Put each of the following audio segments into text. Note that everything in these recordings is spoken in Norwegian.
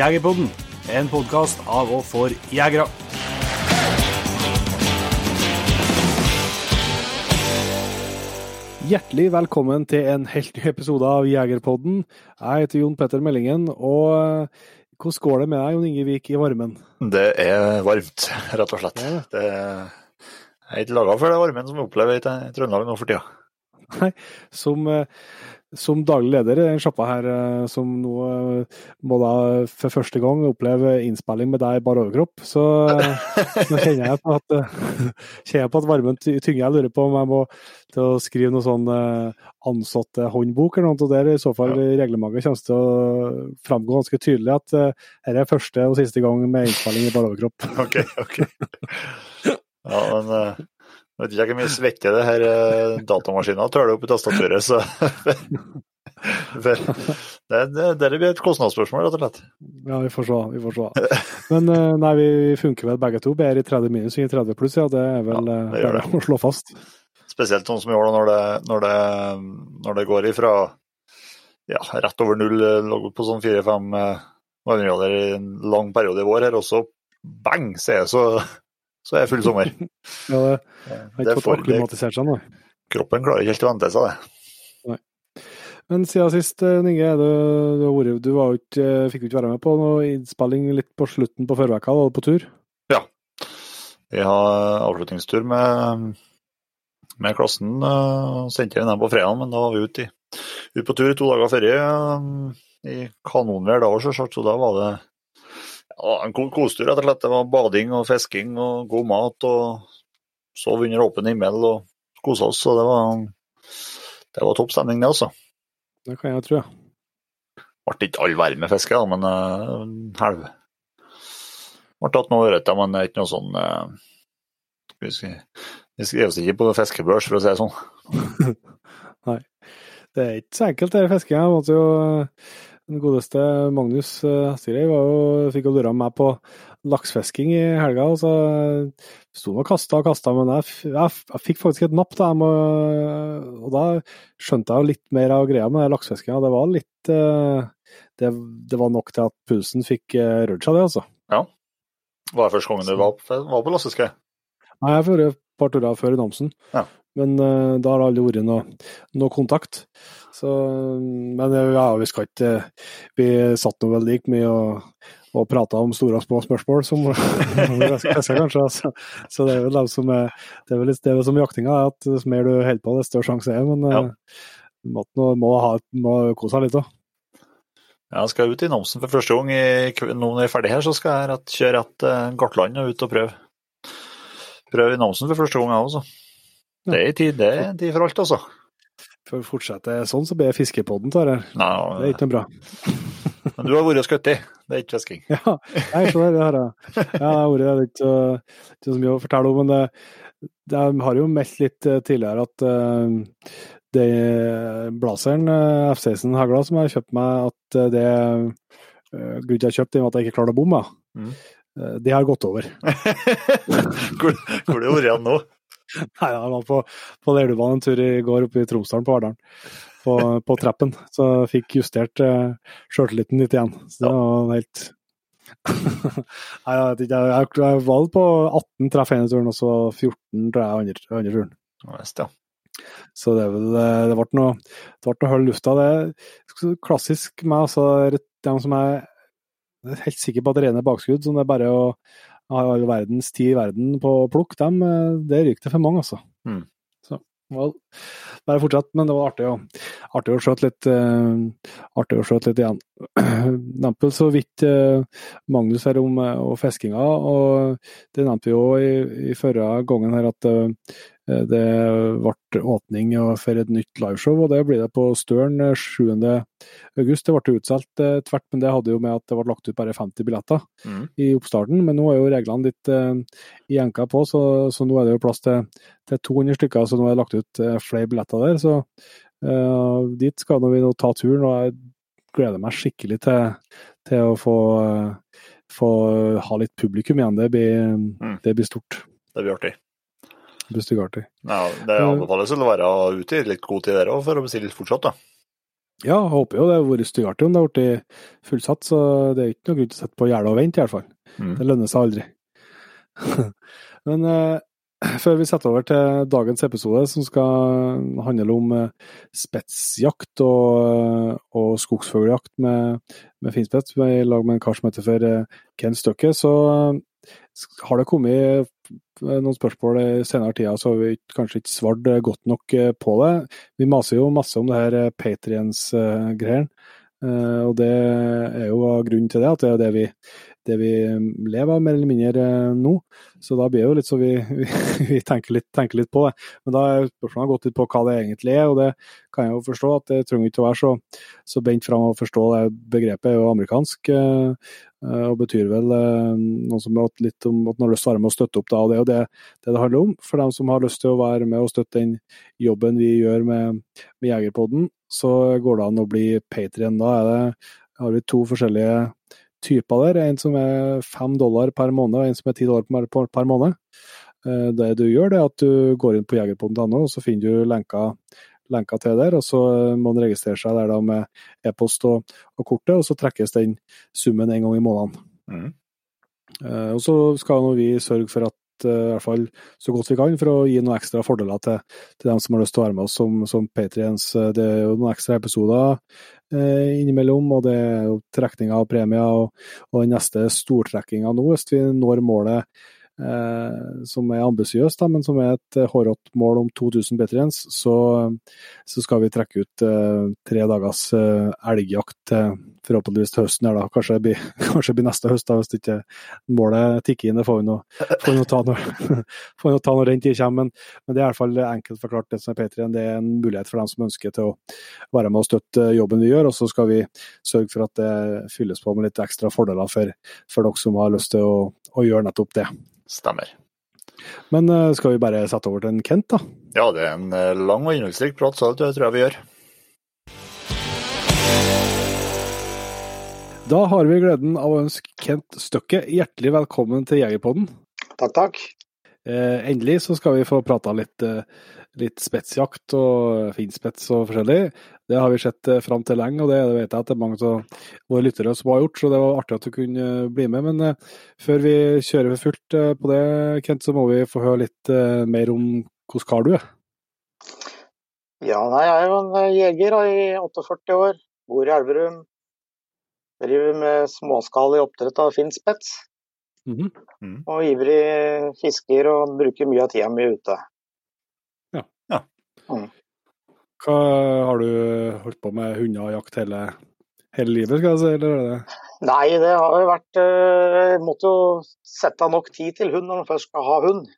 Jegerpodden, en podkast av og for jegere. Hjertelig velkommen til en helt ny episode av Jegerpodden. Jeg heter Jon Petter Meldingen, og eh, hvordan går det med deg, Jon Ingevik, i varmen? Det er varmt, rett og slett. Ja. Det er ikke laga for den varmen som vi opplever i Trøndelag nå for tida. Nei, som, eh, som daglig leder i den sjappa her, eh, som nå eh, må da for første gang oppleve innspilling med deg i bar overkropp, så nå kjenner jeg på at, eh, jeg på at varmen tynger. Jeg lurer på om jeg må til å skrive noe sånn eh, ansattehåndbok eller noe, og der i så fall i reglementet kommer til å framgå ganske tydelig at dette er første og siste gang med innspilling i bar overkropp. OK, OK. Ja, men jeg vet ikke hvor mye svette det her eh, datamaskinen tøler opp i tastaturet, så det, det, det blir et kostnadsspørsmål, rett og slett. Ja, vi får se. Vi får se. Men eh, nei, vi funker vel begge to. Bedre i 30 minus enn i 30 pluss, ja. Det er vel Ja, eh, det bare å slå fast. Spesielt sånn som i år, når det, når det, når det går ifra ja, rett over null, lå på sånn fire-fem varmegrader i en lang periode i vår her, og så bang, så er, det så, så er det full sommer. Ja, det har ikke fått akklimatisert seg nå. kroppen klarer ikke helt å vente seg det. Men siden sist, Ninge, Inge, er du, du var ikke, eh, fikk jo ikke være med på noe innspilling litt på slutten på forrige uke, var du på tur? Ja, Vi har avslutningstur med, med klassen. Uh, sendte vi dem på fredag, men da var vi ute, i, ute på tur to dager før eh, i kanonvær da òg, selvsagt. Så da var det ja, en ko- kosetur, rett og slett. Det var bading og fisking og god mat. og Sov under åpen himmel og kosa oss. Så det var, det var topp stemning, det, altså. Det kan jeg tro. Ble ikke all verden med fiske, men uh, en helv. Ble tatt noe ørret, men det er ikke noe sånn uh, Vi skri- vi skriver oss ikke på fiskebørs, for å si det sånn. Nei. Det er ikke så enkelt, dette fisket. Jeg måtte jo eh, Den godeste Magnus eh, var jo- fikk jo døra meg på laksefisking i helga. og så eh, sto og kasta og kasta, men jeg, jeg, jeg fikk faktisk et napp. Da, må, og da skjønte jeg jo litt mer av greia med laksefiskinga. Det var litt eh, det, det var nok til at pulsen fikk rørt seg, det, altså. Ja. Var det første gangen du var på, var på lasseske? Nei, jeg har vært et par turer før i Namsen, Ja. Men uh, da har det aldri vært noe, noe kontakt. Så, men eh, ja, vi skal ikke Vi satt nå vel like mye og, og prata om store og små spørsmål som fisker, kanskje. Altså. Så det er vel dem som er Det er vel det er vel som jaktinga, at jo mer du holder på, desto større sjanse er. Men Ja. eh, må, må, må, ha, må kose seg litt òg. Jeg skal ut i Namsen for første gang. I, nå når jeg er ferdig her, så skal jeg rett, kjøre rett til Gartland og ut og prøve. Prøve i Namsen for første gang, jeg også. Det er tid, det er tid for alt, altså. For å fortsette sånn, så blir fiskepodden tar Nei, Det er ikke noe bra. men du har vært og skutt i, det er ikke fisking. Ja, jeg ser det. har jeg. Ja, det har vært det er ikke, ikke så mye å fortelle om, men det, det har jo meldt litt eh, tidligere at uh, det blazeren uh, F-16 Hagla som jeg har kjøpt meg, at eh, det uh, Grunnen til at jeg kjøpte den, var at jeg ikke klarte å bomme. Mm. Eh, det har gått over. hvor hvor er du nå? Nei, jeg var på, på Leirdubanen en tur i går oppe i Tromsdalen på Verdalen. På, på trappen. Så fikk justert uh, sjøltilliten litt igjen. Så det var helt Nei, jeg vet ikke. Jeg, jeg var på 18 treff ene turen, og så 14 tror jeg andre, andre turen. Ja, ja. Så det, det, eh, det ble noe det ble noe hull i lufta. Det er klassisk meg, altså. De som er helt sikker på at det er rene bakskudd, som det er bare å ha all verdens tid i verden på å plukke dem, eh, det ryker det for mange, altså. Mm. Så well, bare fortsett, men det var artig å, artig å skjøte litt, uh, artig å skjøte litt igjen. Nempel så vidt uh, Magnus her om uh, og fiskinga, og det nevnte vi jo i, i forrige gangen her at det ble åpning for et nytt liveshow, og det blir det på Støren eh, 7. august. Det ble utsolgt eh, tvert, men det hadde jo med at det ble lagt ut bare 50 billetter Mm. i oppstarten. Men nå er jo reglene litt uh, jenka på, så, så nå er det jo plass til, til 200 stykker. Så nå er det lagt ut uh, flere billetter der. Så uh, dit skal vi nå ta turen, og jeg gleder meg skikkelig til, til å få, eh, få ha litt publikum igjen. Det blir, det blir stort. Det blir artig. Det. Ja, det anbefales vel å være ute i litt god tid der òg, for å bestille litt fortsatt, da. Ja, jeg håper jo det har vært styggartig om det har blitt fullsatt, så det er ikke noe grunn til å sette på gjerdet og vente, i hvert fall. Mm. Det lønner seg aldri. Men eh, før vi setter over til dagens episode, som skal handle om eh, spetsjakt og, og skogsfugljakt med, med finspett, i lag med en kar som heter for eh, Ken Støkke, så eh, har det kommet noen spørsmål i senere tida, så har vi kanskje ikke svart eh, godt nok eh, på det. Vi maser jo masse om det her eh, Patriens-greiene. Og det er jo grunnen til det, at det er det vi, det vi lever av mer eller mindre nå. Så da blir det jo litt så vi, vi, vi tenker, litt, tenker, litt, på det. Men da er spørsmålet gått litt på hva det egentlig er, og det kan jeg jo forstå. at Det trenger ikke å være så, så bent fram å forstå det begrepet, er jo amerikansk. Og betyr vel noe som at litt om at man har lyst til å være med og støtte opp. da, og Det er jo det, det handler om. For dem som har lyst til å være med og støtte den jobben vi gjør med, med Jegerpodden, så går det an å bli patrion. Da det, har vi to forskjellige typer der. En som er fem dollar per måned, og en som er ti dollar per, per måned. Det du gjør, det er at du går inn på jegerpodden.no, og så finner du lenker, lenker til der. og Så må en registrere seg der da med e-post og, og, kortet, og så trekkes den summen en gang i måneden. Mm. Og Så skal vi sørge for at i hvert fall så godt vi kan, for å gi noen ekstra fordeler til, til dem som har lyst til å være med oss som, som patriens. Det er jo noen ekstra episoder eh, innimellom, og det er jo trekninger av premier. Og, og den neste stortrekkinga nå, hvis vi når målet eh, som er ambisiøst, men som er et hårete mål om 2000 patriens, så, så, skal vi trekke ut eh, tre dagers eh, elgjakt forhåpentligvis til høsten. her da. Kanskje det blir, blir neste høst, da, hvis ikke målet tikker inn. Det får vi nå, ta, får vi ta når den tid kommer. Men, men, det er i hvert fall enkelt forklart. Det som er P3, det er en mulighet for dem som ønsker til å være med og støtte jobben vi gjør. Og så skal vi sørge for at det fylles på med litt ekstra fordeler for, for dere som har lyst til å, å gjøre nettopp det. Stemmer. Men uh, skal vi bare sette over til en Kent, da? Ja, det er en uh, lang og innholdsrik prat, så det tror jeg vi gjør. Da har vi gleden av å ønske Kent Støkke hjertelig velkommen til Jegerpodden. Takk, takk. Eh, endelig så skal vi få prata litt, eh, litt spetsjakt og finspets og forskjellig. Det har vi sett eh, fram til lenge, og det, det, vet jeg at det er mange av våre lyttere som har gjort, så det var artig at du kunne eh, bli med. Men eh, før vi kjører for fullt på det, Kent, så må vi få høre litt mer om hvordan kar du er. Ja, nei, jeg er jo en jeger i 48 år. Bor i Elverum. Driver med småskalig oppdrett av finspets. Mm -hmm. Og ivrig fisker og bruker mye av tida mi ute. Ja. ja. Mm. Hva, har du holdt på med hunder og jakt hele, hele livet, skal jeg si? Eller er det? Nei, det har jo vært Jeg uh, måtte jo sette av nok tid til hund når man først skal ha hund.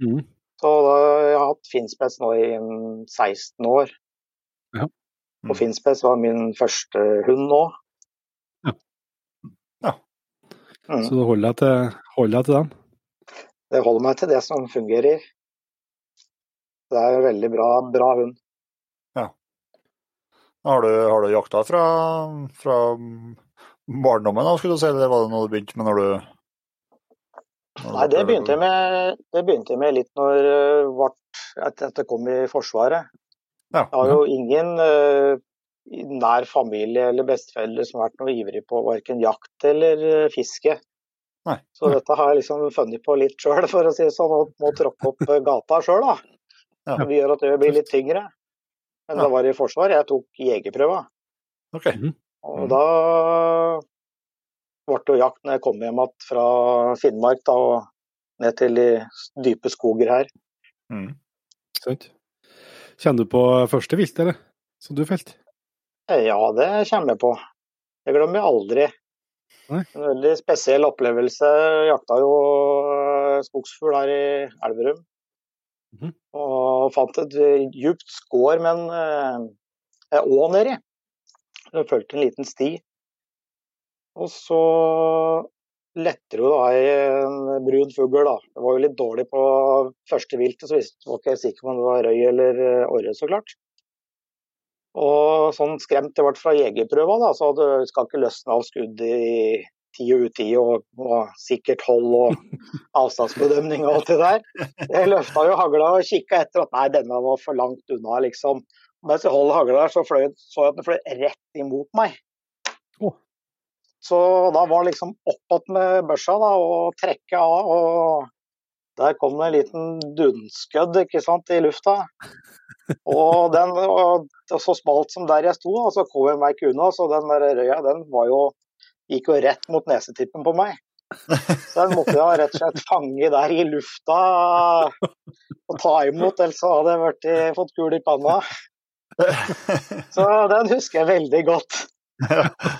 Mm. Så da, jeg har hatt finspets nå i 16 år. Ja. Mm. Og finspets var min første hund nå. Mm. Så du holder deg, til, holder deg til den? Det holder meg til det som fungerer. Det er en veldig bra, bra hund. Har du, har du jakta fra, fra barndommen, da, skulle du si, eller var det noe du begynte med når du Nei, det begynte, jeg med, det begynte med litt når etter at jeg kom i Forsvaret. Ja. Jeg har jo ingen uh, nær familie eller besteforeldre som har vært noe ivrig på verken jakt eller eh, fiske. Nei. Så dette har jeg liksom funnet på litt sjøl, for å si det sånn. Og må tråkke opp eh, gata sjøl, da. Ja. Det gjør at det blir litt tyngre. Men Ja. det var i forsvar. Jeg tok jegerprøva. OK. Og Mhm. da ble det jo jakt når jeg kom hjem igjen fra Finnmark da, og ned til de dype skoger her. Mm. Sant. Kjenner du på første vilt, eller? Som du felte? Ja, det kommer jeg på. Det glemmer jeg aldri. Nei. En veldig spesiell opplevelse. Jeg jakta jo eh, skogsfugl her i Elverum. Mhm. Og fant et djupt skår med en eh, å nedi. Jeg fulgte en liten sti. Og så letter jo da i en brun fugl. da. Det var jo litt dårlig på første viltet, så visste var ikke jeg sikker på om det var røy eller eh, orre, så klart. Og sånn skremt det ble fra jegerprøva, da, så det skal ikke løsne av skudd i ti og uti og, og sikkert hold og avstandsbedømning og alt det der. Jeg løfta jo hagla og kikka etter at nei, denne var for langt unna, liksom. mens jeg holdt hagla der, så fløy, så jeg at den fløy rett imot meg. Så da var det liksom opp igjen med børsa da, og trekke av. og Der kom det en liten dunskødd ikke sant, i lufta. Og den var og så smalt som der jeg sto, og så kom jeg meg ikke unna. Så den der røya den var jo, gikk jo rett mot nesetippen på meg. Så den måtte jeg rett og slett fange der i lufta og ta imot, ellers hadde jeg vært, fått kul i panna. Så den husker jeg veldig godt.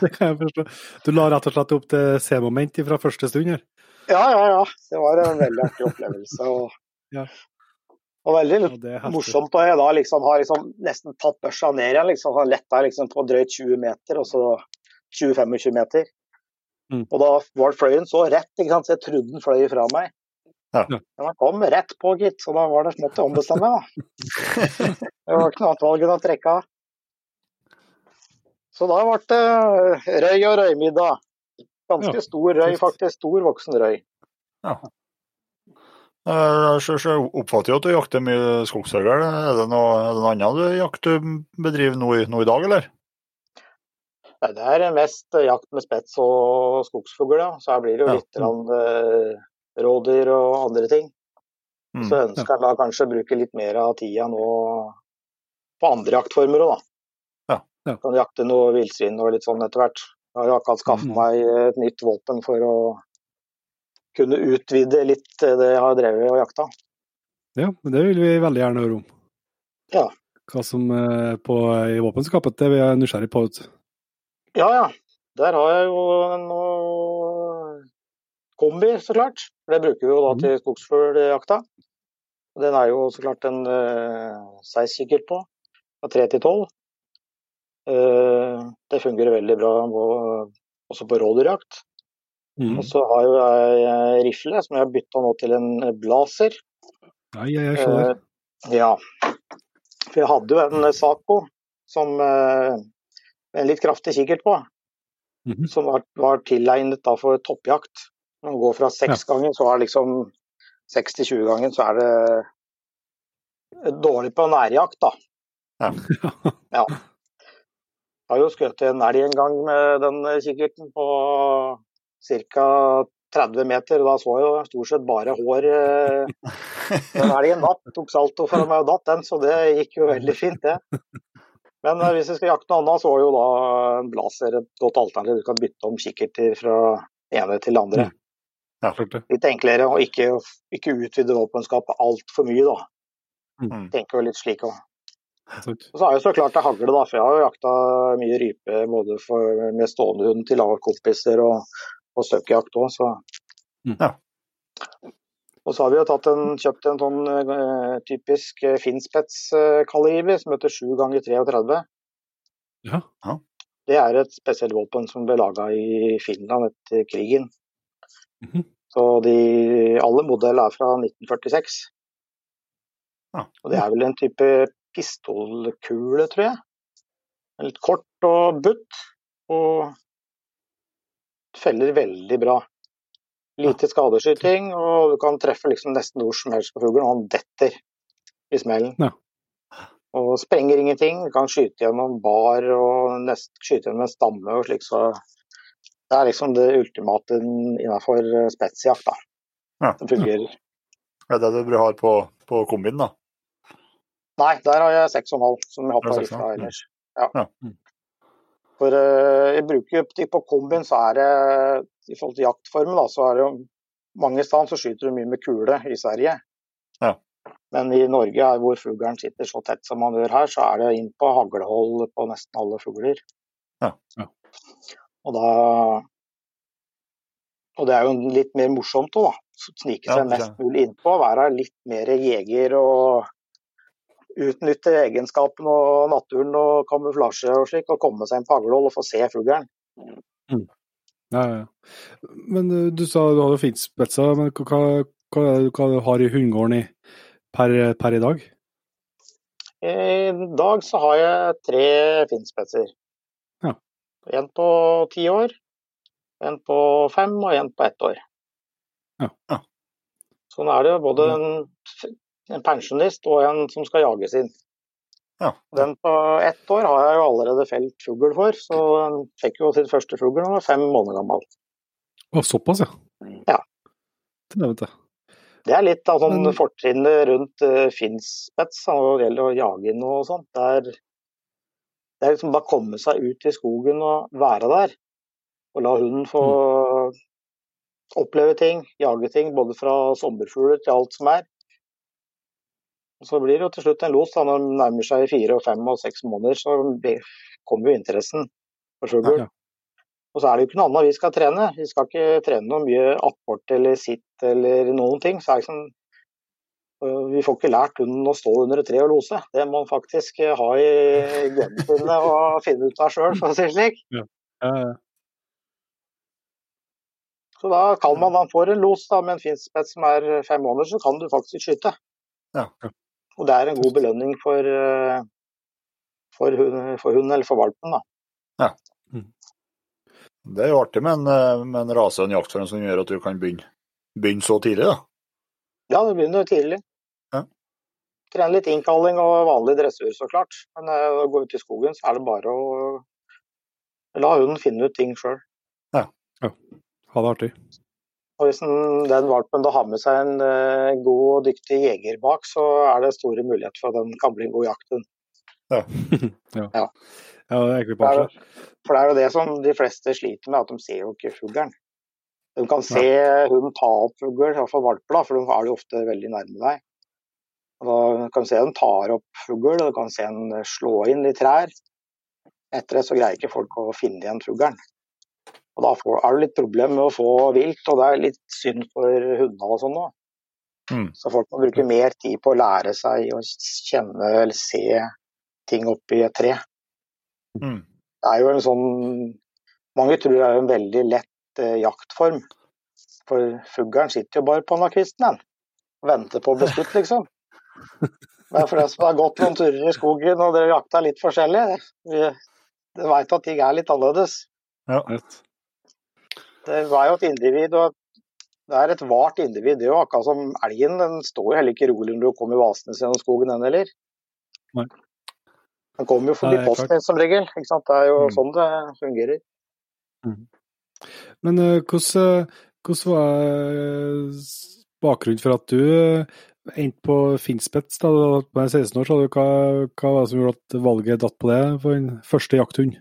Det kan jeg forstå. Du la rett og slett opp til C-moment fra første stund her? Ja, ja, ja. Det var en veldig artig opplevelse. Og, Ja. og veldig Ja, morsomt å jeg da liksom har liksom nesten tatt børsa ned igjen. Liksom, har letta liksom på drøyt 20 meter, og så 20-25 meter. Mm. Og da var fløyen så rett, ikke sant? så jeg trodde den fløy fra meg. Ja. Men den kom rett på, gitt, så da var det smått å ombestemme da. Det var ikke noe annet valg enn å trekke av. Så da ble det røy og røymiddag. Ganske Ja, stor røy, faktisk. Stor voksen røy. Jeg så- så oppfatter jo at du jakter mye skogsfugl. Er det noe, er det noe annet du jakter bedriver nå nå i dag, eller? Nei, Det er mest jakt med spets og skogsfugl, ja. Så her blir det jo litt ja. eh, rådyr og andre ting. Mm. Så ønsker jeg da kanskje å bruke litt mer av tida nå på andre jaktformer òg, da. Ja, ja. Kan jakte noe villsvin og litt sånn etter hvert. Jeg har jo akkurat skaffet Mm. meg et nytt våpen for å kunne utvide litt det jeg har drevet og jakta. Ja, det vil vi veldig gjerne høre om. Ja. Hva som er på i våpenskapet, det er vi nysgjerrig på. du. Ja, ja. Der har jeg jo noe kombi, så klart. For Det bruker vi jo da Mhm. til skogsfugljakta. Den er jo så klart en uh, size-kikkert på, fra 3 til 12. Uh, det fungerer veldig bra på, også på rådyrjakt. Mm. Og så har jo jeg eh, rifle, som jeg har bytta nå til en blazer. Nei, jeg, jeg det. Eh, ja. For jeg hadde jo en Saco som eh, med en litt kraftig kikkert på Mhm. som var, var tilegnet da for toppjakt. Når man går fra seks ganger, så er liksom 6 til 20 ganger, så er det dårlig på nærjakt, da. Ja. Jeg har jo skutt en elg en gang med den kikkerten på ca. 30 meter, da så jeg jo stort sett bare hår. eh, Den elgen datt, tok salto for meg og datt den, så det gikk jo veldig fint, det. Men eh, hvis jeg skal jakte noe annet, så var jo da en blazer et godt alternativ. Du kan bytte om kikkerter fra ene til andre. Klart det. Litt enklere, og ikke, ikke utvide våpenskapet altfor mye, da. Mm. Tenker jo litt slik òg. Og så har jeg så klart det hagle, da, for jeg har jo jakta mye rype både for, med stående hund til kompiser og, og støkkjakt òg, så Mm. Ja. Og så har vi jo tatt en, kjøpt en sånn uh, typisk eh, uh, som heter 7 ganger 33. Ja. Det er et spesielt våpen som ble laga i Finland etter krigen. Mhm. Så de, alle modeller er fra 1946. Ja. Og det er vel en type pistolkule, tror jeg. Litt kort og butt, og feller veldig bra. Lite skadeskyting, og du kan treffe liksom nesten hvor som helst på fuglen, og han detter i smellen. Ja. Og sprenger ingenting. Du kan skyte gjennom bar og nest, skyte gjennom en stamme og slik, så det er liksom det ultimate innenfor eh, spetsjakt, da. Ja. Det fungerer. Er det det du har på, på kombin, da? Nei, der har jeg 6,5, som jeg har på Ja, rifla ellers. Ja. Ja. Mm. For uh, jeg bruker på kombin, så er det i forhold til jaktformen, da, så er det jo mange steder så skyter du mye med kule i Sverige. Ja. Men i Norge, hvor fuglen sitter så tett som man gjør her, så er det inn på haglehold på nesten alle fugler. Ja. Ja. Og da Og det er jo litt mer morsomt òg, da. Snike seg mest mulig innpå. Være litt mer jeger og utnytte egenskapene og naturen og kamuflasje og slik, og komme seg inn på haglehold og få se fuglen. Ja, ja. ja. Men eh, du sa du hadde finspetsa, men hva, hva, hva har du i hundegården i, per, per i dag? I dag så har jeg tre finspetser. Ja. En på ti år, en på fem og en på ett år. Ja. Ja. Sånn er det jo både en, en pensjonist og en som skal jages inn. Ja. Den på ett år har jeg jo allerede felt fugl for, så den fikk jo sitt første fugl da den var fem måneder gammel. Å, såpass, ja. Ja. Det. Det er litt av sånn Men- fortrinnet rundt uh, finspets når det gjelder å jage inn og sånt. Det er, det er liksom bare komme seg ut i skogen og være der. Og la hunden få oppleve ting, jage ting, både fra sommerfugler til alt som er. Og så blir det jo til slutt en los da, når de nærmer seg fire og fem og seks måneder. Så kommer jo interessen for fugl. Ja. Og så er det jo ikke noe annet vi skal trene. Vi skal ikke trene noe mye apport eller sitt eller noen ting. Så er det ikke sånn, vi får ikke lært hunden å stå under et tre og lose. Det må man faktisk øh, ha i genene sine og finne ut av sjøl, for å si det slik. Ja, Uh. Så da kan man, man får en los da, med en finspett som er fem måneder, så kan du faktisk skyte. Ja. Og det er en god belønning for, øh, for, hun, for hunden eller for valpen. da. Det er jo artig med en, eh, med en rase og en jakthund som gjør at du kan begynne, begynne så tidlig, da. Ja, det begynner jo tidlig. Ja. Trene litt innkalling og vanlig dressur, så klart. Men øh, å gå ut i skogen, så er det bare å la hunden finne ut ting sjøl. Ha det artig. Og hvis den, valpen da har med seg en øh, god og dyktig jeger bak, så er det store muligheter for at den kan bli en god jakthund. Ja, Ja. ja det er For det, er, for det er jo det som de fleste sliter med, at de ser jo ikke fuglen. De kan se hunden ta opp fugl, iallfall valper, da, for de er jo ofte veldig nærme deg. Og da kan du se den tar opp fugl, og du kan se den slå inn i trær. Etter det så greier ikke folk å finne igjen fuglen. Og da får, er det litt problem med å få vilt, og det er litt synd for hundene og sånn nå. Mm. Så folk må bruke mer tid på å lære seg å kjenne eller se ting oppi et tre. Mm. Det er jo en sånn Mange tror det er en veldig lett eh, jaktform. For fuglen sitter jo bare på nakvisten, den. Og venter på å bli skutt, liksom. Det er for det som har gått noen turer i skogen og dere jakta litt forskjellig. Vi- Dere veit at ting er litt annerledes. Rett. Det er jo et individ, og det er et vart individ. Det er jo akkurat som elgen. Den står jo heller ikke rolig når du kommer vasende gjennom skogen, den heller. Nei. Den kommer jo forbi posten posten som regel. Ikke sant? Det er jo Mm. sånn det fungerer. Men eh, hvordan, hvordan var eh, bakgrunnen for at du eh, endte på Finspets? Da du var 16 år, så hva, hva var det som gjorde at valget datt på det for en første jakthund?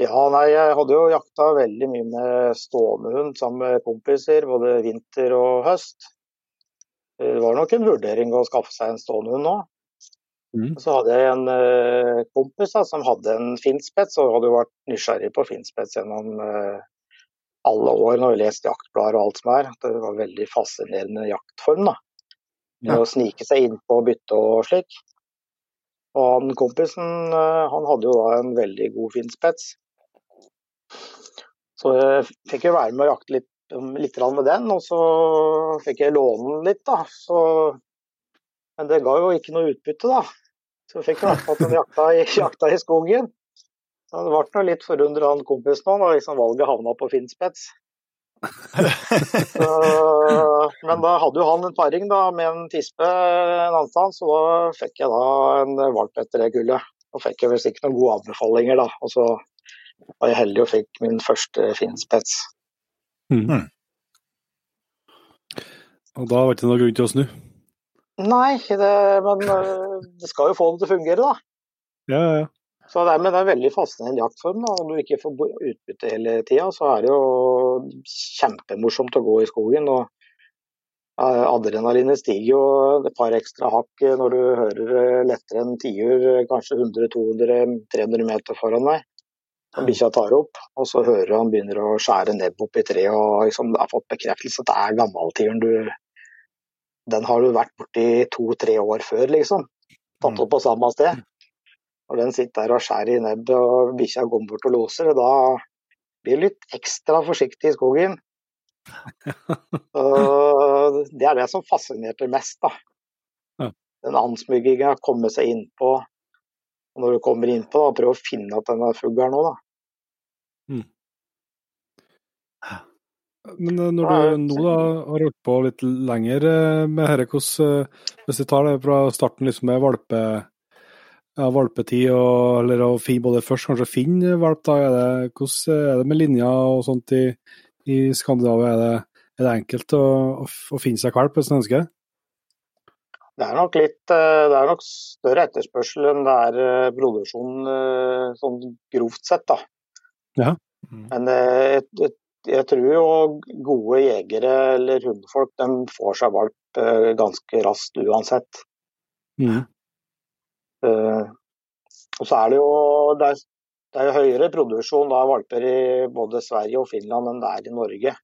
Ja, nei, jeg hadde jo jakta veldig mye med stående hund sammen med kompiser, både vinter og høst. Det var nok en vurdering å skaffe seg en stående hund nå. Mm. Så hadde jeg en uh, kompis da, som hadde en finspets, og hadde jo vært nysgjerrig på finspets gjennom uh, alle år når jeg leste jaktblader og alt som er. Det var en veldig fascinerende jaktform. da. Med Ja. Å snike seg inn på bytte og slik. Og han kompisen eh, han hadde jo da en veldig god finspets. Så jeg fikk jo være med å jakte litt, um, litt med den, og så fikk jeg låne den litt, da. Så, men det ga jo ikke noe utbytte, da. Så jeg fikk vært med at den jakta i, jakta i skogen. Så det ble noe litt forundra han kompisen òg, da liksom valget havna på Finnspets. Men da hadde jo han en paring da, med en tispe en annen sted, så da fikk jeg da en valp etter det gullet. Da fikk jeg visst ikke noen gode anbefalinger, da. Og så var jeg heldig og fikk min første finspets. Mm. Og da var det ikke noe grunn til å snu? Nei, det, men øh, det skal jo få det til å fungere, da. Ja, ja, ja. Så det er, men det er en veldig fascinerende jaktform. da. Om du ikke får utbytte hele tida, så er det jo kjempemorsomt å gå i skogen. og eh, Adrenalinet stiger jo et par ekstra hakk eh, når du hører eh, lettere enn tiur, eh, kanskje 100-200-300 meter foran deg. Bikkja tar opp, og så hører han begynner å skjære nebb opp i treet. og liksom, har fått bekreftelse at det er gammeltiuren du Den har du vært borti to-tre år før, liksom. Tatt opp på samme sted. Når den sitter der og skjærer i nebbet og bikkja går bort og loser, da blir du litt ekstra forsiktig i skogen. Og det er det som fascinerte mest, da. Den ansmygginga, komme seg innpå. Og når du kommer innpå, da, prøv å finne at denne fuglen nå, da. Men eh, når du nå da har holdt på litt lenger eh, med dette, hvordan eh, Hvis vi tar det fra starten liksom med valpe, ja, valpetid, og, eller å finne både først kanskje finne valp, da er det, hvordan er det med linjer og sånt i, i Skandinavia? Er det, er det enkelt å, å, å finne seg valp hvis en ønsker? Det er nok litt det er nok større etterspørsel enn det er produksjon sånn grovt sett, da. Ja. Men jeg, jeg, jeg tror jo gode jegere eller hundefolk de får seg valp eh, ganske raskt uansett. Mm. Uh, og så er det jo det er, det er høyere produksjon av valper i både Sverige og Finland enn det er i Norge.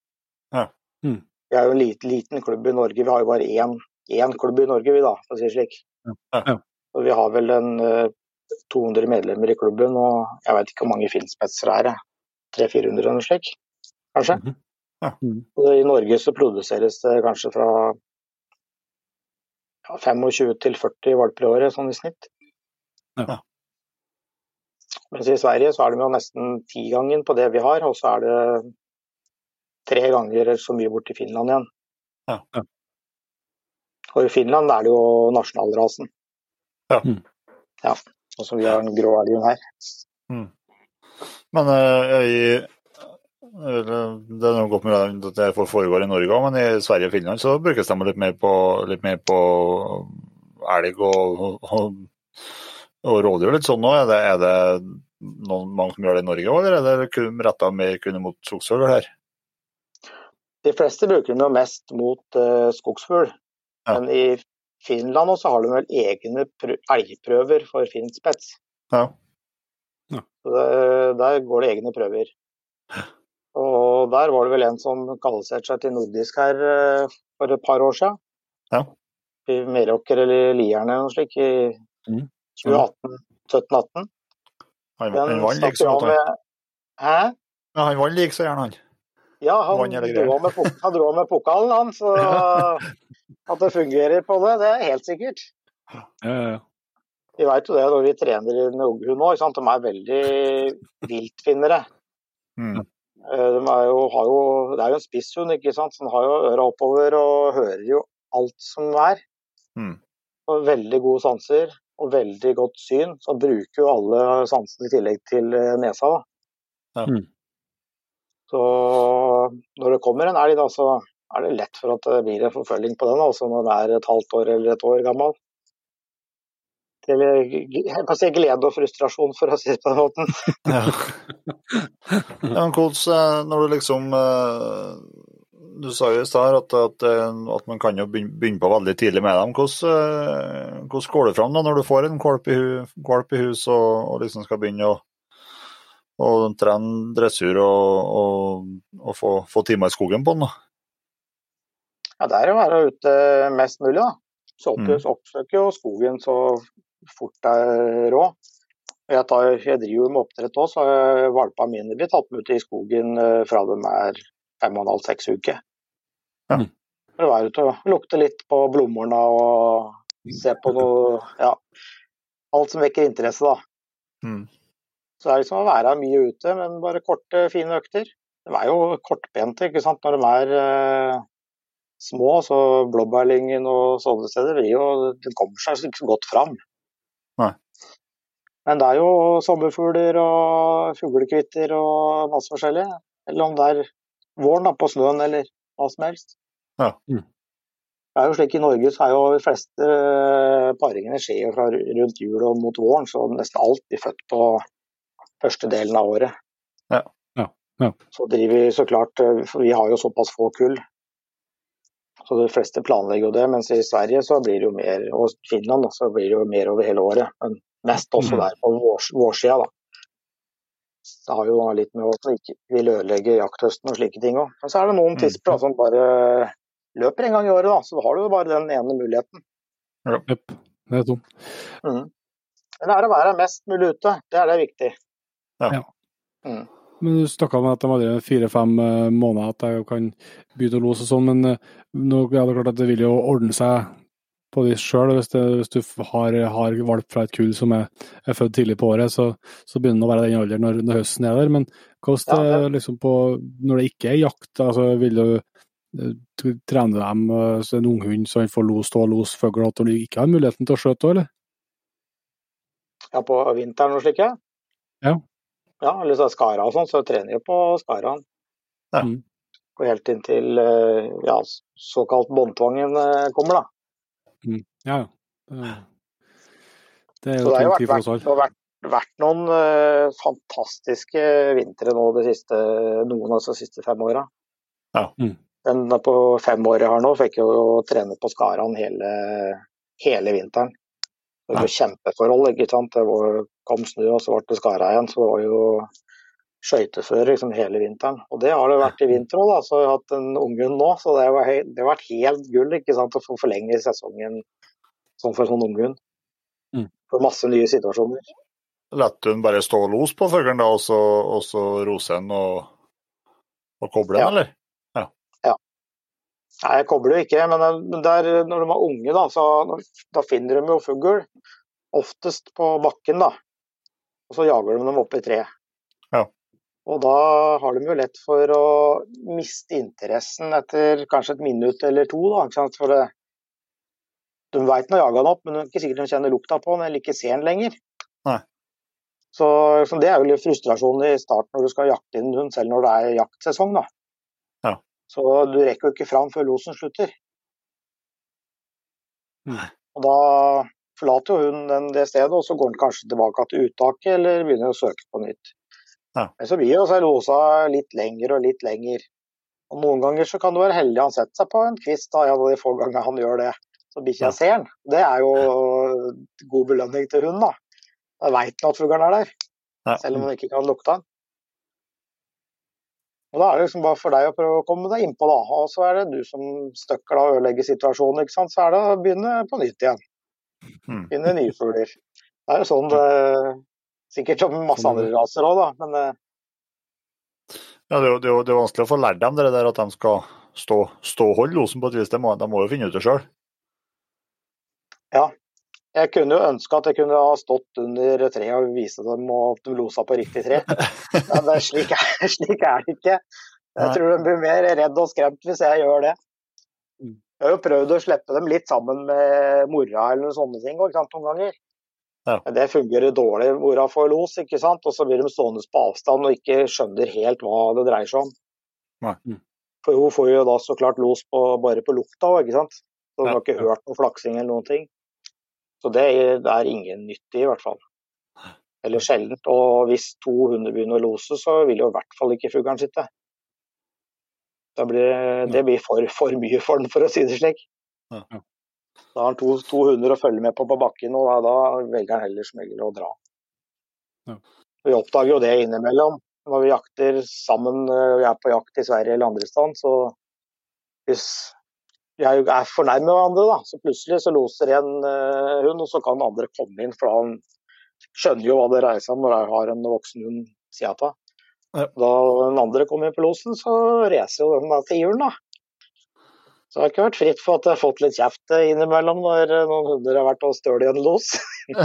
Ja. Mm. Vi er jo en liten, liten klubb i Norge. Vi har jo bare én, én klubb i Norge, vi da, for å si det slik. Ja. Og vi har vel en uh, 200 medlemmer i klubben, og jeg vet ikke hvor mange finspetser det er. 300-400 eller noe slikt kanskje. Mhm. Ja. Mm. I Norge så produseres det kanskje fra ja, 25 til 40 valper i året, sånn i snitt. Ja. Mens i Sverige så er det jo nesten tigangen på det vi har, og så er det tre ganger så mye bort til Finland igjen. Ja. Og i Finland er det jo nasjonalrasen. Ja. Mm. ja. Og så vi har den grå elgen her. Men uh, i det er noe godt med at det foregår i Norge òg, men i Sverige og Finland så brukes de litt mer på, litt mer på elg og, og, og rådyr litt sånn nå. Er det, er det noen, mange som gjør det i Norge òg, eller er det kun retta mer kun mot skogsfugl her? De fleste bruker dem jo mest mot uh, skogsfugl, Ja. men i Finland også har de vel egne prø- elgprøver for finspets. Ja. Så Der, Der går det egne prøver. Og der var det vel en som kvalifiserte seg til nordisk her eh, for et par år siden. Ja. I Meråker eller Lierne eller noe slikt i Mm. 2018. 17-18. Han, Den han vant stakk liksom. jo Han, Hæ? ja, han vant like så gjerne, han. Ja, han dro med, han dro med pokalen, han. Så at det fungerer på det, det er helt sikkert. Ja, ja, ja. Vi veit jo det når vi trener ikke sant? De er veldig viltfinnere. Mm. Eh, De er jo, har jo, det er jo en spisshund, ikke sant? så den har jo øra oppover og hører jo alt som er. Mm. Og veldig gode sanser og veldig godt syn. Så han bruker jo alle sansene i tillegg til eh, nesa. Da. Ja. Mm. Så når det kommer en elg, da, så er det lett for at det blir en forfølging på den. Altså når den er et halvt år eller et år gammel. Til jeg kan si glede og frustrasjon, for å si det på den måten. Ja. ja, men hvordan, eh, når du liksom eh, Du sa jo i stad at, at, eh, at man kan jo begynne på veldig tidlig med dem. Hvordan, hvordan går det fram da, når du får en valp i, hu- i hus og, og liksom skal begynne å, å trene dressur og, og, og få, få timer i skogen på den? da? Ja, det er å være ute mest mulig, da. Så Mm. oppsøker jo skogen så fort det er råd. Jeg, tar, jeg driver jo med oppdrett òg, så valpa valpene mine blir tatt med ut i skogen eh, fra de er fem og en halv, seks uker. Ja. Mm. For å være ute og lukte litt på blomstene og se på noe Ja. Alt som vekker interesse, da. Mm. Så det er liksom å være mye ute, men bare korte, fine økter. De er jo kortbente ikke sant, når de er eh, små, så blåbærlyngen og sånne steder blir jo, det kommer seg ikke så godt fram. Nei. Men det er jo sommerfugler og fuglekvitter og masse forskjellig. Eller om det er våren da, på snøen eller hva som helst. Ja. Mm. Det er jo slik I Norge så er jo de fleste eh, paringene skjer jo fra rundt jul og mot våren, så nesten alt blir født på første delen av året. Ja. Ja. Ja. Så driver vi så klart, eh, for vi har jo såpass få kull. Så de fleste planlegger jo det, mens i Sverige så blir det jo mer, og Finland da, så blir det jo mer over hele året. Men mest også Mhm. der på vår, vårsida, da. Det har jo litt med at vi ikke vil ødelegge jakthøsten og slike ting òg. Men så er det noen Mhm. tisper da, som bare løper en gang i året, da. Så da har du jo bare den ene muligheten. Jepp. Det er tomt. Mm. Men det er å være mest mulig ute. Det er det viktig. Ja. Mhm. Men Du snakka om at de hadde fire-fem eh, måneder at jeg kan begynne å lose og sånn, men eh, nå, er det klart at det vil jo ordne seg på vis sjøl. Hvis, hvis du har, har valp fra et kull som er, er født tidlig på året, så, så begynner den å være den alderen når, når høsten er der. Men hvordan Ja, det, liksom på, når det ikke er jakt, altså vil du eh, du trene dem så en unghund så han får los, stå og los fugl når du ikke har muligheten til å skjøte òg, eller? Ja, på vinteren og slik, ja. Ja. Eller så er skara og sånn, så trener jeg på skaraen. Ja. Mm. Og helt inntil eh, ja, såkalt båndtvangen eh, kommer, da. Ja, ja. Det- er jo det har vært, for vært, oss alle. det har vært, vært noen uh, fantastiske vintre nå de siste, noen av de siste fem åra. Ja. Mm. Men på fem år jeg har nå, fikk jo trene på skaraen hele, hele vinteren. Det var kjempeforhold, ikke sant. Det var, kom snø, og så ble det skara igjen. Så det var jo skøytefører liksom hele vinteren. Og det har det vært i vinter òg, da. Så jeg har hatt en unghund nå. Så det, var det har vært helt gull ikke sant, å få forlenge sesongen sånn for en sånn unghund. Mm. For masse nye situasjoner. Lette hun bare stå og los på fuglen, da, og så, og så rose den og, og koble den, Ja. eller? Nei, jeg kobler jo ikke, men men der, når de var unge, da, så da finner de jo fugl. Oftest på bakken, da. Og så jager de dem opp i tre. Ja. Og da har de jo lett for å miste interessen etter kanskje et minutt eller to, da. Ikke sant? For det, de veit når jager den opp, men det er ikke sikkert de kjenner lukta på den eller ikke ser den lenger. Nei. Så, så det er jo litt frustrasjon i starten når du skal jakte inn hund, selv når det er jaktsesong, da. Så du rekker jo ikke fram før losen slutter. Nei. Og da forlater jo hun den, det stedet, og så går den kanskje tilbake til uttaket eller begynner å søke på nytt. Ja. Men så blir jo seg losa litt lenger og litt lenger. Og noen ganger så kan du være heldig han setter seg på en kvist, da, ja, de få ganger han gjør det. Så bikkja Ja. ser den. Det er jo god belønning til hunden, da. Da veit den at fuglen er der, Ja. selv om den ikke kan lukte den. Og Da er det liksom bare for deg å prøve å komme deg innpå, da. Og så er det du som støkker da og ødelegger situasjonen, ikke sant. Så er det å begynne på nytt igjen. Mm. Finne nye fugler. Det er jo sånn det Sikkert som masse andre raser òg, da. Men eh, Ja, det er, jo, det, er jo, det er vanskelig å få lært dem det der at de skal stå, stå holde losen på et vis. De må, de må jo finne ut det sjøl. Jeg kunne jo ønske at jeg kunne ha stått under treet og vise dem at de losa på riktig tre. Men det er slik, er, slik er det ikke. Jeg tror de blir mer redd og skremt hvis jeg gjør det. Mm. Jeg har jo prøvd å slippe dem litt sammen med mora eller sånne ting ikke sant, noen ganger. Ja. Det fungerer dårlig. Mora får los, ikke sant? og så blir de stående på avstand og ikke skjønner helt hva det dreier seg om. Nei. Mm. For hun får jo da så klart los på, bare på lukta òg, ikke sant. Så hun Ja. har ikke hørt noe flaksing eller noen ting. Så det er ingen nyttig, i hvert fall. Eller sjeldent. Og hvis to hunder begynner å lose, så vil jo i hvert fall ikke fuglen sitte. Da blir, det blir for, for mye for den, for å si det slik. Da har han to, to hunder å følge med på på bakken, og da, da velger han heller som regel å dra. Ja. Vi oppdager jo det innimellom. Når vi jakter sammen, vi er på jakt i Sverige eller andre steder, så hvis vi er er fornærmet med hverandre, da, så plutselig så loser en uh, hund, og så kan andre komme inn, for han skjønner jo hva det dreier seg om når jeg har en voksen hund sida av. Ja. Da den andre kommer inn på losen, så racer jo den da til julen, da. Så det har ikke vært fritt for at jeg har fått litt kjeft eh, innimellom når eh, noen hunder har vært og stølt i en los.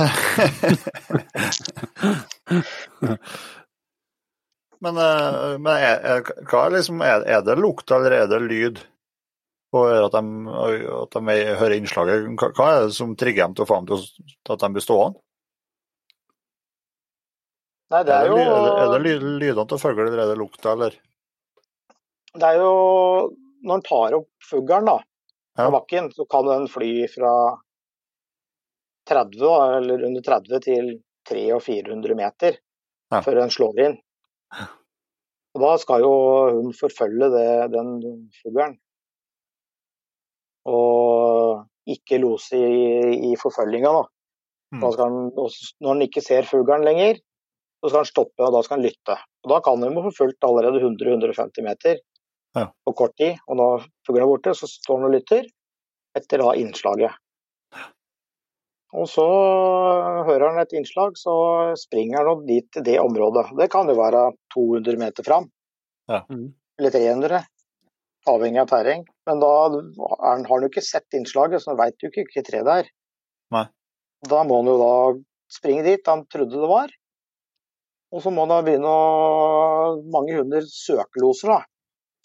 men men er, er, hva er, liksom, er, er det lukt eller er det lyd? Og er at de, at de hører innslaget. Hva, er det som trigger dem til å få dem til, at de blir stående? Nei, det er jo, er det, er det ly- lydene til fugl, eller er det lukta, eller? det er jo Når en tar opp fuglen da, Ja. på bakken, så kan den fly fra 30, da, eller under 30 til 300-400 meter Ja. før den slår inn. Og da skal jo hun forfølge det, den fuglen. Og ikke lose i, i forfølginga, da. Mm. da skal han, når han ikke ser fuglen lenger, så skal han stoppe og da skal han lytte. Og Da kan han jo få fulgt allerede 100-150 meter Ja. på kort tid. Og når fuglen er borte, så står han og lytter etter da innslaget. Og så hører han et innslag, så springer han opp dit til det området. Det kan jo være 200 meter fram, Ja. Mm. eller 300, avhengig av terreng. Men da har han jo ikke sett innslaget, så han veit jo ikke hvilket tre det er. Nei. Da må han jo da springe dit han trodde det var. Og så må han da begynne å Mange hunder søkeloser, da.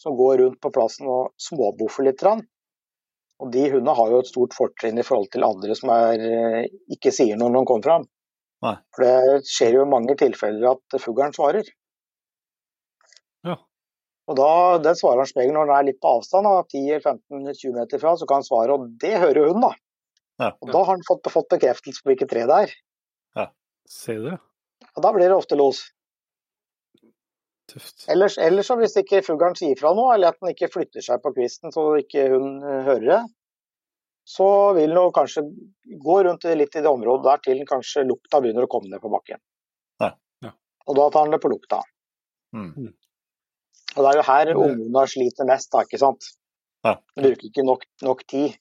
Som går rundt på plassen og småboffer litt. Og de hundene har jo et stort fortrinn i forhold til andre som er, eh, ikke sier noe når de kommer fram. Nei. For det skjer jo i mange tilfeller at fuglen svarer. Ja. Og da, Den svarer han som når den er litt på avstand, da, 10-15-20 meter fra, så kan han svare, og det hører jo hun, da. Ja. Og da har han fått, fått bekreftelse på hvilket tre det er. Sier du det? Og da blir det ofte los. Tøft. Ellers, ellers så hvis ikke fuglen sier fra noe, eller at den ikke flytter seg på kvisten så ikke hun eh, hører det, så vil den kanskje gå rundt litt i det området der til den kanskje lukta begynner å komme ned på bakken. Ja. Ja. Og da tar den det på lukta. Mm. Og det er jo her ungene sliter mest, da, ikke sant. Ja. Bruker ikke nok, nok tid.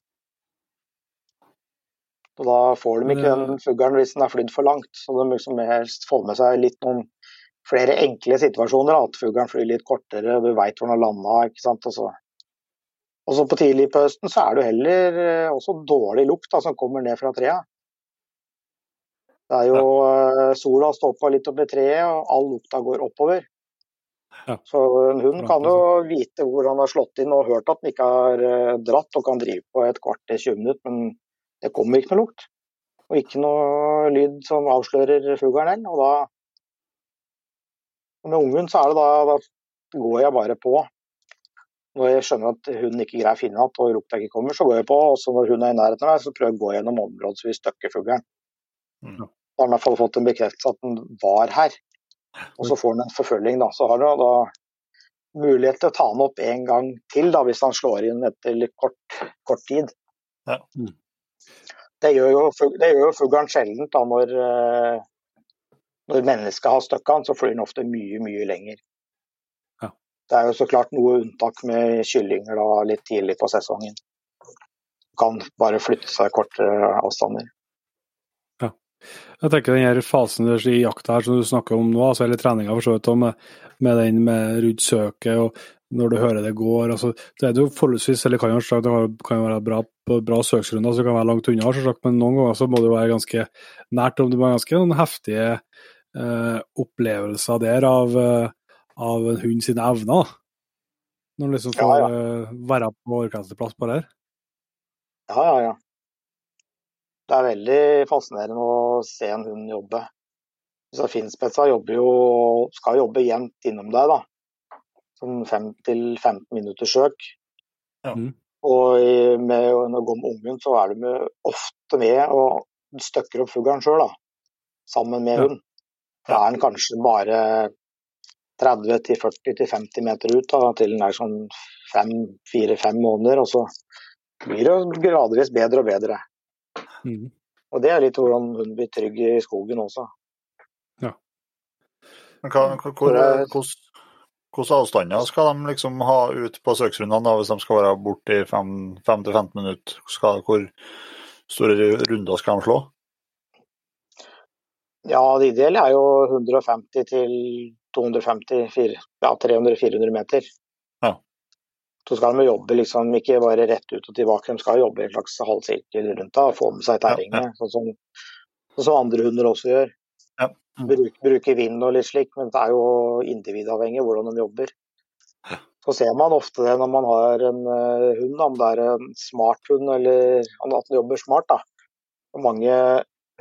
Og da får de ikke den fuglen hvis den har flydd for langt. Så de liksom helst får med seg litt noen flere enkle situasjoner. da, At fuglen flyr litt kortere, og du veit hvor den har landa. ikke sant, og så og så på tidlig på høsten så er det jo heller eh, også dårlig lukt da, som kommer ned fra trea. Det er jo ja. Sola står på litt oppi treet, og all lukta går oppover. Ja. Så en hund kan jo vite hvor han har slått inn og hørt at den ikke har eh, dratt, og kan drive på et kvarter 20 minutter, men det kommer ikke noe lukt. Og ikke noe lyd som avslører fuglen. Og da Med unghund så er det da Da går jeg bare på. Når jeg skjønner at hunden ikke greier å finne igjen og lukta ikke kommer, så går jeg på. Og så når hun er i nærheten av meg, så prøver jeg å gå gjennom området så vi støkker fuglen. Mm. Da har i hvert fall fått en bekreftelse at den var her. Og så får han en forfølging, da. Så har han da mulighet til å ta han opp en gang til, da, hvis han slår inn etter litt kort, kort tid. Ja. Mm. Det gjør jo, det gjør jo fuglen sjelden da, når, eh, når mennesket har støkka han, så flyr han ofte mye, mye lenger. Ja. Det er jo så klart noe unntak med kyllinger da, litt tidlig på sesongen. Kan bare flytte seg kortere avstander. Jeg tenker den her fasen i jakta her som du snakker om nå, altså, eller treninga for så vidt, med, med den med rundt søket og når du hører det går altså, Det er jo forholdsvis, eller kan jo det kan jo være bra, bra søksrunder, så det kan være langt unna, selvsagt, men noen ganger så må det jo være ganske nært om det var ganske noen heftige eh, opplevelser der av, eh, av en hund sine evner. Når du liksom får ja. ja. være på orkesterplass på det her. Ja, ja, ja. Det er veldig fascinerende å se en hund jobbe. Så Finspetsa jobber jo, skal jobbe jevnt innom deg, da. Sånn 5-15 minutters søk. Ja. Mm. Og med, når du går med ungen, så er du med, ofte med og støkker opp fuglen sjøl, da. Sammen med Ja. hund. Da er den kanskje bare 30-40-50 meter ut da, til den er sånn 4-5 måneder. Og så blir det gradvis bedre og bedre. Mm. Og det er litt hvordan hun blir trygg i skogen også. Men hva, hva, hvor, Det- hvordan, hvordan avstander skal de liksom ha ut på søksrundene hvis de skal være borte i 5-15 minutter? Skal, hvor store runder skal de slå? Ja, det ideelle er jo 150 til 250, fire- ja, 300-400 meter. Ja. Så skal de jobbe liksom ikke bare rett ut og tilbake, de skal jobbe i en slags halvsirkel rundt da, og få med seg terrenget, sånn, som, sånn som andre hunder også gjør. Ja. Bruk, bruke vind og litt slik, men det er jo individavhengig hvordan de jobber. Så ser man ofte det når man har en uh, hund, om det er en smart hund eller at den jobber smart. da. Og mange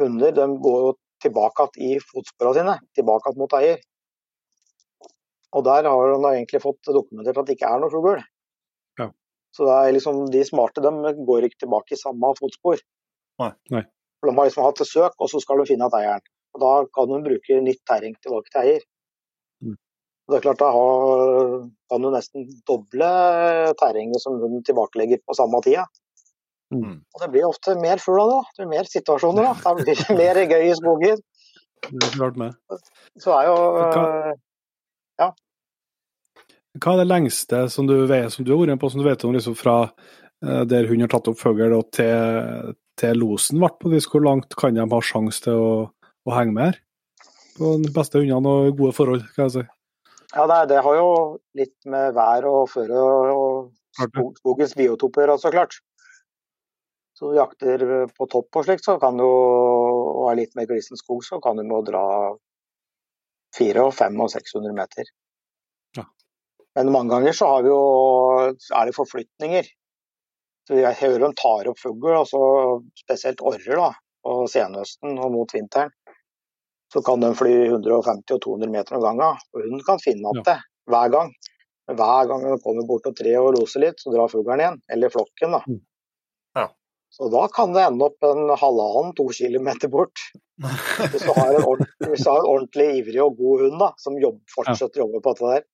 hunder de går jo tilbake i fotsporene sine, tilbake mot eier. Og der har de egentlig fått dokumentert at det ikke er noe fugl. Ja. Så det er liksom, de smarte de går ikke tilbake i samme fotspor. Nei. Nei. For de har liksom hatt et søk, og så skal de finne igjen eieren. Og Da kan de bruke nytt terreng tilbake til eier. Mm. Det er klart, Da har, kan du nesten doble terrenget som de tilbakelegger på samme tida. Mm. Og det blir ofte mer fugl av det. Det blir mer situasjoner. da. Det blir mer gøy i skogen. Det er klart med. Så er jo Hva- Hva er det lengste som du, vet, som du har vært på, som du vet om liksom fra eh, der hun har tatt opp fugl og til, til losen ble på vis? Hvor langt kan de ha sjanse til å, å henge med her? På de beste hundene og gode forhold, kan jeg si. Ja, det, det har jo litt med vær og føre og skog, skogens biotoper, så klart. Så du jakter på topp og slikt, så kan du og er litt mer glissen skog, så kan du må dra 400, 500 og 600 meter. Men mange ganger så har vi jo, er det forflytninger. Så jeg hører de tar opp fugl, altså spesielt orrer da, på senhøsten og mot vinteren. Så kan de fly 150 og 200 meter om gangen, og hunden kan finne igjen det hver gang. Hver gang de kommer bort til treet og loser litt, så drar fuglen igjen. Eller flokken, da. Mm. Ja. Så da kan det ende opp en halvannen-to kilometer bort. Hvis du har en ordentlig, har en ordentlig ivrig og god hund da, som jobb, fortsetter å jobbe på dette der.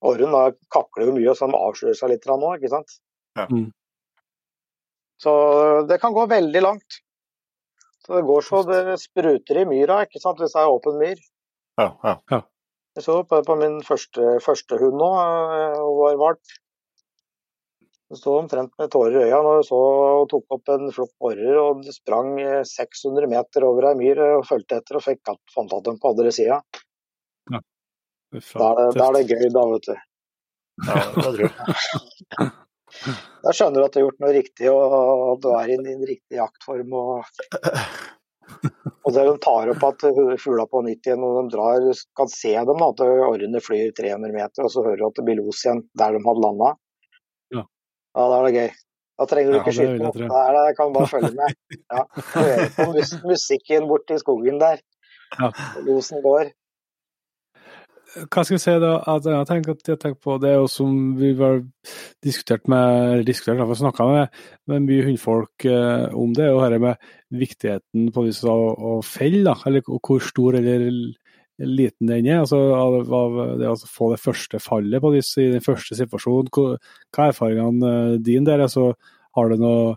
Ja. Orren kakler jo mye, så de avslører seg litt nå, ikke sant. Ja. Mm. Så det kan gå veldig langt. Så det går så det spruter i myra, ikke sant, hvis det er åpen myr. Ja, ja. Jeg så på, på min første, første hund nå, hun var valp. Hun sto omtrent med tårer i øya når hun så og tok opp en flokk orrer og sprang eh, 600 meter over ei myr og fulgte etter og fikk fant at dem på andre sida. Da, er det- da er det gøy, da, vet du. ja det tror jeg. Da skjønner du at du har gjort noe riktig og at du er i din riktige jaktform. Og, og det de tar opp at fugla på nytt igjen og de drar, kan se dem, da, at orrene flyr 300 meter, og så hører du at det blir los igjen der de hadde landa. Ja. ja, da er det gøy. Da trenger du Ja, ikke det skyte på. jeg Da er det, kan du bare følge med. Ja, Høre på musikken borti skogen der. Ja. Losen går. Hva skal vi si da, at jeg tenker, at jeg tenker på det er jo som vi har diskutert med, diskutert, i snakka med, med mye hundfolk eh, om det, og dette med viktigheten på vis av å, felle, da, eller hvor stor eller liten den er. altså av, av det å få det første fallet på vis i den første situasjonen. Hva, hva er erfaringene eh, dine der? altså Har du noe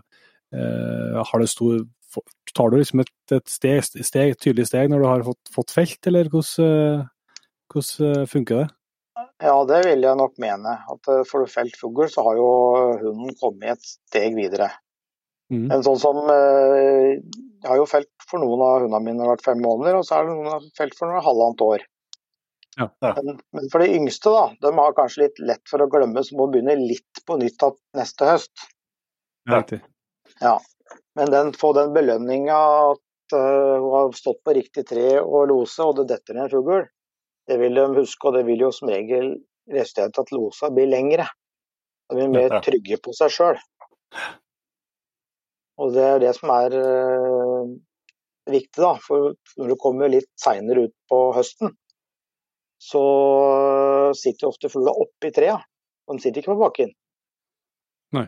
eh, har det stor, Tar du liksom et, et steg, steg, tydelig steg når du har fått, fått felt, eller hvordan eh, hvordan eh, funker det? Ja, det vil jeg nok mene. At for får felt fugl, så har jo hunden kommet et steg videre. Mm. En sånn som eh, Jeg har jo felt for noen av hundene mine vært fem måneder, og så er det noen som har felt for noe halvannet år. Ja. Ja. Men, men for de yngste, da, de har kanskje litt lett for å glemme, så må begynne litt på nytt av neste høst. Ja. Ja. Men den, få den belønninga at uh, hun har stått på riktig tre og lose, og det detter ned en fugl, det vil de huske, og det vil jo som regel resultere til at losa blir lengre. De blir mer trygge på seg sjøl. Og det er det som er eh, viktig, da. For når du kommer litt seinere ut på høsten, så sitter de ofte fugla oppi trea. De sitter ikke på bakken. Nei.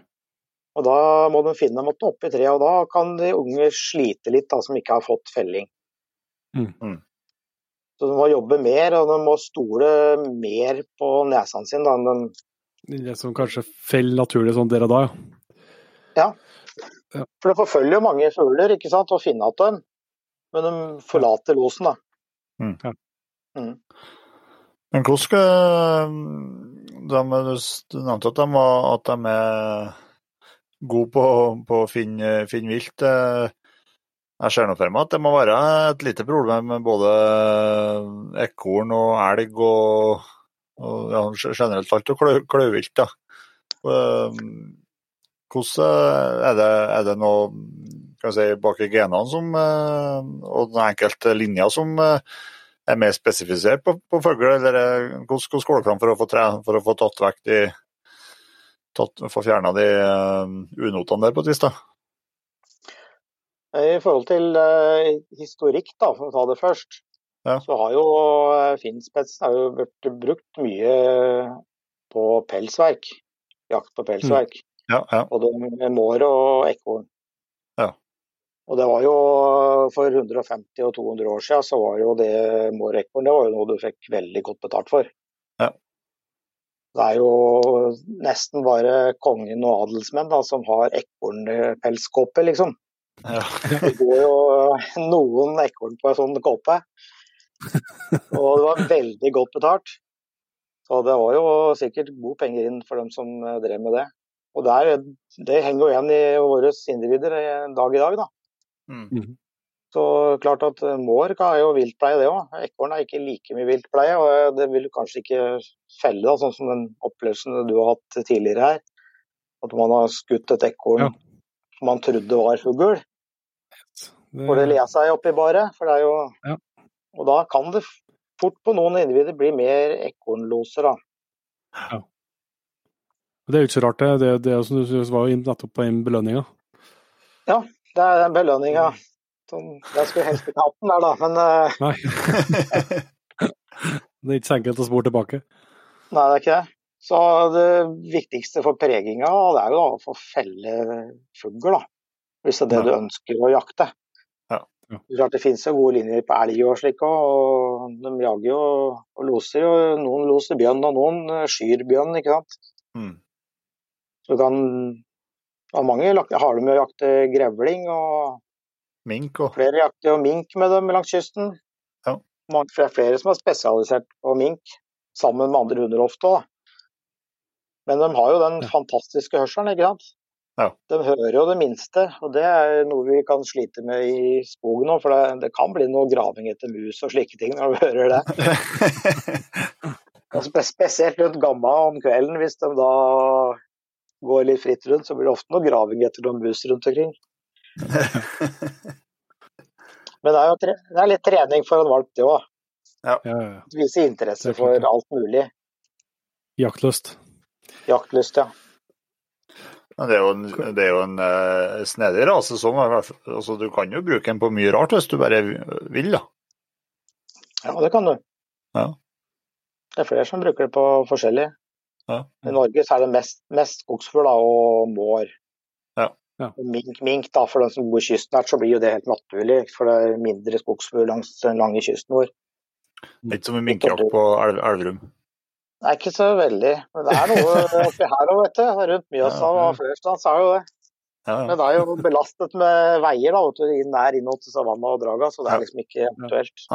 Og da må de finne dem oppi trea, og da kan de unge slite litt, da, som ikke har fått felling. Mm. Mm. Så de må jobbe mer, og de må stole mer på nesene sine. Enn den Det som kanskje faller naturlig sånn der og da, ja. ja. For det forfølger jo mange fugler ikke sant, å finne igjen dem. Men de forlater losen, da. Mm. Ja. Mm. Men hvordan skal de, du, du nevnte at de, var, at de er gode på, på å finne, finne vilt. Jeg ser nå for meg at det må være et lite problem med både ekorn og elg og, og ja, generelt alt og klø- kløvvilt. da. Eh, Hvordan er det, er det noe kan si, bak i genene som, eh, og den enkelte linja som eh, er mer spesifisert på, på fugl, eller eh, hvordan går det for å få, tre, for å få tatt vekk de tatt, Få fjerna de unotene der på et vis, da? I forhold til eh, historikk, da, for å ta det først, Ja. så har jo Finnspets vært har jo blitt brukt mye på pelsverk. Jakt på pelsverk. Ja, ja. Både mår og ekorn. Ja. Og det var jo for 150 og 200 år siden så var jo det mår og ekorn det var jo noe du fikk veldig godt betalt for. Ja. Det er jo nesten bare kongen og adelsmenn da, som har ekornpelskåpe, liksom. Ja. Det går jo noen ekorn på en sånn kåpe. Og det var veldig godt betalt. Så det var jo sikkert gode penger inn for dem som eh, drev med det. Og det, er, det henger jo igjen i våre individer dag i dag, da. Mm. Mhm. Så klart at eh, er jo viltpleie, det òg. Ekorn er ikke like mye viltpleie. Og eh, det vil kanskje ikke felle, da, sånn som den opplevelsen du har hatt tidligere her. At man har skutt et ekorn Ja. Man trodde var fugl. For det le seg oppi bare. For det er jo Ja. Og da kan det fort på noen individer bli mer ekornloser, da. Ja. Det er jo ikke så rart, det. Det, det som du var jo nettopp på den belønninga. Det er den belønninga. Sånn, jeg skulle helst ikke hatt den der, da. Men eh, Nei. det er ikke så enkelt å spore tilbake. Nei, det er ikke det. Så det viktigste for preginga det er jo da å få felle fugl, da. Hvis det er det Ja. du ønsker å jakte. Ja. Ja. Det Klart det finnes jo gode linjer på elg og slik òg, og de jager jo og loser jo. Noen loser bjørn, og noen eh, skyr bjørn, ikke sant. Mm. Så du kan og mange har de å jakte grevling, og Mink og flere jakter jo mink med dem langs kysten. Ja. Mange, det er flere som er spesialisert på mink, sammen med andre hunder ofte òg. Men de har jo den Ja. fantastiske hørselen, ikke sant. Ja. De hører jo det minste, og det er noe vi kan slite med i skogen nå. For det, det kan bli noe graving etter mus og slike ting når du hører det. Og spesielt rundt Gamma om kvelden, hvis de da går litt fritt rundt, så blir det ofte noe graving etter noen mus rundt omkring. Men det er jo tre, det er litt trening for en valp, det òg. Ja, ja, ja. Vise interesse er for alt mulig. Jaktlyst. Jaktlyst, ja. Det er jo en, det er jo en uh, snedig rase. Sånn. Altså, du kan jo bruke den på mye rart hvis du bare vil, da. Ja, det kan du. Ja. Det er flere som bruker det på forskjellig. Ja. I Norge så er det mest, mest skogsfugl og mår. Ja. Ja. Og Mink, mink da, for den som bor kystnært, så blir jo det helt naturlig. For det er mindre skogsfugl langs den lange kysten vår. Er som en minkejakt på Elv Elverum. Er ikke så veldig. Men det er noe oppi her òg, vet du. Rundt Mjøsa og steder så er jo det. Ja, ja. Men det er jo belastet med veier da, vet du, inn nær inn til Savanna og Draga, så det er liksom ikke aktuelt.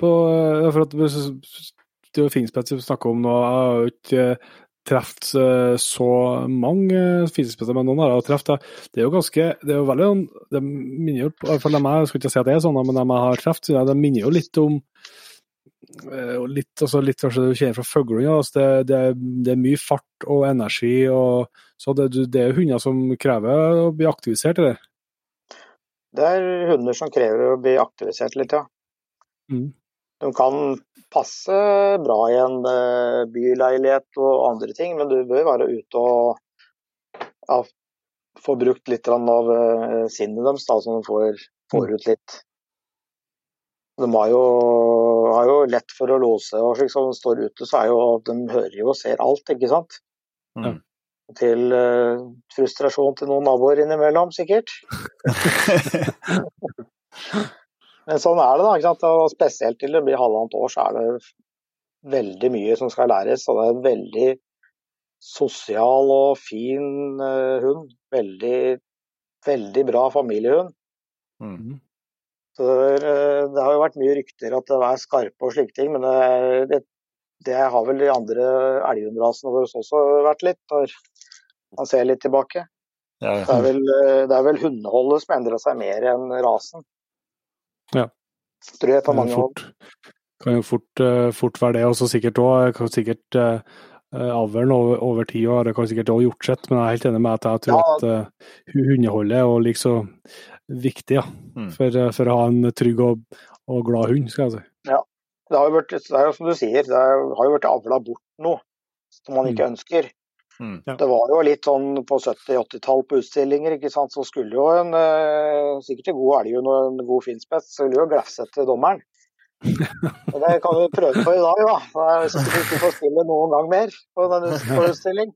På, ja, for at det er jo finspett vi snakker om nå. Jeg har jo ikke truffet eh, så mange finspesser, men noen har jeg truffet. Det er jo ganske Det er jo veldig sånn- Det minner jo i hvert fall dem jeg skal ikke si at det er sånn, men dem jeg har truffet, det minner jo litt om og litt, altså litt kanskje du kjenner fra fuglehund. Altså det, det, det er mye fart og energi. og så det, det er hunder som krever å bli aktivisert. Eller? Det er hunder som krever å bli aktivisert litt, ja. Mm. De kan passe bra i en eh, byleilighet og andre ting, men du bør være ute og ja, få brukt litt av eh, sinnet deres, da, så de får, får ut litt. De har jo, har jo lett for å låse, og slik som de står ute, så er jo de hører jo og ser alt, ikke sant. Mm. Til uh, frustrasjon til noen naboer innimellom, sikkert. Men sånn er det, da. ikke sant? Og spesielt til det blir halvannet år, så er det veldig mye som skal læres. Og det er en veldig sosial og fin uh, hund. Veldig, veldig bra familiehund. Mm. Så det, eh, det har jo vært mye rykter at det er skarpe og slike ting, men det, det, det har vel de andre elghundrasene våre også vært litt, når man ser litt tilbake. Ja, Det er vel, eh, det er vel hundeholdet som endrer seg mer enn rasen. Ja. Tror jeg på mange hold. kan jo fort, eh, fort være det. Og så sikkert òg sikkert avlen over, over tid og det kan sikkert òg gjort sitt, men jeg er helt enig med at jeg tror Ja. at eh, hundeholdet og liksom viktig ja, Mm. for, eh, for å ha en trygg og, og glad hund, skal jeg si. Det har jo vært, det er jo som du sier, det har jo vært avla bort noe som man ikke ønsker. Mm. Ja. Det var jo litt sånn på 70-80-tall på utstillinger, ikke sant, så skulle jo en eh, sikkert en god elghund og en god finspett skulle jo glefsette dommeren. Og det kan vi prøve på i dag, da. Det Hvis vi ikke får spille noen gang mer på på utstilling.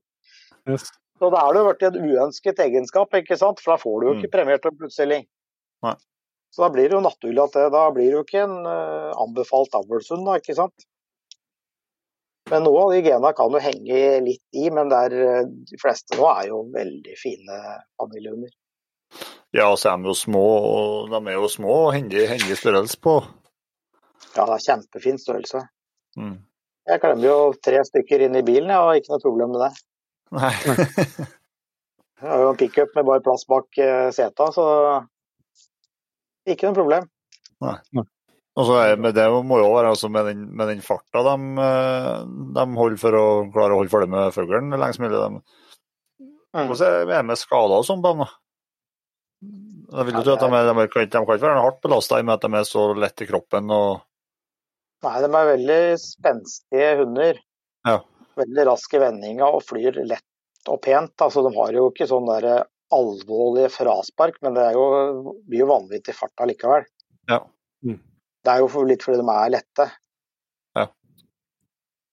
Yes. Så da er det jo blitt en uønsket egenskap, ikke sant? for da får du jo ikke premiert en plutselig. Nei. Så da blir det jo naturlig at det, da blir det jo ikke en uh, anbefalt avlshund, da, ikke sant. Men noe av de gena kan jo henge litt i, men det er, eh, de fleste nå er jo veldig fine familiehunder. ja, så er de jo små, og de er jo små og hendig størrelse på. Ja, det er kjempefin størrelse. Mm. Jeg klemmer jo tre stykker inn i bilen, jeg har ikke noe problem med det. Nei. Jeg har jo en pickup med bare plass bak eh, seta, så ikke noe problem. Og så er, men det må jo være altså med, den, med den farta de, eh, de holder for å klare å holde følge med fuglen lengst mulig. De, Mm. hvordan er det med skader og sånn på dem? Jeg vil jo tro at de, er, de, de kan ikke være hardt belasta i og med at de er så lette i kroppen. og Nei, de er veldig spenstige hunder. Ja. Veldig raske i vendinga og flyr lett og pent. Altså, de har jo ikke sånn der alvorlige fraspark, men det er jo, blir jo vanvittig fart allikevel. Ja. Mm. Det er jo for, litt fordi de er lette. Ja.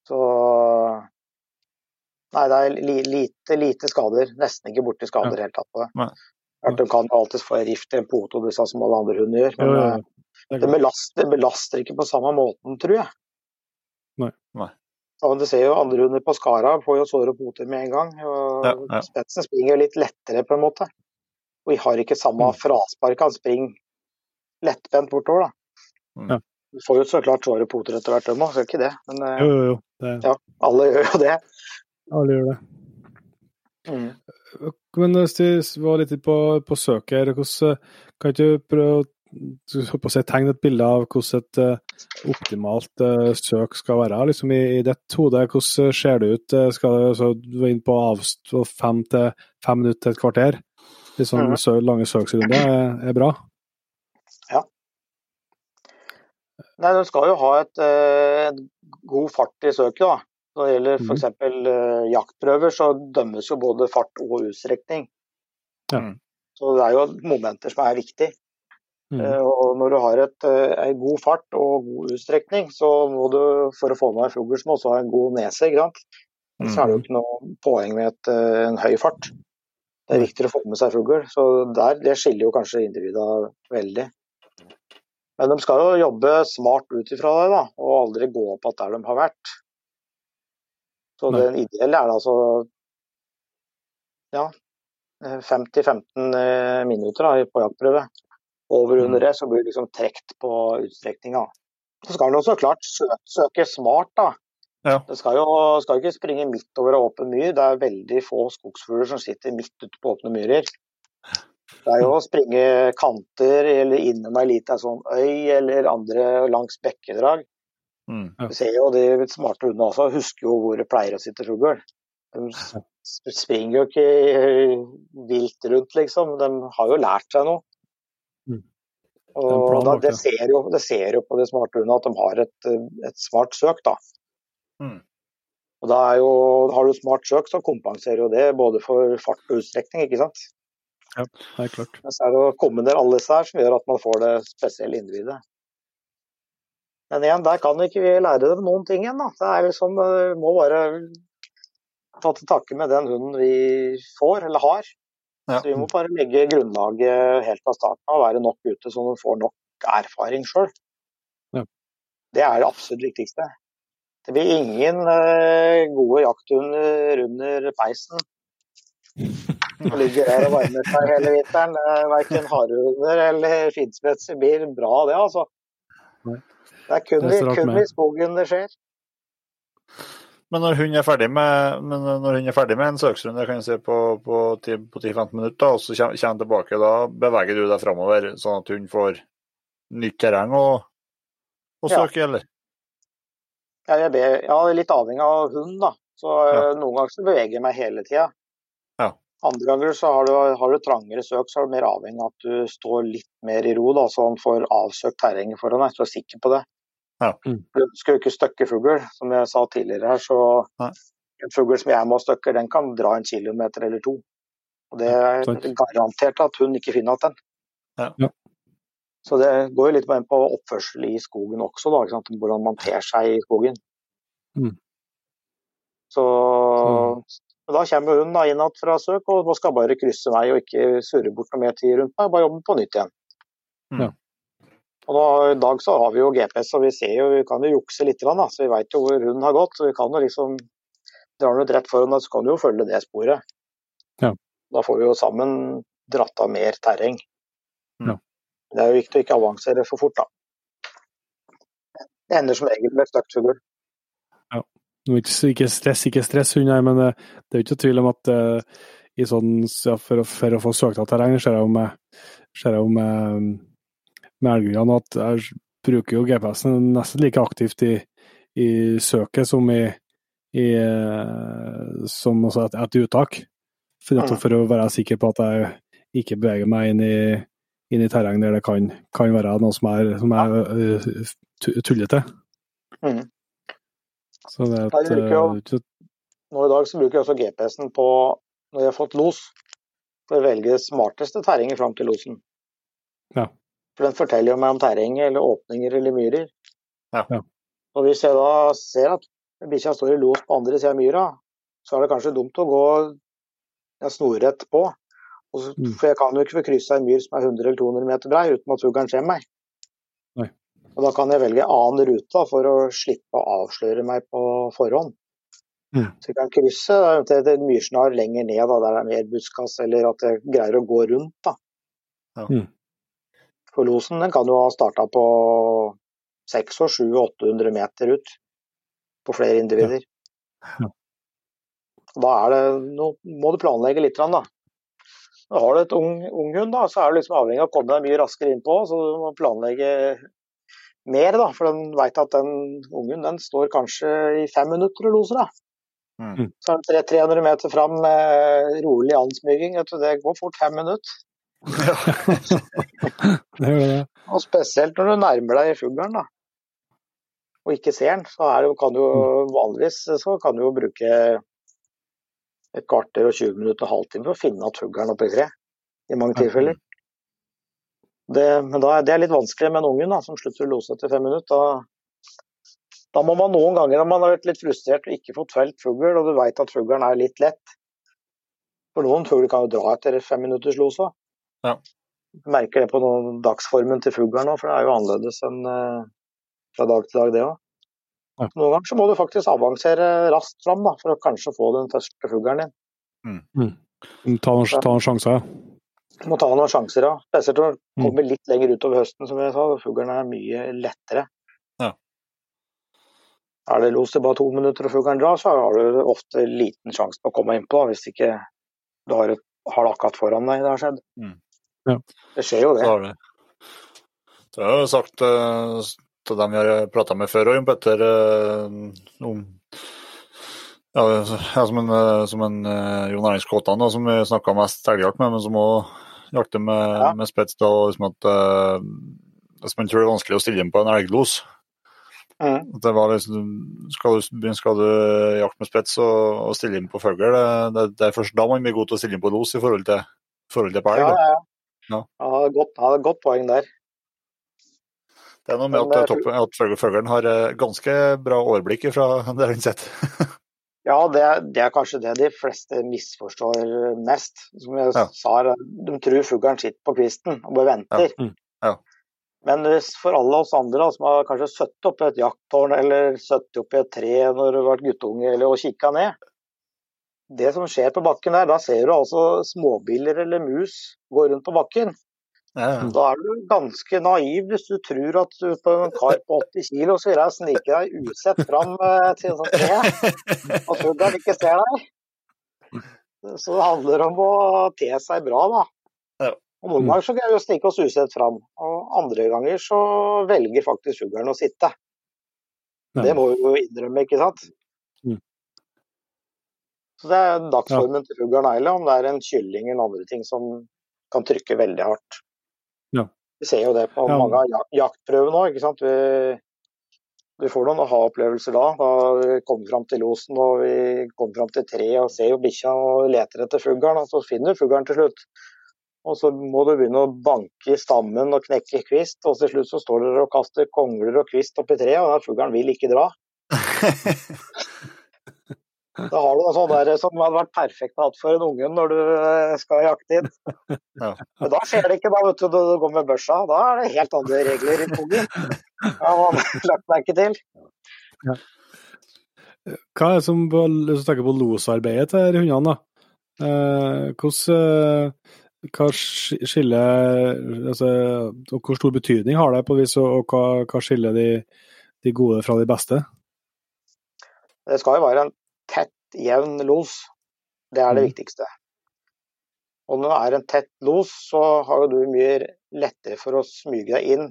Så Nei, det er li, lite, lite skader. Nesten ikke borti skader i det hele tatt på det. Nei. De kan alltid få rift i en det sånn som alle andre hunder gjør. Men ja, jo, eh. Det er belaster, belaster ikke på samme måten, tror jeg. Nei. Nei. Ja, men du ser jo andre hunder på skara får jo sår og poter med en gang. og Ja, ja. Spetsen springer jo litt lettere, på en måte. Og vi har ikke samme Mm. fraspark. Han springer lettbent bortover, da. Mm. Ja. Du får jo så klart sår og poter etter hvert, dem òg, skal ikke det. Men eh, Jo, jo, jo. Det, Ja. alle gjør jo det. alle gjør det. Mm. Men hvis vi var litt på, på søket her, hvordan, kan ikke du prøve å du håper å si, tegne et bilde av hvordan et uh, optimalt uh, søk skal være liksom i, i ditt hode? Hvordan ser det ut? Eh, Skal det, så du er inne på avstå fem til fem minutter til et kvarter? Litt sånn mm. sø, lange søksrunder er, er bra? Nei, Du skal jo ha et, et god fart i søket. da. Når det gjelder Mhm. f.eks. Uh, jaktprøver, så dømmes jo både fart og utstrekning. Ja. Så det er jo momenter som er viktig. Mm. Eh, Og når du har et, eh, en god fart og god utstrekning, så må du for å få med deg fugl som også har en god nese. ikke sant? Så er det jo ikke noe poeng med et, eh, en høy fart. Det er viktigere å få med seg fugl. Så der, det skiller jo kanskje individet veldig. Men de skal jo jobbe smart ut ifra det, da, og aldri gå opp igjen der de har vært. Så Nei. den ideelle er altså ja, 5-15 eh, minutter da, på jaktprøve. Over under det så blir det liksom trukket på utstrekninga. Så skal du også klart søke, søke smart, da. Ja. Det skal jo skal ikke springe midt over en åpen myr. Det er veldig få skogsfugler som sitter midt ute på åpne myrer. Det er jo å springe kanter eller innom ei lita sånn øy eller andre langs bekkedrag. Mm. Ja. Du ser jo de smarte hundene også, husker jo hvor det pleier å sitte fugl. De springer jo ikke vilt rundt, liksom. De har jo lært seg noe. Og da, det, ser jo, det ser jo på de smarte hundene at de har et, et smart søk, da. Mm. Og da er jo, Har du smart søk, så kompenserer jo det både for fart og utstrekning, ikke sant. Ja, Det er klart. Men så er det å kombinere alle disse her som gjør at man får det spesielle individet. Men igjen, der kan ikke vi lære dem noen ting igjen. da. Det er liksom, vi må bare ta til takke med den hunden vi får, eller har. Ja. Så vi må bare legge grunnlaget helt fra starten av og være nok ute så du får nok erfaring sjøl. Ja. Det er det absolutt viktigste. Det blir ingen eh, gode jakthunder under peisen. Og ligger der og varmer seg hele vinteren. Uh, Verken harehunder eller finspetser blir bra, det, altså. Det er kun, Det er kun i skogen det skjer. Men når hun er ferdig med, hun er ferdig med en søksrunde kan jeg på, på, 10 på 10-15 minutter, og så kommer hun tilbake, da beveger du deg framover, sånn at hun får nytt terreng å, å Ja. søke, eller? Ja, jeg ber, ja, litt avhengig av hund, da. Så eh, Ja. Noen ganger så beveger jeg meg hele tida. Ja. Andre ganger så har du, har du trangere søk, så er du mer avhengig av at du står litt mer i ro, da, så han får avsøkt terrenget foran deg. Så du er sikker på det. Ja. Mm. Du skal jo ikke støkke fugl, som jeg sa tidligere her. Så Nei. en fugl som jeg må støkke, den kan dra en kilometer eller to. Og det er sant. garantert at hun ikke finner igjen den. Ja. Ja. Så det går jo litt mer på oppførsel i skogen også, da, ikke sant? hvordan man ter seg i skogen. Mm. Så og da kommer hun da inn igjen fra søk og skal bare krysse meg og ikke surre bort noe mer tid rundt meg, bare jobbe på nytt igjen. Mm. Ja. Og nå, I dag så har vi jo GPS, og vi ser jo, vi kan jo jukse litt, da, så vi veit jo hvor hunden har gått. så vi kan jo liksom Drar den ut rett foran så kan du jo følge det sporet. Ja. Da får vi jo sammen dratt av mer terreng. Ja. Det er jo viktig å ikke avansere for fort, da. Det ender som regel med støkt fugl. Ja. Ikke, stress, ikke stress, hun her, men eh, det er jo ikke tvil om at uh, i sånn, ja, for, for, å få søkt av terreng, ser jeg med, ser jeg jo med, med elgene at jeg bruker jo GPS-en nesten like aktivt i, i søket som i, i som også et, et uttak. For, mm. for, å være sikker på at jeg ikke beveger meg inn i, inn i terreng der det kan, kan, være noe som er, som er uh, tullete. Mm. Så det er et, jo, Nå i dag så bruker jeg også GPS-en på når jeg har fått los, for å velge smarteste terrenget fram til losen. Ja. For den forteller jo meg om terrenget eller åpninger eller myrer. Ja. Og hvis jeg da ser at bikkja står i los på andre sida av myra, så er det kanskje dumt å gå snorrett på. Så, mm. for jeg kan jo ikke få kryssa en myr som er 100 eller 200 meter brei uten at fuglen ser meg. Nei. Og da kan jeg velge annen rute for å slippe å avsløre meg på forhånd. Mm. Så jeg kan krysse til en myrsnar lenger ned da, der det er mer buskas, eller at jeg greier å gå rundt. da. Ja. Mm. For losen den kan jo ha starta på 600-800 meter ut på flere individer. Ja. Ja. Da er det, nå må du planlegge litt. Da. Da har du et ung, ung hund, da, så er du liksom avhengig av å komme deg mye raskere innpå. Så du må planlegge mer, da, for den veit at den ungen den står kanskje i fem minutter og loser. da. Mm. Så er det 300 meter fram med rolig ansmygging. Det går fort fem minutter. Ja. det gjør det. Og spesielt når du nærmer deg fuglen, da. Og ikke ser den, så det, kan du mm. vanligvis så kan du jo bruke et kvarter og 20 minutter og halvtime for å finne at fuglen oppi treet. i mange tilfeller. Det, men da, det er litt vanskelig med en unge da, som slutter å lose etter fem minutter. Da, da, må man noen ganger, når man har vært litt frustrert og ikke fått felt fugl, og du veit at fuglen er litt lett For noen fugler kan jo dra etter fem minutters los òg. Ja. Merker det på noen, dagsformen til fuglen nå, for det er jo annerledes enn uh, fra dag til dag, det òg. Ja. Noen ganger så må du faktisk avansere raskt fram da, for å kanskje få den første fuglen din. Mm. Mm. Ta, noen, ta noen sjanser, ja. Du må ta noen sjanser, ja. Spesielt når du mm. kommer litt lenger utover høsten, som jeg sa. Fuglen er mye lettere. Ja. Er det los til bare to minutter og fuglen drar, så har du ofte liten sjanse på å komme innpå, hvis ikke du har, et, har det akkurat foran deg det har skjedd. Mm. Ja. Det skjer jo det. det. det har jo sagt uh, av dem vi har prata med før òg, Petter, eh, om ja, som en, eh, som en Jon Erling Skåtan, som vi snakka mest elgjakt med, men som òg jakter med, ja. med spets. da, liksom at Hvis man tror det er vanskelig å stille inn på en elglos mm. det var liksom, skal, du, skal du jakte med spets og, og stille inn på fugl, det, det, det, er først da man blir god til å stille inn på los i forhold til, forhold til på elg. Ja, ja, ja. ja. godt, ja, godt poeng der. Det er noe med at, toppen, at fuglen har eh, ganske bra overblikk fra det han sitter. ja, det er, det er, kanskje det de fleste misforstår mest. Som jeg ja. sa, de tror fuglen sitter på kvisten og bare venter. Ja. Mm. Ja. Men hvis for alle oss andre som har kanskje sittet oppi et jakttårn eller sittet oppi et tre når du har vært guttunge eller og kikka ned Det som skjer på bakken der, da ser du altså småbiller eller mus gå rundt på bakken. Ja. Da er du ganske naiv hvis du tror at du på en kar på 80 kg så vil jeg snike deg usett fram til til sånn tre, og fuglen ikke ser deg. Så det handler om å te seg bra, da. Ja. Og Noen ganger så greier vi å snike oss usett fram, og andre ganger så velger faktisk fuglen å sitte. Det må vi jo innrømme, ikke sant? Så det er dagsformen til fuglen eller om det er en kylling eller andre ting som kan trykke veldig hardt. Ja. Vi ser jo det på ja. mange av jaktprøvene òg. Vi, vi får noen aha-opplevelser da. Da vi kommer fram til losen og vi kommer fram til treet og ser jo bikkja og leter etter fuglen. Og så finner du fuglen til slutt. Og så må du begynne å banke i stammen og knekke kvist, og til slutt så står dere og kaster kongler og kvist oppi treet, og den fuglen vil ikke dra. Da har du en sånn der som hadde vært perfekt å ha for en unge når du eh, skal jakte inn. Ja. Men da skjer det ikke da, vet du, du går med børsa. Da er det helt andre regler i skogen. Det har man lagt merke til. Ja. Hva er det som hvis du tenker på losarbeidet til hundene, da? Eh, hvordan, eh, hva skiller altså, Hvor stor betydning har det på vis, og hva, hva skiller de, de gode fra de beste? Det skal jo være en tett, jevn los. Det er det mm. viktigste. Og når det er en tett los, så har jo du mye lettere for å smyge deg inn.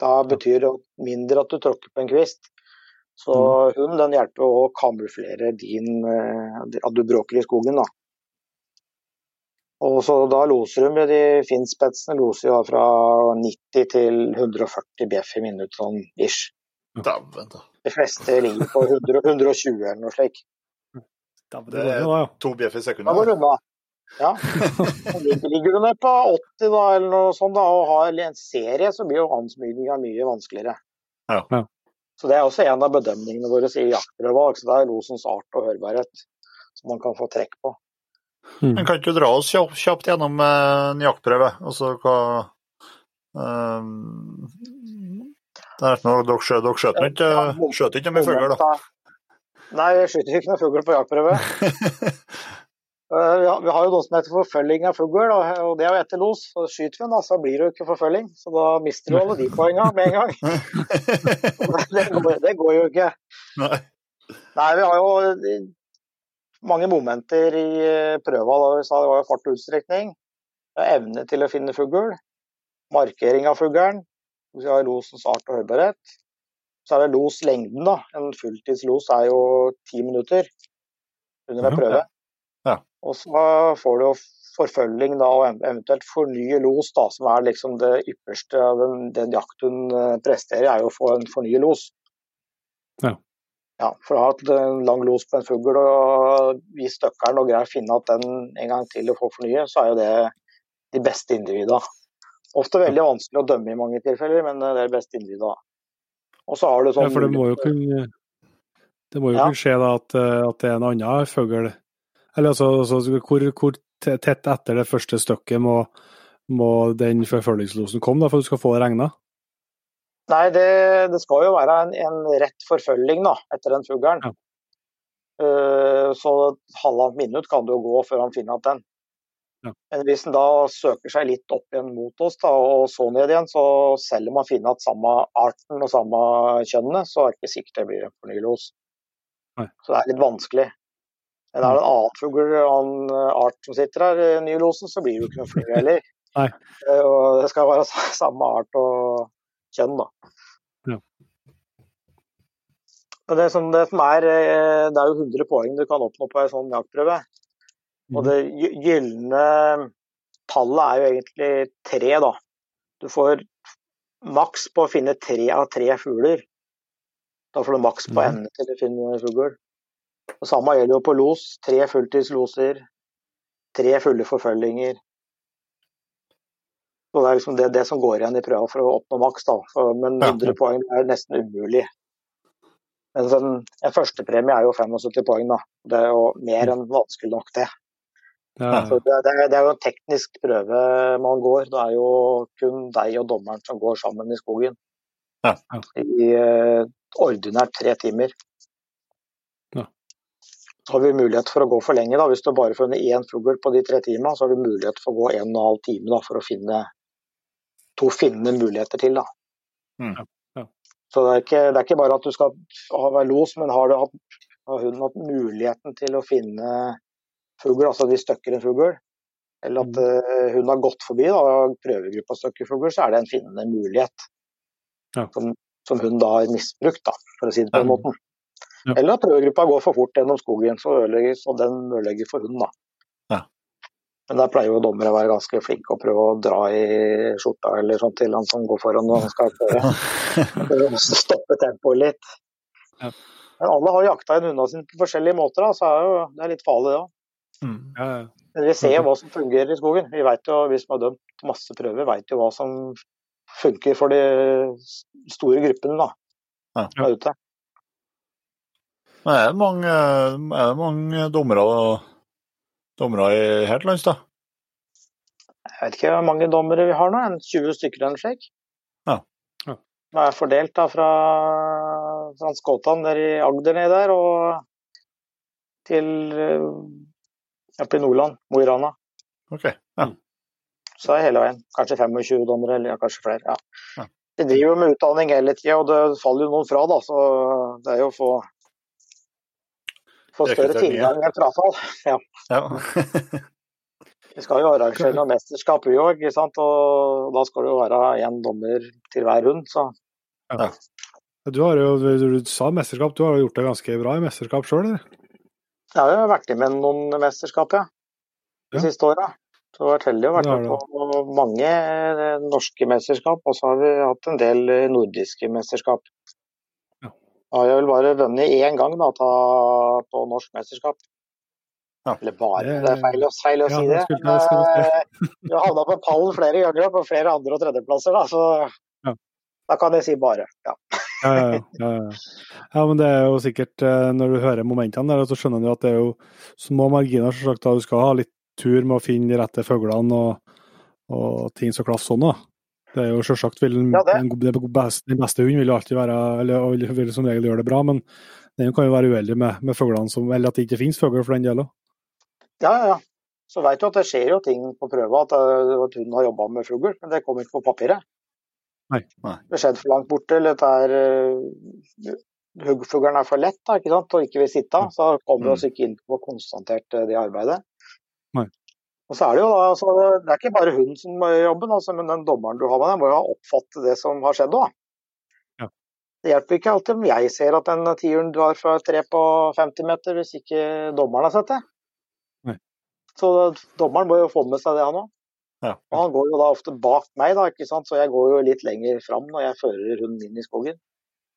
Da betyr det mindre at du tråkker på en kvist. Så hund den hjelper å kamuflere din eh, At du bråker i skogen, da. Og så da loser de de finspetsene loser jo fra 90 til 140 bjeff i minuttet sånn ish. De fleste ligger på 100, 120 eller noe slikt. Dæven, Det det går ja. To bjeff i Da går sekundet. det unna. Ja. Ligger ligger du ned på 80 da, eller noe sånt da, og har en serie, så blir jo ansmygninga mye vanskeligere. Ja. Ja. Så Det er også en av bedømningene våre i jaktprøva. Så det er losens art og hørbarhet som man kan få trekk på. Men kan ikke du dra oss kjapt, gjennom eh, en jaktprøve? Altså hva um, det er ikke noe, Dere skjøt dere skjøt nå ikke skjøt ikke med fugl, da? Nei, vi skyter ikke noen fugl på jaktprøve. Eh, Vi har, jo noe som heter forfølging av fugl, og det er jo etter los. Så skyter vi den, så blir det jo ikke forfølging. Så da mister du alle de poengene med en gang. Det går, det går jo ikke. Nei. Nei, vi har jo eh, mange momenter i eh, prøva. Da vi sa det var jo fart og utstrekning. Evne til å finne fugl. Markering av fuglen. Losens art og hørbarhet. Så er det loslengden, da. En fulltidslos er jo ti minutter under en prøve. Ja. Og så får du jo forfølging da, og eventuelt fornye los, da, som er liksom det ypperste av den, den jakthund eh, presterer, er jo å få en fornye los. Ja. Ja, for å ha hatt en lang los på en fugl og vi støkkeren og greier å finne at den en gang til å få fornye, så er jo det de beste individene. Ofte veldig vanskelig å dømme i mange tilfeller, men det er de beste individa. Og så har du Ja, sånn for det må jo kunne Det må jo Ja. kunne skje da at, eh, at det er en annen fugl Eller altså, altså hvor, hvor tett etter det første stykket må, må den forfølgingslosen komme da, for du skal få det regna? Nei, det, det skal jo være en, en rett forfølging da, etter den fuglen. Ja. Uh, så halvannet minutt kan det jo gå før han finner igjen den. Ja. Men hvis den da søker seg litt opp igjen mot oss da, og så ned igjen, så selv om man finner at samme arten og samme kjønnet, så er det ikke sikkert det blir en fornylos. Så det er litt vanskelig. Men er det en annen fugl og en art som sitter her, i nylosen, så blir det jo ikke noe fly heller. Eh, Og det skal være samme art og kjønn, da. Ja. Det som, det som er eh, Det er jo 100 poeng du kan oppnå på en sånn jaktprøve. Og det gy- gylne tallet er jo egentlig tre, da. Du får maks på å finne tre av tre fugler. Da får du maks på evne til å finne fugl. Og samme gjelder jo på los. Tre fulltidsloser. Tre fulle forfølginger. Så det er liksom det, det som går igjen i prøva for å oppnå maks. da. For, men Ja. poeng er nesten umulig. Men sånn, en førstepremie er jo 75 poeng, da. Det er jo mer enn vanskelig nok, det. Ja, Så det, det, er- det er jo en teknisk prøve man går. Det er jo kun deg og dommeren som går sammen i skogen. Ja. I uh, ordinært tre timer. Ja. Så har vi mulighet for å gå for lenge. da. Hvis du bare funnet én fugl på de tre timene, så har du mulighet for å gå en og en halv time da, for å finne to finne muligheter til. da. Mm. Ja. Så det er, ikke, det er ikke bare at du skal ha være los, men har, du hatt, har hun hatt muligheten til å finne fugl, altså de støkker en fugl, eller at eh, hun har gått forbi da, prøvegruppa støkker fugl, så er det en finnende mulighet. Ja. Som, som hun da har misbrukt, da, for å si det på den Ja. måten. Ja. Eller at prøvegruppa går for fort gjennom skogen, så ødelegges, og den ødelegger for hunden. da. Ja. Men der pleier jo dommere å være ganske flinke og prøve å dra i skjorta eller sånt til han som går foran når han skal prøve. Å Stoppe tempoet litt. Ja. Men alle har jakta en hund av sin på forskjellige måter, da, så er jo, det er litt farlig det òg. Mm. ja, ja. Men vi ser jo hva som fungerer i skogen. Vi vet jo, Vi som har dømt masse prøver, vet jo hva som funker for de store gruppene da, Ja. som er ute. Men er det mange, er det mange dommere, dommere i her til lands, da? Jeg vet ikke hvor mange dommere vi har nå, en 20 stykker eller noe slikt. Ja. Ja. Som er fordelt da fra Frans Skåtan der i Agder nede der, og til oppe i Nordland, Mo i Rana. Ok. Ja. Så er det hele veien. Kanskje 25 dommere, eller ja, kanskje flere. Ja. Ja. De driver jo med utdanning hele tida, og det faller jo noen fra, da. Så det er jo å få, få større tilgang enn frafall. Ja. ja. Vi skal jo arrangere noe mesterskap, vi òg. Og da skal det jo være én dommer til hver hund. Så. Ja. Du har jo, du sa mesterskap, du har jo gjort det ganske bra i mesterskap sjøl, eller? Jeg har jo vært med noen mesterskap, ja. De ja. siste åra. Så har vært heldig å vært med på mange eh, norske mesterskap. Og så har vi hatt en del eh, nordiske mesterskap. Ja. har jeg vel bare vunnet én gang da, på norsk mesterskap. Ja. Eller bare, det er feil, feil å ja, si det. Men uh, vi har havna på pallen flere ganger på flere andre- og tredjeplasser, da, så ja. da kan jeg si bare. Ja. Ja, ja, men det er jo sikkert, når du hører momentene der, så skjønner du at det er jo små marginer. Selvsagt, da du skal ha litt tur med å finne de rette fuglene og, og ting som klaffer sånn. da. Det er jo selvsagt vil, ja, den, beste, beste hunden vil jo alltid være, eller vil som regel gjøre det bra, men den kan jo være uheldig med, med fuglene, som, eller at det ikke finnes fugler for den del òg. Ja, ja, ja. Så veit du at det skjer jo ting på prøva, at, eh, at hunden har jobba med fugl, men det kommer ikke på papiret. Nei. Nei. Det skjedde for langt borte, eller det er uh, Huggfuglen er for lett da, ikke sant, og ikke vil sitte, så kommer vi mm. oss ikke inn på konstatert det arbeidet. Nei. Og så er Det jo da, altså, det er ikke bare hunden som må gjøre jobben, altså, men den dommeren du har med deg, må jo ha oppfattet det som har skjedd òg. Ja. Det hjelper ikke alltid om jeg ser at den tiuren drar fra tre på 50 meter, hvis ikke dommeren har sett det. Nei. Så dommeren må jo få med seg det, han òg. Ja. Og han går jo da ofte bak meg, da, ikke sant? så jeg går jo litt lenger fram når jeg fører hunden inn i skogen.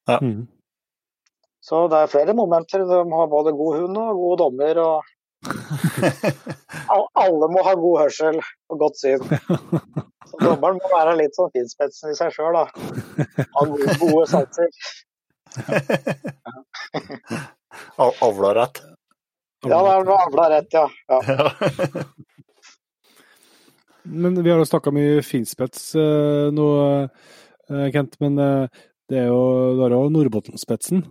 Ja. Mm. Så det er flere momenter. De har både god hund og gode dommer. og Alle må ha god hørsel og godt syn. Så dommeren må være litt sånn finspetsen i seg sjøl, da. Ha gode, gode satser. Avla rett? Ja, det er avla rett, ja. ja. Men vi har jo snakka mye finspets uh, nå, uh, Kent. Men uh, det er jo, det jo Nordbottnspetsen.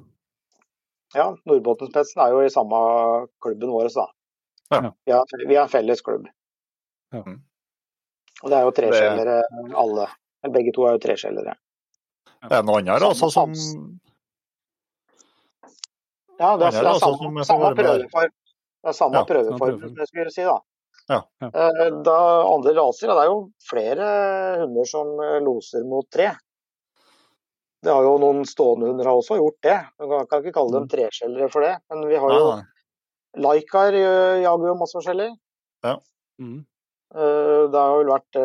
Ja, Nordbottnspetsen er jo i samme klubben vår, da. Ja. Vi, har, vi har en felles klubb. Ja. Mm. Og det er jo treskjellere alle. Begge to er jo treskjellere. Det er noe annet altså, som Ja, det er, det er samme, samme prøveform. Det er samme ja, prøveform, det skulle jeg si. da. Ja. Eh, da andre raser, Det er jo flere hunder som eh, loser mot tre. Det har jo noen stående hunder har også gjort det. Man kan ikke kalle dem mm. treskjellere for det. Men vi har jo Laikar jager jo masse forskjellig. Ja. Mm. Eh, det har vel vært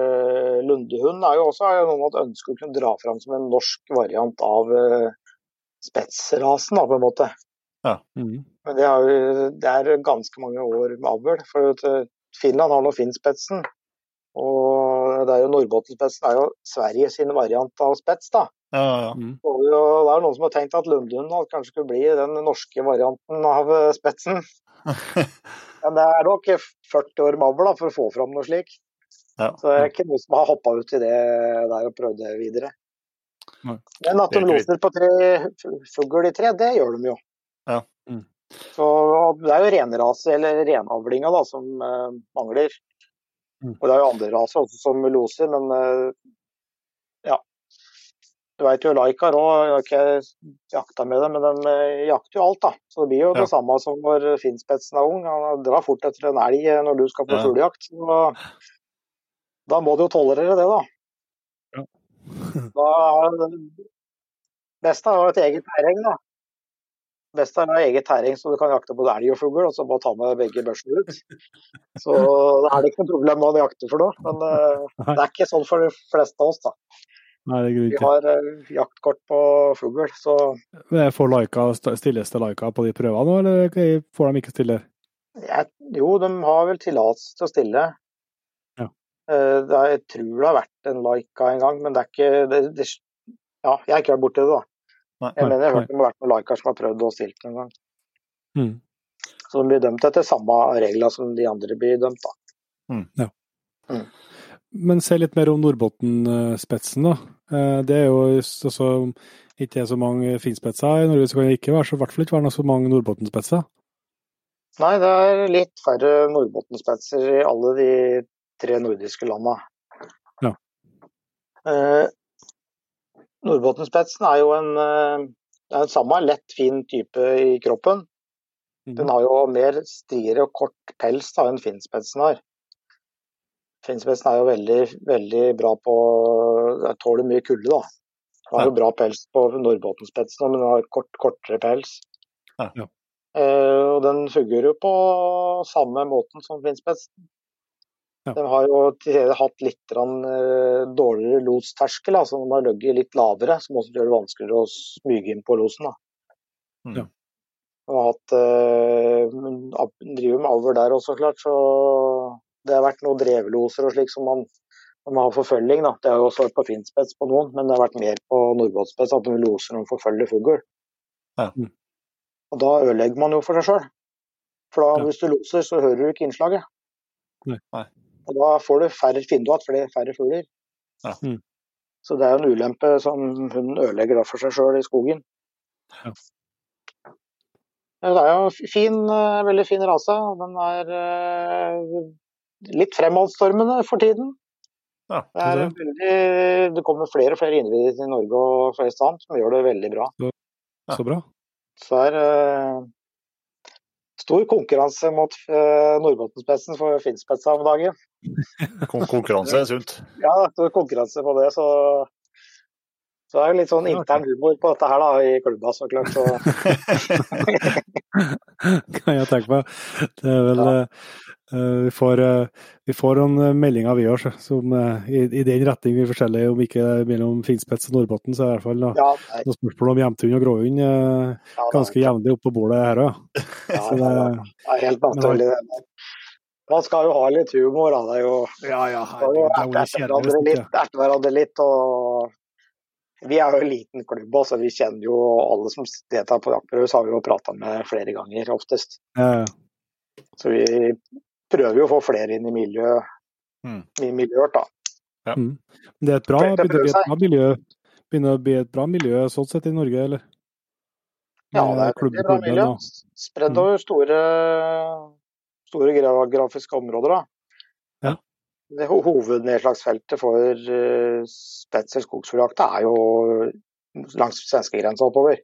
Lundehund er jo også er noen man ønsker å kunne dra fram som en norsk variant av spetsrasen, da, på en måte. Ja. Mm. Men det er, det er, ganske mange år med avl. For Finland har nå Finnspetsen. Og det er jo Nordbottnspetsen er jo Sverige sin variant av spets, da. Ja, ja. Mm. Og det er jo noen som har tenkt at Lundlund kanskje skulle bli den norske varianten av spetsen. Men det er nok 40 år mavl for å få fram noe slik. Ja. Så det er ikke noe som har hoppa ut i det der og prøvd det videre. Nei. Men at de loser på tre fugl i tre, det gjør de jo. Ja. Så det er jo renrase, eller renavlinga, da, som uh, mangler. Mm. Og det er jo andre raser også som loser, men uh, du veit jo Laikar òg, jeg har ikke jakta med det, men de eh, jakter jo alt, da. Så det blir jo ja. det samme som når Finnspetsen er ung. Han drar fort etter en elg når du skal på ja. fuglejakt. Da må du jo tolerere det, da. Ja. da har Best å jo et eget terreng, da. Best å ha eget terreng så du kan jakte på elg og fugl, og så bare ta med begge børsene ut. Så det er ikke noe problem hva å jakte for noe. Men uh, det er ikke sånn for de fleste av oss, da. Nei, det Vi har uh, jaktkort på fugl, så Får laika, Stilles det laika på de prøvene, nå, eller får de ikke stille? Jeg, jo, de har vel tillatelse til å stille. Ja. Uh, er, jeg tror det har vært en laika en gang, men det er ikke det, det, Ja, jeg har ikke borti det, da. Nei, jeg mener jeg har hørt det har vært noen laikaer som har prøvd å stille en gang. Mm. Så de blir dømt etter samme regler som de andre blir dømt, da. Mm. Ja. Mm. Men se litt mer om Nordbotten-spetsen, da. Eh, det er jo altså, ikke så mange finspetser i Norge, så kan det ikke være så, i hvert fall ikke være så mange Nordbotten-spetser. Nei, det er litt færre Nordbotten-spetser i alle de tre nordiske landa. Ja. Eh, Nordbotten-spetsen er jo en, eh, en samme lett, fin type i kroppen. Mhm. Den har jo mer striere og kort pels da, enn finnspetsen har. Finnspetsen er jo veldig, veldig bra på Den tåler mye kulde, da. Den har jo bra pels på Norrbotnspetsen, men den har kort, kortere pels. Ja. Eh, og den fungerer jo på samme måten som Finspetsen. Ja. De har jo tidligere hatt litt eh, dårligere losterskel, altså de har ligget litt lavere, som også gjør det vanskeligere å smyge inn på losen. da. Mm. Ja. De har hatt, eh, driver med avl der også, klart, så det har vært noen drevloser og slik som man, man har forfølging. da. Det har jo også vært på finspets på noen, men det har vært mer på nordbåtspets at de loser når de forfølger fugl. Ja. Mm. Og da ødelegger man jo for seg sjøl. For da, Ja. hvis du loser, så hører du ikke innslaget. Nei. Og da får du færre, finner du igjen er færre fugler. Ja. Mm. Så det er jo en ulempe som hunden ødelegger da for seg sjøl i skogen. Ja. Det er jo fin, eh, veldig fin rase. Den er eh, litt fremadstormende for tiden. Ja, Det, er veldig, det kommer flere og flere individer til Norge og flere steder som gjør det veldig bra. Så bra. Så er eh, stor konkurranse mot uh, Nordbottenspetzen for Finnspetsa om dagen. Kon konkurranse er sunt. Ja, stor konkurranse på det, så så det er jo litt sånn intern humor på dette her da, i klubba, så klart. Så, kan jeg tenke meg. Det er vel eh, eh, vi, får, eh, vi får noen eh, meldinger vi òg, som eh, i, i den retning vi forskjeller, forskjellige, om ikke mellom Finspets og Nordbotten, så er det i hvert fall noe, ja, nei, noe spørsmål om hjemtun og gråhund eh, ja, ganske jevnlig oppå på bordet her òg. ja, det, ja, det er helt naturlig. det. Man skal jo ha litt humor, da. Det er jo ja, er erte hverandre litt, erte hverandre litt. og Vi er jo en liten klubb, så vi kjenner jo alle som deltar på jaktprøve, så har vi jo prata med flere ganger oftest. Ja, ja. Så vi prøver jo å få flere inn i miljøet, Mm. i miljøet da. Mm. Det er et bra, begynner å bli et bra miljø, begynner å bli et bra miljø sånn sett i Norge, eller? Ja, det er et bra miljø. Spredd Mm. over store, store geografiske områder. da. Ja. Det Hovednedslagsfeltet for Spetzer spets- og skogsfugljakta er jo langs svenskegrensa oppover.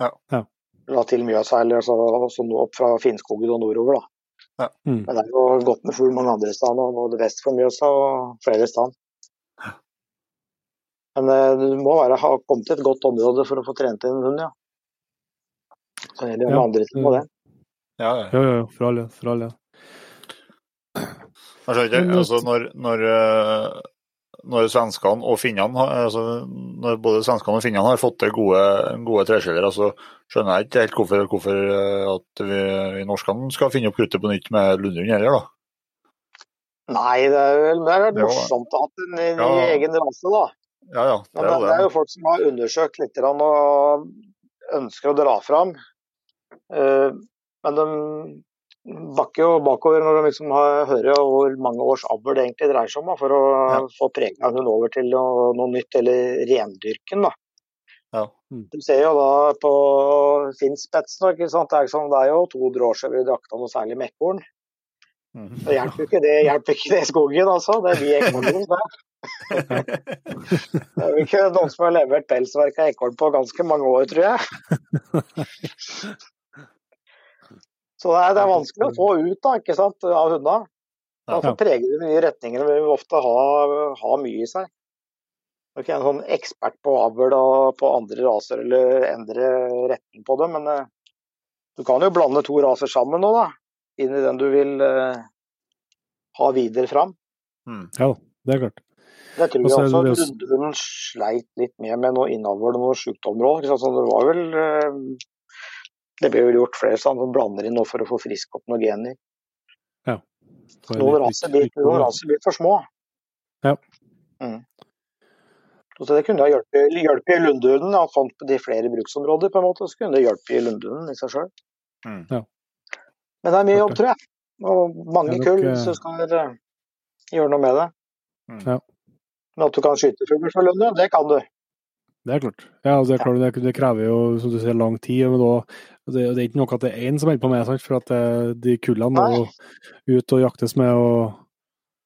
Ja. Ja. La til Mjøsa, eller altså, også opp fra Finnskogen og nordover. da. Mm. Men det er jo godt med fugl mange andre steder, både vest for Mjøsa og flere steder. Men eh, du må være, ha kommet til et godt område for å få trent inn en hund, ja. Så gjelder det Ja, andre ting på det. Ja, ja. ja. jo, jo, for all del. For all del. Jeg skjønner ikke, altså når, når, eh, når svenskene og finnene altså, Når både svenskene og finnene har fått til gode, gode treskjellere, så skjønner jeg ikke helt hvorfor, hvorfor eh, at vi, vi norskene skal finne opp kruttet på nytt med Lundund heller, da. Nei, det er vel det morsomt å ha en ny Ja. egen rase, da. Ja ja, det Men det, det er jo folk som har undersøkt litt og ønsker å dra fram. Eh, Men de bakker jo bakover når de liksom har, hører hvor mange års avl det egentlig dreier seg om, da, for å Ja. få prega hun over til noe, noe nytt, eller rendyrken. da. Ja. Du ser jo da på Finnspetsen, ikke sant? Det, er, sånn, det er jo 200 år siden vi drakta noe særlig med ekorn. Mhm. Det hjelper ikke det, hjelper ikke det skogen, altså. Det er ekorn. det er jo ikke noen som har levert pelsverk av ekorn på ganske mange år, tror jeg. Så det er, det er vanskelig å få ut da, ikke sant, av hundene. Derfor preger de nye retninger. Vi vil ofte ha, ha mye i seg. Jeg er ikke en sånn ekspert på avl og på andre raser eller endre retning på det, men eh, du kan jo blande to raser sammen nå, da. Inn i den du vil uh, ha videre fram. Mm. Ja, det er klart. Det tror Og jeg også at også- sleit litt med med noe innavl og noe sykdommer òg. Det var vel eh, Det blir vel gjort flere sånn som blander inn noe for å få frisk opp noen gener. Ja. Noen raser blir, blir for små. Ja. Mm. Så det kunne ha hjulpet, hjulpet Lundehunden. Ja, fant på de flere bruksområder, på en måte, så kunne det hjulpet Lundehunden i seg sjøl. Mm. Ja. Men det er mye jobb, tror jeg. Og mange nok, kull som skal eh, gjøre noe med det. Mm. Ja. Men at du kan skyte fugl for Lunde, det kan du. Det er klart. Ja, altså, det, er klart det, det krever jo som du sier, lang tid. Men da, det, det er ikke nok at det er én som holder på med det, for at de kullene må ut og jaktes med og,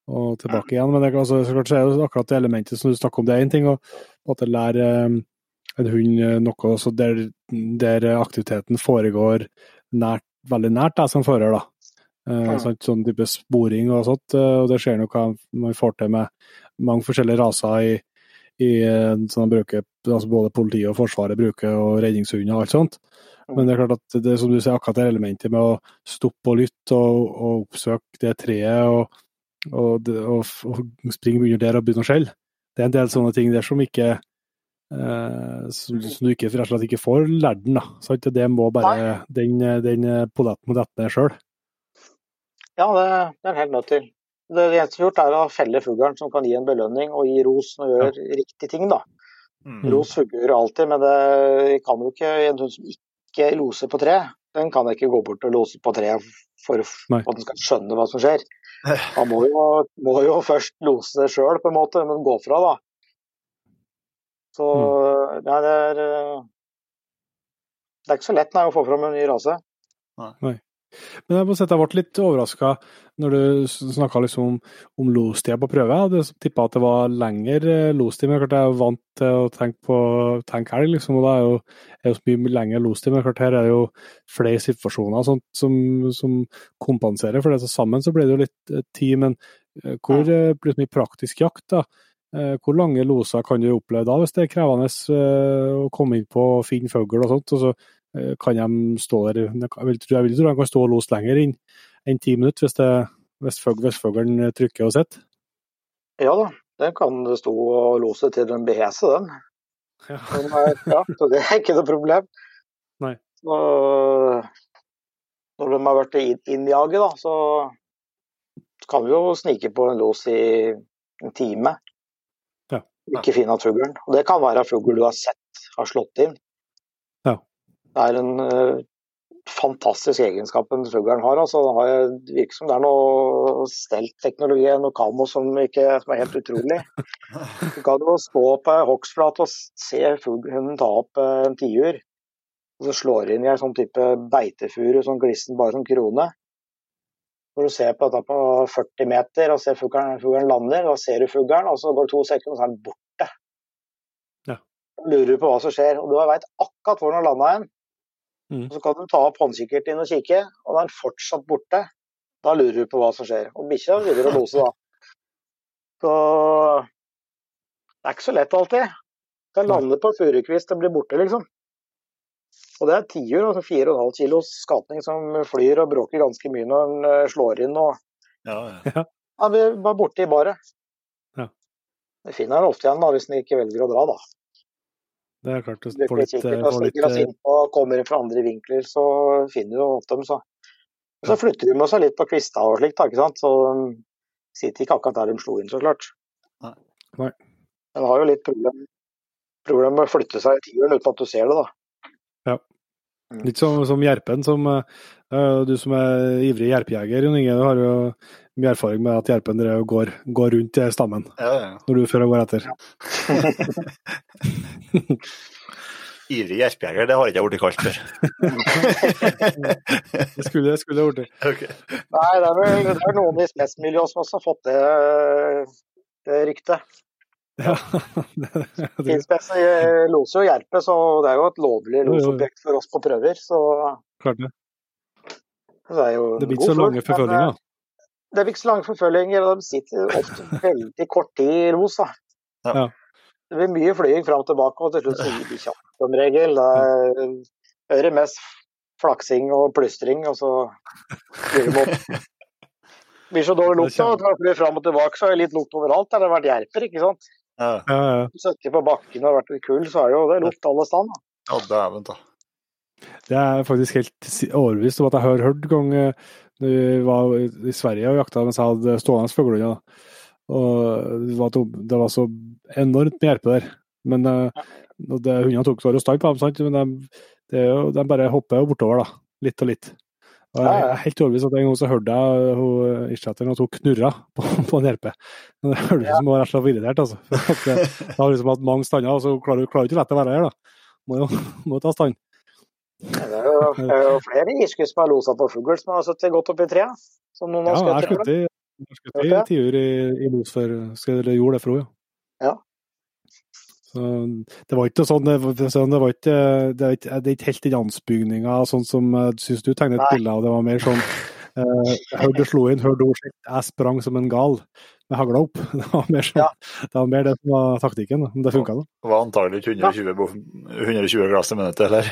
og tilbake igjen. Men det, altså, så klart så er det akkurat det elementet som du snakker om, det er én ting å måte lære eh, en hund eh, noe der, der aktiviteten foregår nært, veldig nært deg som fører. da. Uh, sånn, sånn type sporing og sånt. Uh, og det skjer noe man får til med mange forskjellige raser i, i eh, som de bruker, altså både politiet og Forsvaret bruker, og redningshunder og alt sånt. Men det er klart at det som du sier, akkurat det elementet med å stoppe og lytte og, og oppsøke det treet og, og, og, og springe under der og begynne å skjelle, det er en del sånne ting der som ikke eh, som, som du ikke, rett og slett ikke får lært den. da. Sant? Det må bare den, den polletten må dette ned sjøl. Ja, det, det er en helt nødt til. Det eneste vi har gjort, er å felle fuglen som kan gi en belønning og gi ros når du gjør riktige ting. da. Mm. Ros fugler alltid, men det kan jo ikke en hund som ikke loser på tre. Den kan jeg ikke gå bort og lose på tre for Nei. at den skal skjønne hva som skjer. Man må jo, må jo først lose det sjøl, på en måte, men gå fra, da. Så nei, det er eh, Det er ikke så lett nei, å få fram en ny rase. Men jeg må si at jeg ble litt overraska når du snakka liksom om, om lostida på prøve. Jeg hadde tippa at det var lengre eh, lostid, men klart jeg er vant til å tenke på tenke helg, liksom, og da er jo, er jo så mye lengre lostid. Men klart her er det jo flere situasjoner sånt, som, som kompenserer for det. Så sammen så blir det jo litt eh, tid, men eh, hvor blir det mye praktisk jakt, da? Hvor lange loser kan du oppleve da, hvis det er krevende å komme inn på og finne fugl og sånt? og så kan de stå der Jeg vil, tro- jeg vil tro de kan stå og lose lenger enn en ti minutter hvis, det, hvis, fugl, hvis fuglen trykker og sitter. Ja da, den kan stå og lose til den blir hese, den. Men, eh, ja, så det er ikke noe problem. Nei. Så, når de har vært inn- innjaget, da, så kan vi jo snike på en los i en time. Ja. Ikke finne fuglen. Og det kan være fugl du har sett har slått inn. Det er en eh, fantastisk egenskap den fuglen har. Altså, det virker som det er noe steltteknologi, noe kamo som, ikke, som er helt utrolig. Du kan jo stå på ei hogstflate og se fuglen ta opp eh, en tiur, og så slår inn i en sånn type beitefuru som glissen bare som krone. Når du ser på dette på 40 meter og ser fuglen, fuglen lander, da ser du fuglen, og så går det to sekunder, og så er den borte. Ja. Lurer du på hva som skjer, og du veit akkurat hvor den har landa hen. Mm. Og Så kan du ta opp håndkikkerten inn og kikke, og da er den fortsatt borte. Da lurer du på hva som skjer. Og bikkja begynner å lose, da. Så det er ikke så lett alltid. Den lander på furukvist og blir borte, liksom. Og det er tiur, altså 4,5 kilos skapning som flyr og bråker ganske mye når den eh, slår inn. og Ja, ja. ja, Vi var borte i baret. Ja. Det finner den ofte igjen da, hvis den ikke velger å dra, da. Det er klart. Du får litt, kikkert får litt, stikker oss inn og kommer fra andre vinkler, så finner du ofte dem. Så. Så flytter de med seg litt på kvista og slikt, da, ikke sant. Så de sitter ikke akkurat der de slo inn, så klart. Nei. Nei. Den har jo litt problem, problem med å flytte seg i tiuren uten at du ser det, da. Litt som, som Gjerpen, som eh, du som er ivrig jerpejeger, Jon Inge, du har jo mye erfaring med at jerpen går, går rundt i stammen ja, ja. når du fører og går etter. Ivrig jerpejeger, det har ikke jeg blitt kalt før. Det skulle jeg blitt. Okay. Nei, det er vel det er noen i spesmiljøet som også har fått det, det ryktet. Ja, Finspess eh, loser jo Jerpe, så det er jo et lovlig losobjekt for oss på prøver. Så klart det. Det er jo Det blir ikke så lange forfølginger. eh, Det blir ikke så lange forfølginger, og de sitter ofte veldig kort tid i ros. Ja. Det blir mye flying fram og tilbake, og til slutt så gir de kjapt som regel. Det er, det mest flaksing og plystring, og så blir det opp. Det blir så dårlig lukt da, at man flyr fram og tilbake, så er det litt lukt overalt. Der det har vært jerper, ikke sant. Ja, Ja, ja. På bakken og har vært i kull, så er det jo det lukt alle steder. ja dæven, da. Det er faktisk helt overbevist om at jeg har hørt gang eh, når vi var i Sverige og jakta mens jeg hadde stående fuglehunder. Og det var, det var så enormt med jerpe der. Men ja. det, hundene tok så stand på dem, sant? men de, jo, de bare hopper jo bortover, da. Litt og litt. Og jeg er helt overbevist at en gang så hørte jeg hun isletteren at hun knurra på, på en jerpe. Men det hørtes ut som hun var rett og slett irritert, altså. For at det, det har liksom hatt mange stander, og så klarer hun ikke å la være her, da. Må jo må ta stand. Det er jo, det er jo flere iskudd som har losa på fugl som har sittet godt oppi treet. Som noen Ja, har skutt. i, jeg skutt i tiur i, i los før, eller gjorde det for henne, ja. Ja. Så det var ikke sånn, det, var- sånn, det var ikke, det er ikke, helt den ansbygninga sånn som jeg syns du tegner et bilde av. Det var mer sånn Eh, jeg hørte du slo inn, hørte ord sitt, Jeg sprang som en gal med hagla opp. Det var mer, Ja. det, var mer det som var taktikken, men det funka da. Det var antagelig ikke 120, 120 glass i minuttet eller?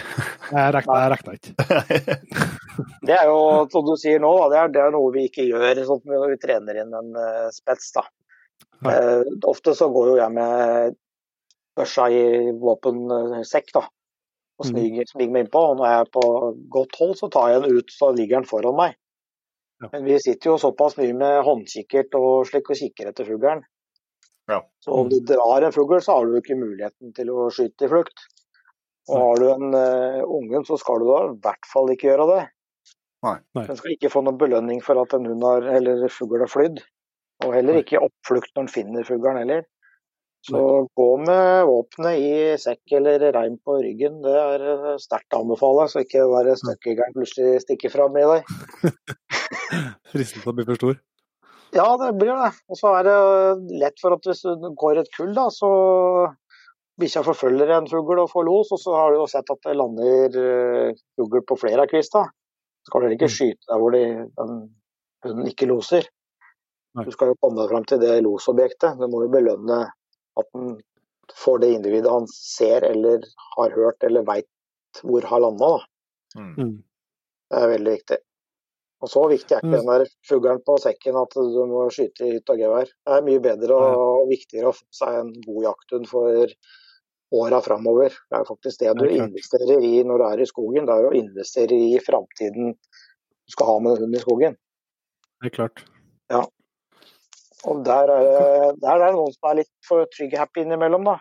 Jeg rekna, ikke. Det er jo, som du sier nå, da, det er, det er noe vi ikke gjør sånn når vi trener inn en eh, spets. da. Nei. Eh, ofte så går jo jeg med børsa i våpensekk da, og Mhm. smyger, smyger meg innpå. Og når jeg er på godt hold, så tar jeg den ut, så ligger den foran meg. Ja. Men vi sitter jo såpass mye med håndkikkert og slik og kikker etter fuglen. Ja. Så om du drar en fugl, så har du jo ikke muligheten til å skyte i flukt. Og har du en uh, unge, så skal du da i hvert fall ikke gjøre det. Nei. Nei. Den skal ikke få noen belønning for at en hund har, eller fugl har flydd. Og heller ikke oppflukt når den finner fuglen heller. Så gå med våpenet i sekk eller reim på ryggen, det er eh, sterkt å anbefale. Så ikke den der støkkjegeren plutselig stikker fram i deg. Fristelsen blir for stor. Ja, det blir det. Og så er det lett for at hvis du går et kull, da, så bikkja forfølger en fugl og får los, og så har du jo sett at det lander uh, fugl på flere av kvista. Så skal du heller ikke Mm. skyte der hvor de, den hunden ikke loser. Du skal jo komme deg fram til det losobjektet. Du må jo belønne at den får det individet han ser eller har hørt eller veit hvor har landa. Mm. Mm. Det er veldig viktig. Og så viktig er ikke Mm. den der fuglen på sekken at du må skyte i hytt og gevær. Det er mye bedre og viktigere å få seg en god jakthund for åra framover. Det er faktisk det du er investerer i når du er i skogen. Det er å investere i framtiden du skal ha med en hund i skogen. Det er klart. Og der er, det- der er det noen som er litt for trygg-happy innimellom, da.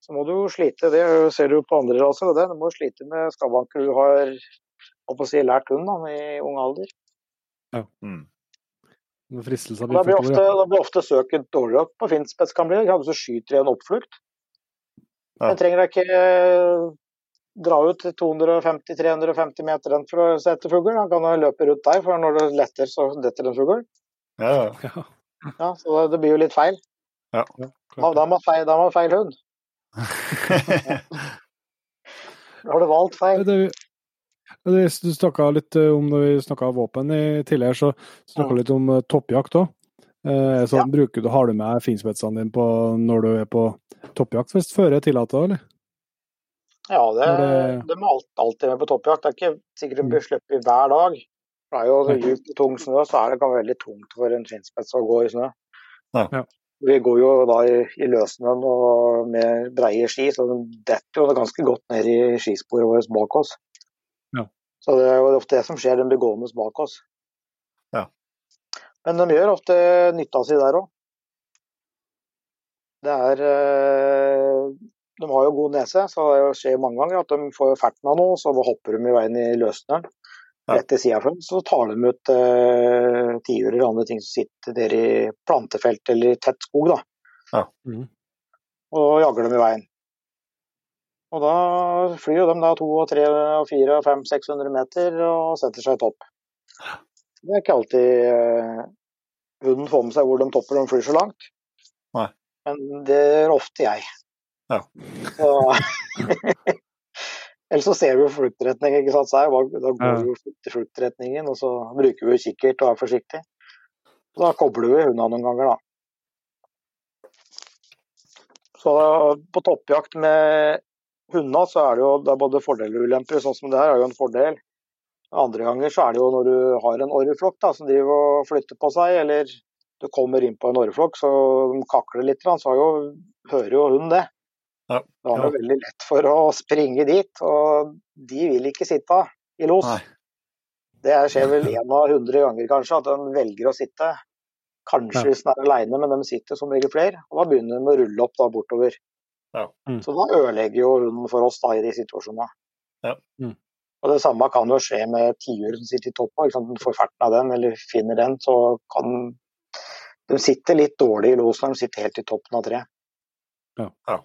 Så må du jo slite, det ser du på andre raser, og det. Du må slite med skavanker du har si, lært hund da, i ung alder. Mm. Når Fristelsen Da blir ofte. Ja. da blir ofte søket dårligere på finspets kan bli. Kanskje du skyter i en oppflukt. Ja. Men trenger deg ikke eh, dra ut 250-350 meter for å se etter fugl. Da kan du løpe rundt deg, for når det letter, så detter det en fugl. Ja, ja. Ja, Ja, så det blir jo litt feil. Ja. ja, Da, da man feil, da må feil hund. Da har du valgt feil. Det, det, du snakka litt eh, om når vi snakka våpen i, tidligere, så snakka Ja. litt om eh, toppjakt òg. Eh, så bruker du, har du med finspetsene dine på, når du er på toppjakt, hvis føret tillater det, eller? Ja, det, Er det- det må alt- alltid med på toppjakt. Det er ikke sikkert de blir sluppet hver dag. Det er jo Nei. djup og tung snø, så er det kan være veldig tungt for en skinnspets å gå i snø. Ja. Ja. Vi går jo da i, i løssnøen og med breie ski, så de detter jo ganske godt ned i skisporet vårt bak oss. Ja. Så det er jo ofte det som skjer, de blir gående bak oss. Ja. Men de gjør ofte nytta si der òg. Det er eh, De har jo god nese, så det skjer mange ganger at de får ferten av noe, så hopper de i veien i løssnøen. Rett til sida for dem, så tar de ut eh, tiurer eller andre ting som sitter der i plantefelt eller i tett skog. da. Ja. Mm. Og jager dem i veien. Og da flyr jo de da to og tre og fire og fem 600 meter og setter seg i topp. Det er ikke alltid eh, hunden får med seg hvor de topper når de flyr så langt. Nei. Men det gjør ofte jeg. Ja. Så, Ellers så ser vi jo fluktretning, ikke sant. Så her, da går vi jo til fluktretningen, og så bruker vi jo kikkert og er forsiktig. Og da kobler vi hundene noen ganger, da. Så på toppjakt med hunder så er det jo det er både fordeler og ulemper. Sånn som det her er jo en fordel. Andre ganger så er det jo når du har en orreflokk som driver og flytter på seg, eller du kommer inn på en orreflokk så kakler litt, så jo, hører jo hunden det. Ja. Da er det veldig lett for å springe dit, og de vil ikke sitte i los. Nei. Det skjer vel én av hundre ganger kanskje, at de velger å sitte. Kanskje Ja. hvis den er aleine, men de sitter som regel flere. Og da begynner de å rulle opp da bortover. Ja. Mm. Så da ødelegger jo hunden for oss da i de situasjonene. Ja. Mm. Og det samme kan jo skje med tiur som sitter i toppen. Ikke sant? Får ferten av den, eller finner den, så kan De sitter litt dårlig i los når de sitter helt i toppen av treet. Ja.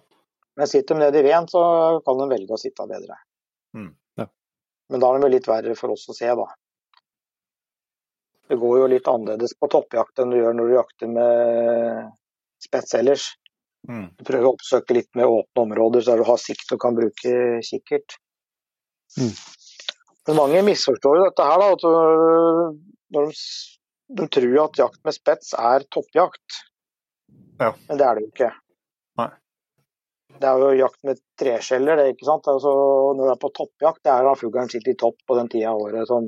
Men sitter de nede i veden, så kan de velge å sitte bedre. Mm. Ja. Men da er de litt verre for oss å se, da. Det går jo litt annerledes på toppjakt enn du gjør når du jakter med spets ellers. Mm. Du prøver å oppsøke litt med åpne områder så du har sikt og kan bruke kikkert. Mm. Men mange misforstår jo dette her, da. At når de, de tror at jakt med spets er toppjakt. Ja. Men det er det jo ikke. Det er jo jakt med treskjeller, det, ikke sant. Altså, når du er på toppjakt, det er da fuglen sitter i topp på den tida av året som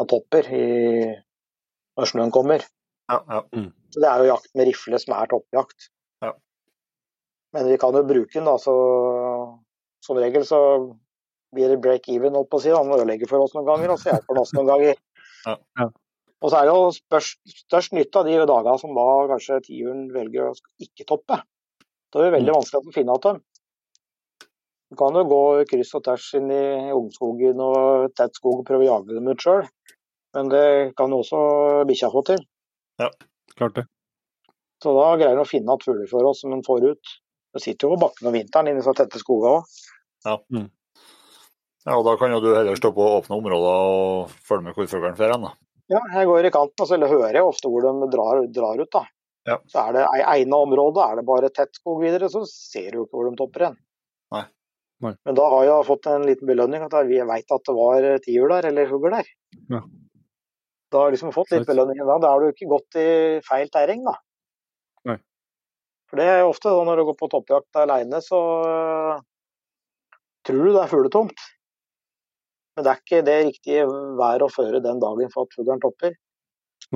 han topper i, når snøen kommer. Ja, ja. Så det er jo jakt med rifle som er toppjakt. Ja. Men vi kan jo bruke den, da, så som regel så blir det break even, holdt på å si. Han ødelegger for oss noen ganger, og så hjelper han oss noen ganger. Ja. Ja. Og så er det jo spørst, størst nytte av de dagene som da kanskje tiuren velger å ikke toppe. Da er det veldig vanskelig å finne igjen dem. Du kan jo gå kryss og tvers inn i ungskogen og tett skog og prøve å jage dem ut sjøl, men det kan jo også bikkja få til. Ja, Klart det. Så da greier han å finne igjen fugler for oss som han får ut. Det sitter jo på bakken om vinteren inne i så tette skoger òg. ja, Ja, og da kan jo du heller stå på åpne områder og følge med hvor fuglen drar hen, da. Ja, jeg går i kanten, og så hører jeg ofte hvor de drar, drar ut. da. Ja. Så er det egna område, er det bare tett skog videre, så ser du jo ikke hvor de topper hen. Nei. Nei. Men da har jeg fått en liten belønning, at vi veit at det var tiur der, eller fugl der. Ja. Da har jeg liksom fått litt belønning da. Da har du ikke gått i feil terreng, da. Nei. For det er jo ofte sånn når du går på toppjakt aleine, så øh, tror du det er fugletomt. Men det er ikke det riktige været å føre den dagen for at fuglen topper.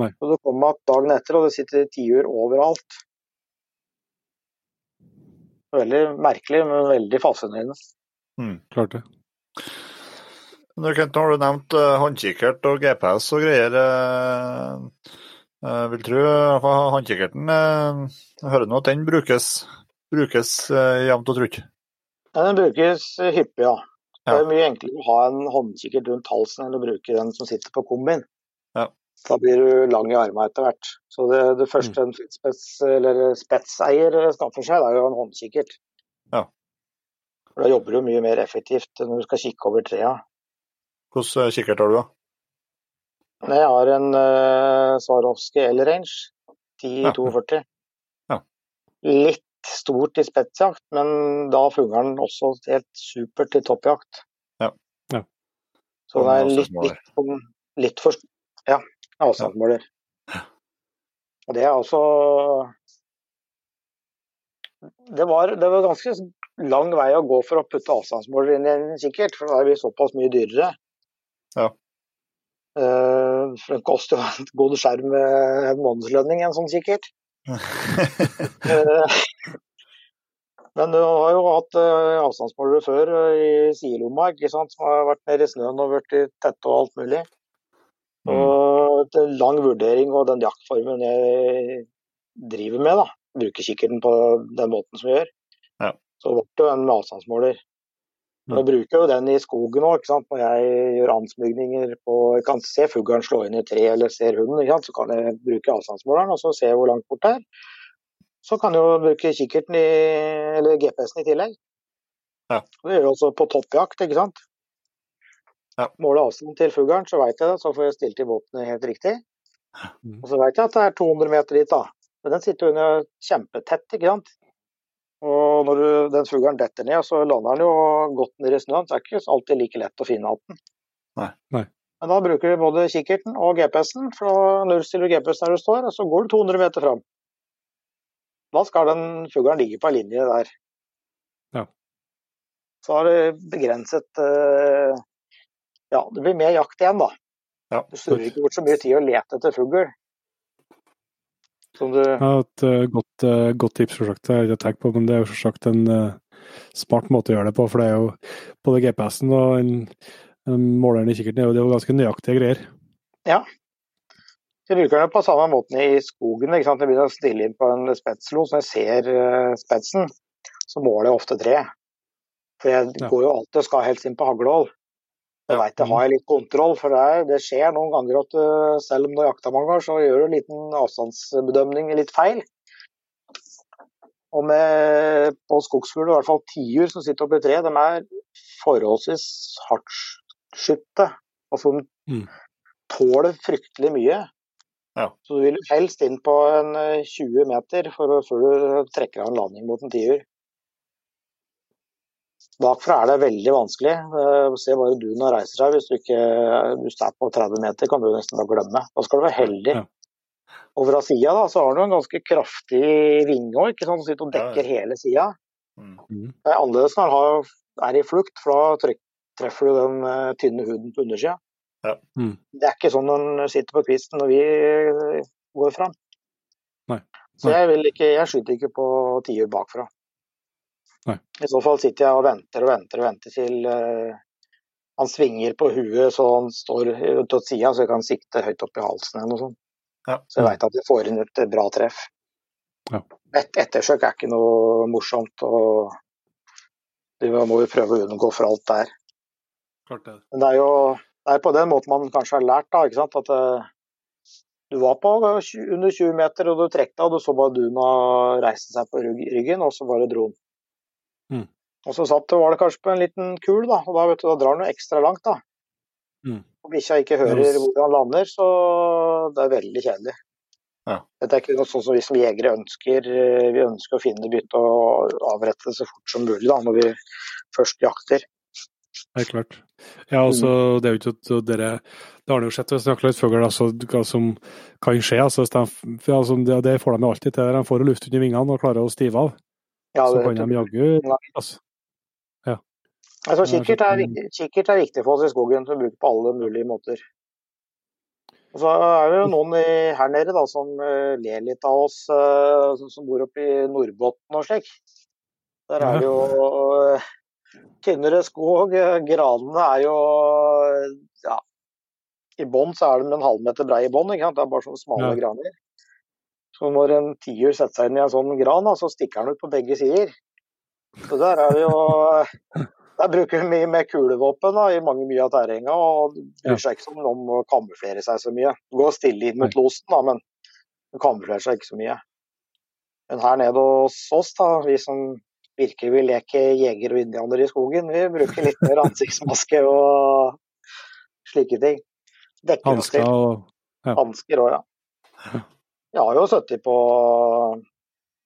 Nei. Og så kommer man dagen etter, og det sitter tiur overalt. Veldig merkelig, men veldig fascinerende. Klart det. Nå, Kent, har du nevnt uh, håndkikkert og GPS og greier. Uh, vil tro uh, håndkikkerten eh, Jeg hører nå at den brukes, brukes eh, jevnt og trutt. Ja, Den brukes hyppig, ja. Det er mye enklere å ha en håndkikkert rundt halsen enn å bruke den som sitter på kombin. Ja. Da blir du lang i armene etter hvert. Så det, det første Mm. en spets, eller spetseier skaffer seg, det er jo en håndkikkert. Ja. For Da jobber du mye mer effektivt når du skal kikke over trea. Hvilken kikkert har du, da? Jeg har en uh, Swarovski L-range, 10-42. Ja. Litt stort i spetsjakt, men da fungerer den også helt supert til toppjakt. Ja. Ja. Så det er litt, litt, litt for Ja, avstandsmåler. Og det er altså det var, det var ganske lang vei å gå for å putte avstandsmåler inn i en kikkert, for da er vi såpass mye dyrere. Ja. Eh, for det koster jo en god skjerm med en månedslønning, en sånn kikkert. Eh, Men du har jo hatt eh, avstandsmålere før i sidelomma, ikke sant, som har vært nede i snøen og i tette og alt mulig. Og det er lang vurdering og den jaktformen jeg driver med, da. Bruker kikkerten på den måten som vi gjør. Ja. Så ble det jo en avstandsmåler. avstandsmåler. bruker Jeg bruker jo den i skogen òg, når jeg gjør ansmygninger på Jeg kan se fuglen slå inn i tre eller ser hunden, så kan jeg bruke avstandsmåleren og så se hvor langt bort det er. Så kan jeg jo bruke kikkerten i, eller GPS-en i tillegg. Ja. Det gjør jeg også på toppjakt, ikke sant. Ja. Måler avstanden til fuglen, så veit jeg det, så får jeg stilt i våpenet helt riktig. Mm. Og så veit jeg at det er 200 meter dit, da. Men den sitter jo under kjempetett, ikke sant. Og når du, den fuglen detter ned, så lander den jo godt ned i snøen. Så det er ikke alltid like lett å finne igjen den. Nei. Nei. Men da bruker du både kikkerten og GPS-en, for da nullstiller du GPS der du står, og så går du 200 meter fram. Da skal den fuglen ligge på ei linje der. Ja. Så har det begrenset eh, Ja, det blir mer jakt igjen, da. Ja. Du surrer ikke bort så mye tid å lete etter fugl. Du Ja, et uh, godt, uh, godt tips, selvsagt. har jeg ikke tenkt på, men det er jo selvsagt en uh, smart måte å gjøre det på. For det er jo både GPS-en og en, en måleren i kikkerten er det er jo ganske nøyaktige greier. Ja. Vi bruker den på samme måten i skogen. ikke sant? Jeg begynner å stille inn på en spetslo, så når jeg ser spetsen, så måler jeg ofte tre. For jeg Ja. går jo alltid og skal helst inn på haglehold. Jeg veit jeg har jeg litt kontroll, for det, er, det skjer noen ganger at eh, selv om du har jakta mange ganger, så gjør du en liten avstandsbedømning litt feil. Og med, på skogsfugl, i hvert fall tiur som sitter oppi tre, de er forholdsvis hardtskytte. Altså de Mm. tåler fryktelig mye. Ja. Så du vil helst inn på en eh, 20 meter for før du trekker av en landing mot en tiur. Bakfra er det veldig vanskelig. Eh, Se bare duna reiser seg. Hvis du ikke hvis du er på 30 meter, kan du nesten bare glemme. Da skal du være heldig. Ja. Og fra sida da, så har du en ganske kraftig vinge òg, ikke sånn, som sitter og dekker hele sida. Mm. Mm. Det er annerledes når du er i flukt, for da treffer du den eh, tynne huden på undersida. Ja. Mm. Det er ikke sånn den sitter på kvisten når vi eh, går fram. Nei. Så jeg, vil ikke, jeg skyter ikke på tiur bakfra. Nei. I så fall sitter jeg og venter og venter og venter til uh, han svinger på huet så han står til sida, så jeg kan sikte høyt opp i halsen eller noe sånt. Ja. Så jeg veit at jeg får inn et bra treff. Ja. Et ettersøk er ikke noe morsomt, og du må jo prøve å unngå for alt der. Klart det. Men det er jo det er på den måten man kanskje har lært, da. ikke sant? At uh, du var på under 20 meter, og du trekte av, og du så bare duna reiste seg på ryggen, og så bare dro den. Mm. Og så satt, var det kanskje på en liten kul, da, og da, vet du, da drar den jo ekstra langt. da. Mm. Og bikkja ikke hører hvor han lander, så det er veldig kjedelig. Ja. Dette er ikke noe sånn som vi som jegere ønsker. eh, Vi ønsker å finne bytte og avrette det så fort som mulig da, når vi først jakter. Helt klart. Ja, altså, det er jo ikke at dere Det har han jo sett hvis han har litt fugl, altså, hva som kan skje. Altså, de, altså, det, det får de jo alltid til. De får luft under vingene og klarer å stive av. Ja, så kan de jaggu altså. ja. Altså, kikkert, er, kikkert er viktig for oss i skogen til å bruke på alle mulige måter. Og så er det jo noen her nede da, som eh, ler litt av oss eh, som, som bor oppe i Nordbotten og slik. Der er det jo eh, tynnere skog. Granene er jo ja, I bånn så er de en halvmeter brei i bånn. Det er bare sånne smale Ja. graner. Så når en tiur setter seg inn i en sånn gran, så stikker den ut på begge sider. Så der er det jo Der bruker vi mye med kulevåpen da, i mange mye av terrenget, og bryr seg ikke så mye om å kamuflere seg så mye. Gå stille inn mot losen, da, men det kamuflerer seg ikke så mye. Men her nede hos oss, da, vi som virkelig vil leke jeger og indianer i skogen, vi bruker litt mer ansiktsmaske og slike ting. Dekker Hansker og og Hansker òg, ja. Jeg har jo sittet på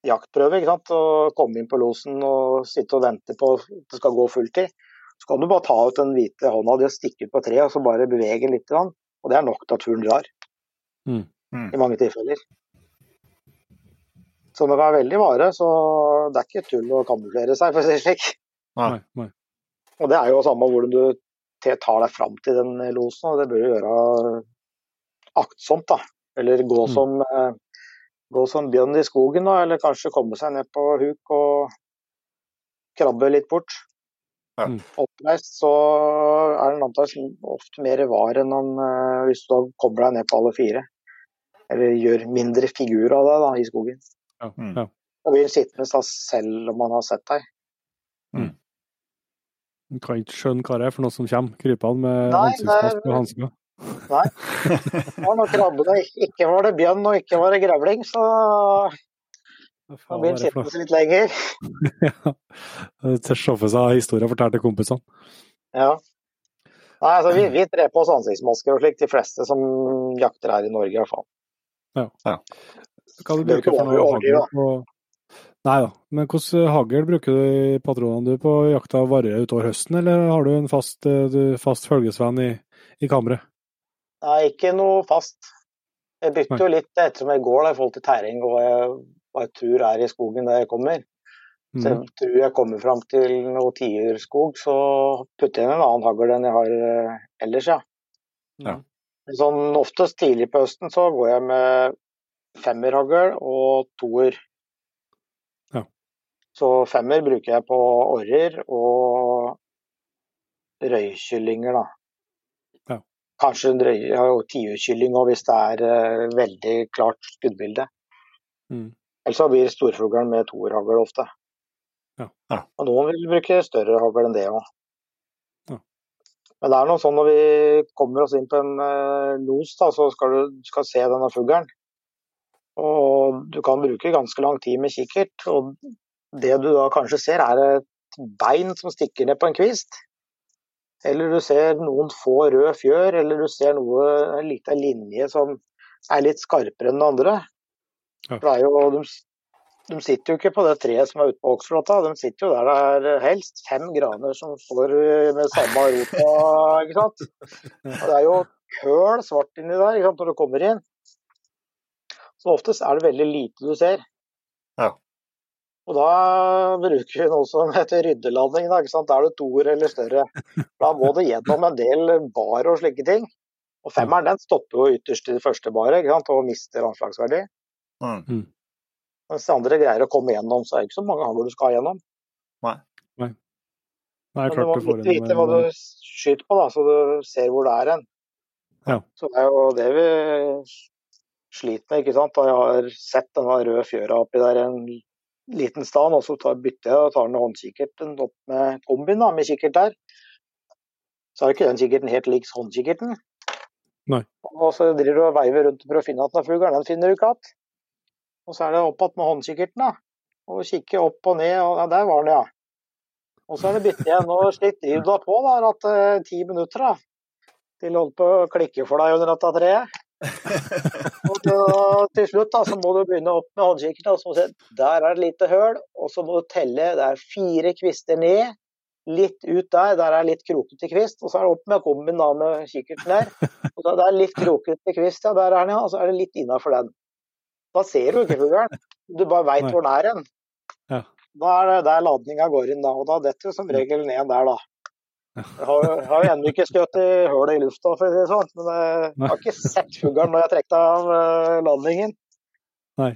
jaktprøve ikke sant? og kommet inn på losen og sitte og vente på at det skal gå fulltid. Så kan du bare ta ut den hvite hånda di og stikke ut på treet og så bare bevege litt. Og det er nok til at turen drar. Mm. Mm. I mange tilfeller. Så når det er veldig vare, så det er ikke tull å kamuflere seg, for å si det slik. Nei, nei. Og det er jo samme hvordan du tar deg fram til den losen, og det bør du gjøre aktsomt, da. Eller gå Mm. som, eh, gå som bjørn i skogen, da, eller kanskje komme seg ned på huk og krabbe litt bort. Ja. Mm. Oppreist så er den antakeligvis ofte mer var enn han, eh, hvis du kommer kobler deg ned på alle fire. Eller gjør mindre figur av deg da, i skogen. Ja, Mm. ja. Og blir sittende da, selv om man har sett deg. Du kan ikke skjønne hva det er for noe som kommer krypende med ansiktsmaske og hansker. Ja, når krabbene ikke var det bjørn og ikke var det grevling, så Nå da blir var den sittende litt lenger. Ja. For seg historier fortalt til kompisene. Ja. Nei, altså vi, vi trer på oss ansiktsmasker og slikt, de fleste som jakter her i Norge i hvert fall. Hva du er bruker for noe hagl på Nei da. Men hvordan hagl bruker du i patronene du på jakta varer utover høsten, eller har du en fast, eh, fast følgesvenn i, i kammeret? Nei, ikke noe fast. Jeg bytter jo litt ettersom jeg går da, i forhold til terreng og jeg, hva jeg tror er i skogen der jeg kommer. Så Mm. jeg tror jeg kommer fram til noe tiurskog, så putter jeg inn en annen hagl enn jeg har eh, ellers, ja. Ja. Sånn oftest tidlig på høsten så går jeg med femmerhagl og toer. Ja. Så femmer bruker jeg på orrer og røykyllinger, da. Kanskje en og tiurkylling òg, hvis det er eh, veldig klart skuddbilde. Mm. Ellers så blir storfuglen med toerhagl ofte. Ja. Ja. Og noen vil bruke større hagl enn det òg. Ja. Men det er noe sånn når vi kommer oss inn på en uh, los, da, så skal du skal se denne fuglen. Og du kan bruke ganske lang tid med kikkert. Og det du da kanskje ser, er et bein som stikker ned på en kvist. Eller du ser noen få røde fjør, eller du ser noe, en liten linje som er litt skarpere enn den andre. Ja. Jo, de de sitter jo ikke på det treet som er ute på Oksflåta, de sitter jo der det er helst fem graner som står med samme rota, ikke sant. Og det er jo køl svart inni der sant, når du kommer inn. Så oftest er det veldig lite du ser. Og da bruker vi noe som heter ryddelanding, da, ikke sant. Da er det to ord eller større. Da må det gjennom en del bar og slike ting. Og femmeren den stopper jo ytterst i det første baret ikke sant, og mister anslagsverdi. Mm. Mens de andre greier å komme gjennom, så er det ikke så mange hagl du skal gjennom. Nei, Men du klart må du får litt vite hva du skyter på, da, så du ser hvor det er hen. Ja. Så det er jo det vi sliter med, ikke sant. Da jeg har sett denne røde fjøra oppi der en liten stand, og så tar, bytter jeg og tar den håndkikkerten opp med kombin da, med kikkert der. Så er ikke den kikkerten helt lik håndkikkerten. Nei. Og så driver du og veiver rundt for å finne at den fuglen, den finner du ikke igjen. Og så er det opp igjen med håndkikkerten, da. Og kikke opp og ned, og ja, der var den, ja. Og så er det bytte igjen. Og slik driver du deg på, da. At eh, ti minutter, da. Til holdt på å klikke for deg under dette treet. Og da, til slutt da, så må du begynne opp med håndkikkerten, og så må du se der er det lite høl. Og så må du telle. Det er fire kvister ned. Litt ut der, der er litt krokete kvist. Og så er det opp med kombin da med kikkerten der. Og da, det er litt krokete kvist, ja. Der er den, ja. Og så er det litt innafor den. Da ser du ikke fuglen. Du bare veit hvor den er hen. Ja. Da er det der ladninga går inn, da. Og da detter jo som regel ned der, da. Jeg har, jeg har ennå ikke skutt i hullet i lufta, for å si det sånn. Men jeg Nei. har ikke sett fuglen når jeg trekte av eh, landingen. Nei.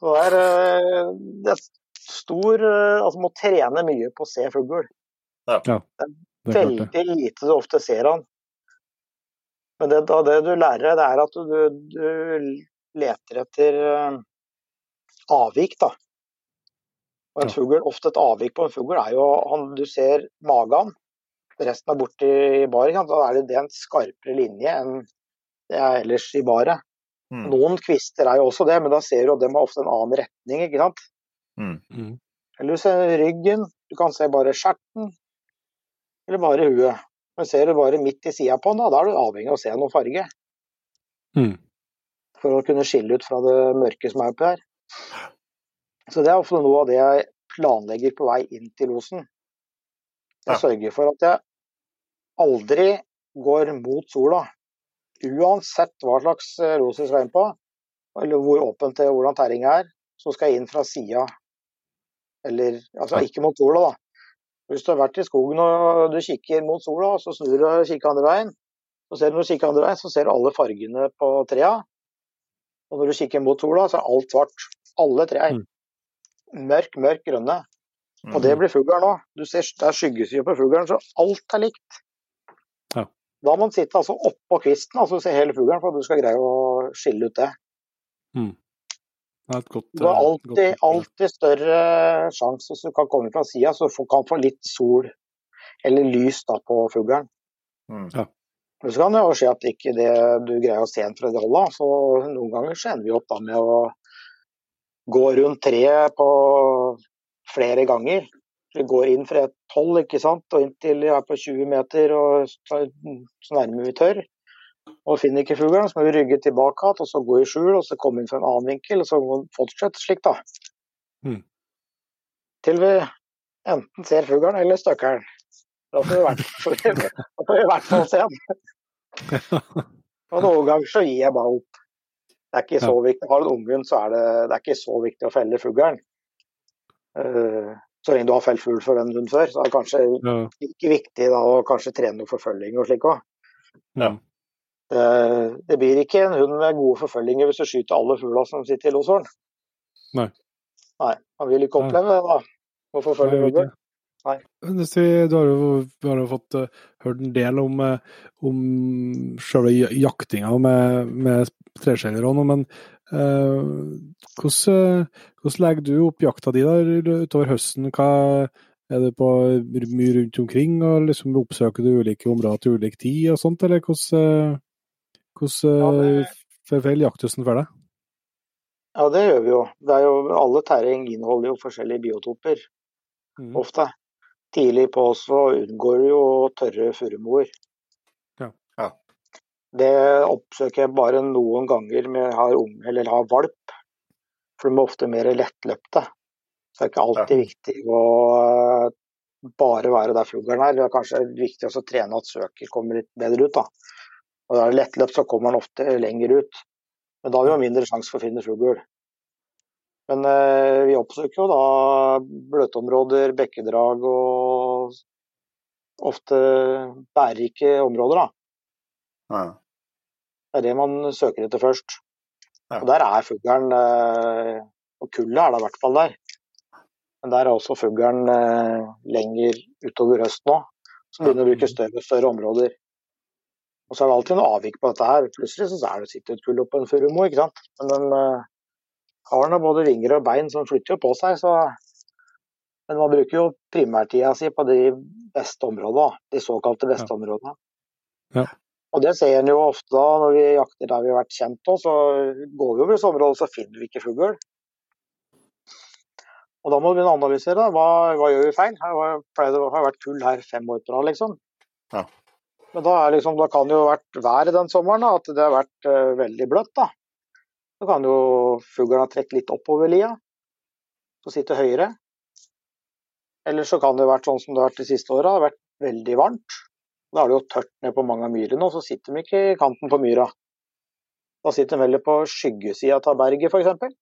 Så det er, eh, det er stor eh, Altså må trene mye på å se fugl. Det er klart det. Veldig lite du ofte ser han. Men det, da, det du lærer, det er at du, du leter etter avvik, da. Og en Ja. fugl, ofte et avvik på en fugl er jo han, Du ser magen, resten er borti baret. Da er det, det er en skarpere linje enn det er ellers i baret. Mm. Noen kvister er jo også det, men da ser du at de har ofte en annen retning. ikke sant? Mm. Eller du ser ryggen, du kan se bare skjerten, eller bare huet. Men ser du bare midt i sida på den, da, da er du avhengig av å se noen farge. Mm. For å kunne skille ut fra det mørke som er oppi her. Så det er ofte noe av det jeg planlegger på vei inn til losen. Jeg Ja. sørger for at jeg aldri går mot sola. Uansett hva slags eh, los jeg skal inn på, eller hvor åpent det hvordan terrenget er, så skal jeg inn fra sida. Eller altså ikke mot sola, da. Hvis du har vært i skogen og du kikker mot sola, så snur du og kikker andre veien, så ser du når du kikker andre veien, så ser du alle fargene på trea. Og når du kikker mot sola, så er alt svart. Alle trær. Mm. Mørk, mørk grønne. Og det blir fuglen òg. Du ser det er skyggeside på fuglen, så alt er likt. Ja. Da må man sitte altså oppå kvisten, altså se hele fuglen, for at du skal greie å skille ut det. Det er et godt, Du har eh, alltid, godt- alltid større sjanse hvis du kan komme fra sida, så du kan få litt sol eller lys da på fuglen. Mm. Ja. så kan det jo skje at ikke det du greier å se den fra det holdet. Så noen ganger så ender vi opp da med å gå rundt treet på flere ganger. Vi går inn fra et hold ikke sant, og inntil vi er på 20 meter og så så nærmer vi tørr. Og finner ikke fuglen, så må vi rygge tilbake igjen, og så gå i skjul og så komme inn fra en annen vinkel. Og så fortsette slik, da. Mm. Til vi enten ser fuglen eller støkkelen. Da får vi i hvert fall se den. Og noen ganger så gir jeg bare opp. Det er ikke så viktig. Har du en unghund, så er det, det er ikke så viktig å felle fuglen. Uh, så lenge du har felt fugl for en hund før, så er det kanskje Ja. ikke viktig da, å kanskje trene noe forfølging og slik òg. Ja. Uh, Det blir ikke en hund med gode forfølginger hvis du skyter alle fugla som sitter i Loshorn. Nei. Nei, Han vil ikke oppleve det, da. Å forfølge fugl. Du har jo, har jo fått uh, hørt en del om, uh, om selve jaktinga med, med treskjellere nå, men eh, hvordan, hvordan legger du opp jakta di der utover høsten? Hva, er det på mye rundt omkring, og liksom oppsøker du ulike områder til ulik tid og sånt, eller hvordan, hvordan Ja, det- eh, jakthusen for deg? Ja, det gjør vi jo. Det jo alle terreng inneholder jo forskjellige biotoper, Mm. ofte. Tidlig på så unngår du jo tørre furumoer. Ja. Ja. Det oppsøker jeg bare noen ganger med jeg har unge eller har valp. For de er ofte mer lettløpte. Så det er ikke alltid viktig å eh, bare være der fuglen er. Det er kanskje viktig å trene at søker kommer litt bedre ut. da. Og da er det lettløpt, så kommer den ofte lenger ut. Men da har vi jo mindre sjanse for å finne fugl. Men eh, vi oppsøker jo da bløtområder, bekkedrag og ofte bærerike områder. da. Ja. Det er det man søker etter først. Ja. Og der er fuglen, eh, og kullet er da i hvert fall der. Men der er også fuglen eh, lenger utover øst nå, som begynner å bruke større og større områder. Og så er det alltid noe avvik på dette her. Plutselig så er det sitter et kull oppå en furumo, ikke sant. Men den eh, har nå både vinger og bein som flytter jo på seg, så Men man bruker jo primærtida si på de beste områdene, de såkalte beste områdene. Ja. Og det ser en jo ofte da når vi jakter der vi har vært kjent òg, så går vi over i områdene, så finner vi ikke fugl. Og da må å analysere. Hva, hva gjør vi feil? Her var- pleier det å ha vært kull her fem år på rad, liksom. Ja. Men da, er liksom, da kan det jo ha vært været den sommeren, da, at det har vært uh, veldig bløtt. da. Da kan jo fuglen ha trukket litt oppover lia, så sitter høyere. Eller så kan det ha vært sånn som det har vært de siste åra, det har vært veldig varmt. Da er det jo tørt ned på mange av myrene, og så sitter de ikke i kanten på myra. Da sitter de heller på skyggesida av berget, f.eks.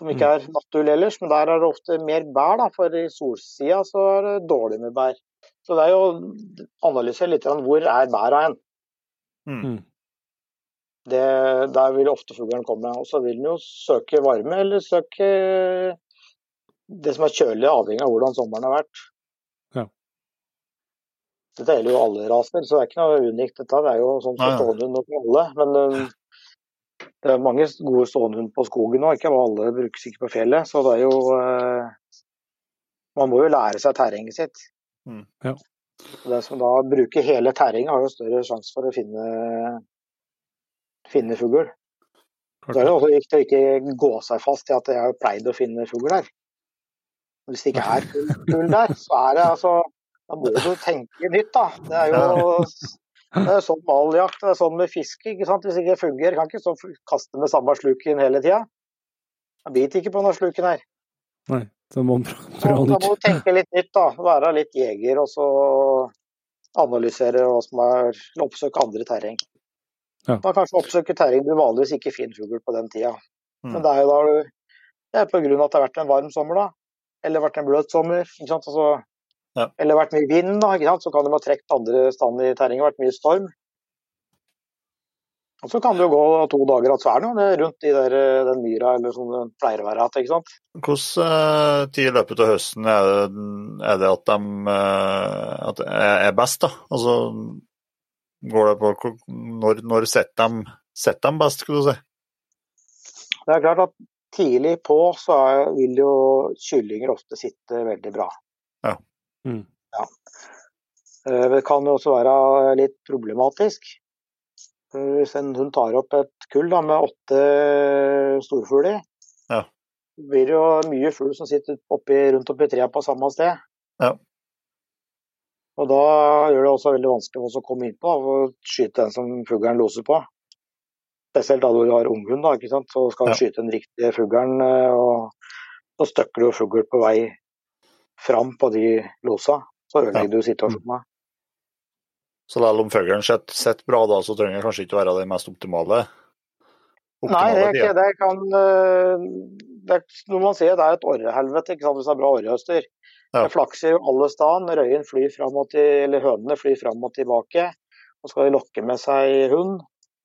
Som ikke er naturlig ellers, men der er det ofte mer bær, da, for i solsida så er det dårlig med bær. Så det er jo å analysere litt hvor er bæra hen. Mm. Det, der vil ofte fuglen komme. Og så vil den jo søke varme eller søke det som er kjølig, avhengig av hvordan sommeren har vært. Dette gjelder jo alle raser, så det er ikke noe unikt. Dette er jo sånn for nei. stående hund for alle. Men um, det er mange gode stående hund på skogen nå, ikke alle brukes ikke på fjellet. Så det er jo eh, Man må jo lære seg terrenget sitt. Mm. Ja. Den som da bruker hele terrenget, har jo større sjanse for å finne, finne fugl. Så er det også viktig å ikke gå seg fast i at jeg har pleid å finne fugl her. Hvis det ikke er fugl der, så er det altså Da må du tenke nytt, da. Det er jo det er sånn med all jakt, det er sånn med fiske. ikke sant? Hvis det ikke fungerer, kan ikke så kaste med samme sluken hele tida. Jeg biter ikke på denne sluken her. Nei, så må man prøve nytt. Da må du tenke litt nytt, da. Være litt jeger, og så analysere hva som er Oppsøke andre terreng. Ja. Da kanskje oppsøke terreng du vanligvis ikke finner fugl på den tida. Mm. Men det er jo da du Det er på grunn av at det har vært en varm sommer, da. Eller vært en bløt sommer. ikke sant? Altså, Ja. Eller vært mye vind, da. ikke sant? Så kan de ha trukket andre steder i terrenget. Vært mye storm. Og så kan det jo gå to dager at så er det rundt i der, den myra eller som det pleier å være igjen. ikke sant? Hvordan eh, tid i løpet av høsten er det, er det at de eh, at det er er best, da? Altså, går det på Når, når setter de, setter de best, skulle du si? Det er klart at tidlig på så er, vil jo kyllinger ofte sitte veldig bra. Mm. Ja. Eh, Det kan jo også være litt problematisk. Eh, Hvis en hund tar opp et kull da, med åtte storfugler, Ja. blir det jo mye fugl som sitter oppi, rundt oppi trea på samme sted. Ja. Og da gjør det også veldig vanskelig for oss å komme inn på og skyte den som fuglen loser på. Spesielt da du har unghund, da, ikke sant? så skal du Ja. skyte den riktige fuglen. eh, og Så støkker du fugl på vei fram på de losa. Så ødelegger du situasjonen. Så selv om fuglen sitter bra da, så trenger det kanskje ikke være det mest optimale? Nei, det, ikke, det kan øh, det er, Når man sier det er et orrehelvete hvis det er bra orrehøster. Ja. Det flakser jo alle steder. Røyen flyr fram og til, eller hønene flyr fram og tilbake. Og skal de lokke med seg hund.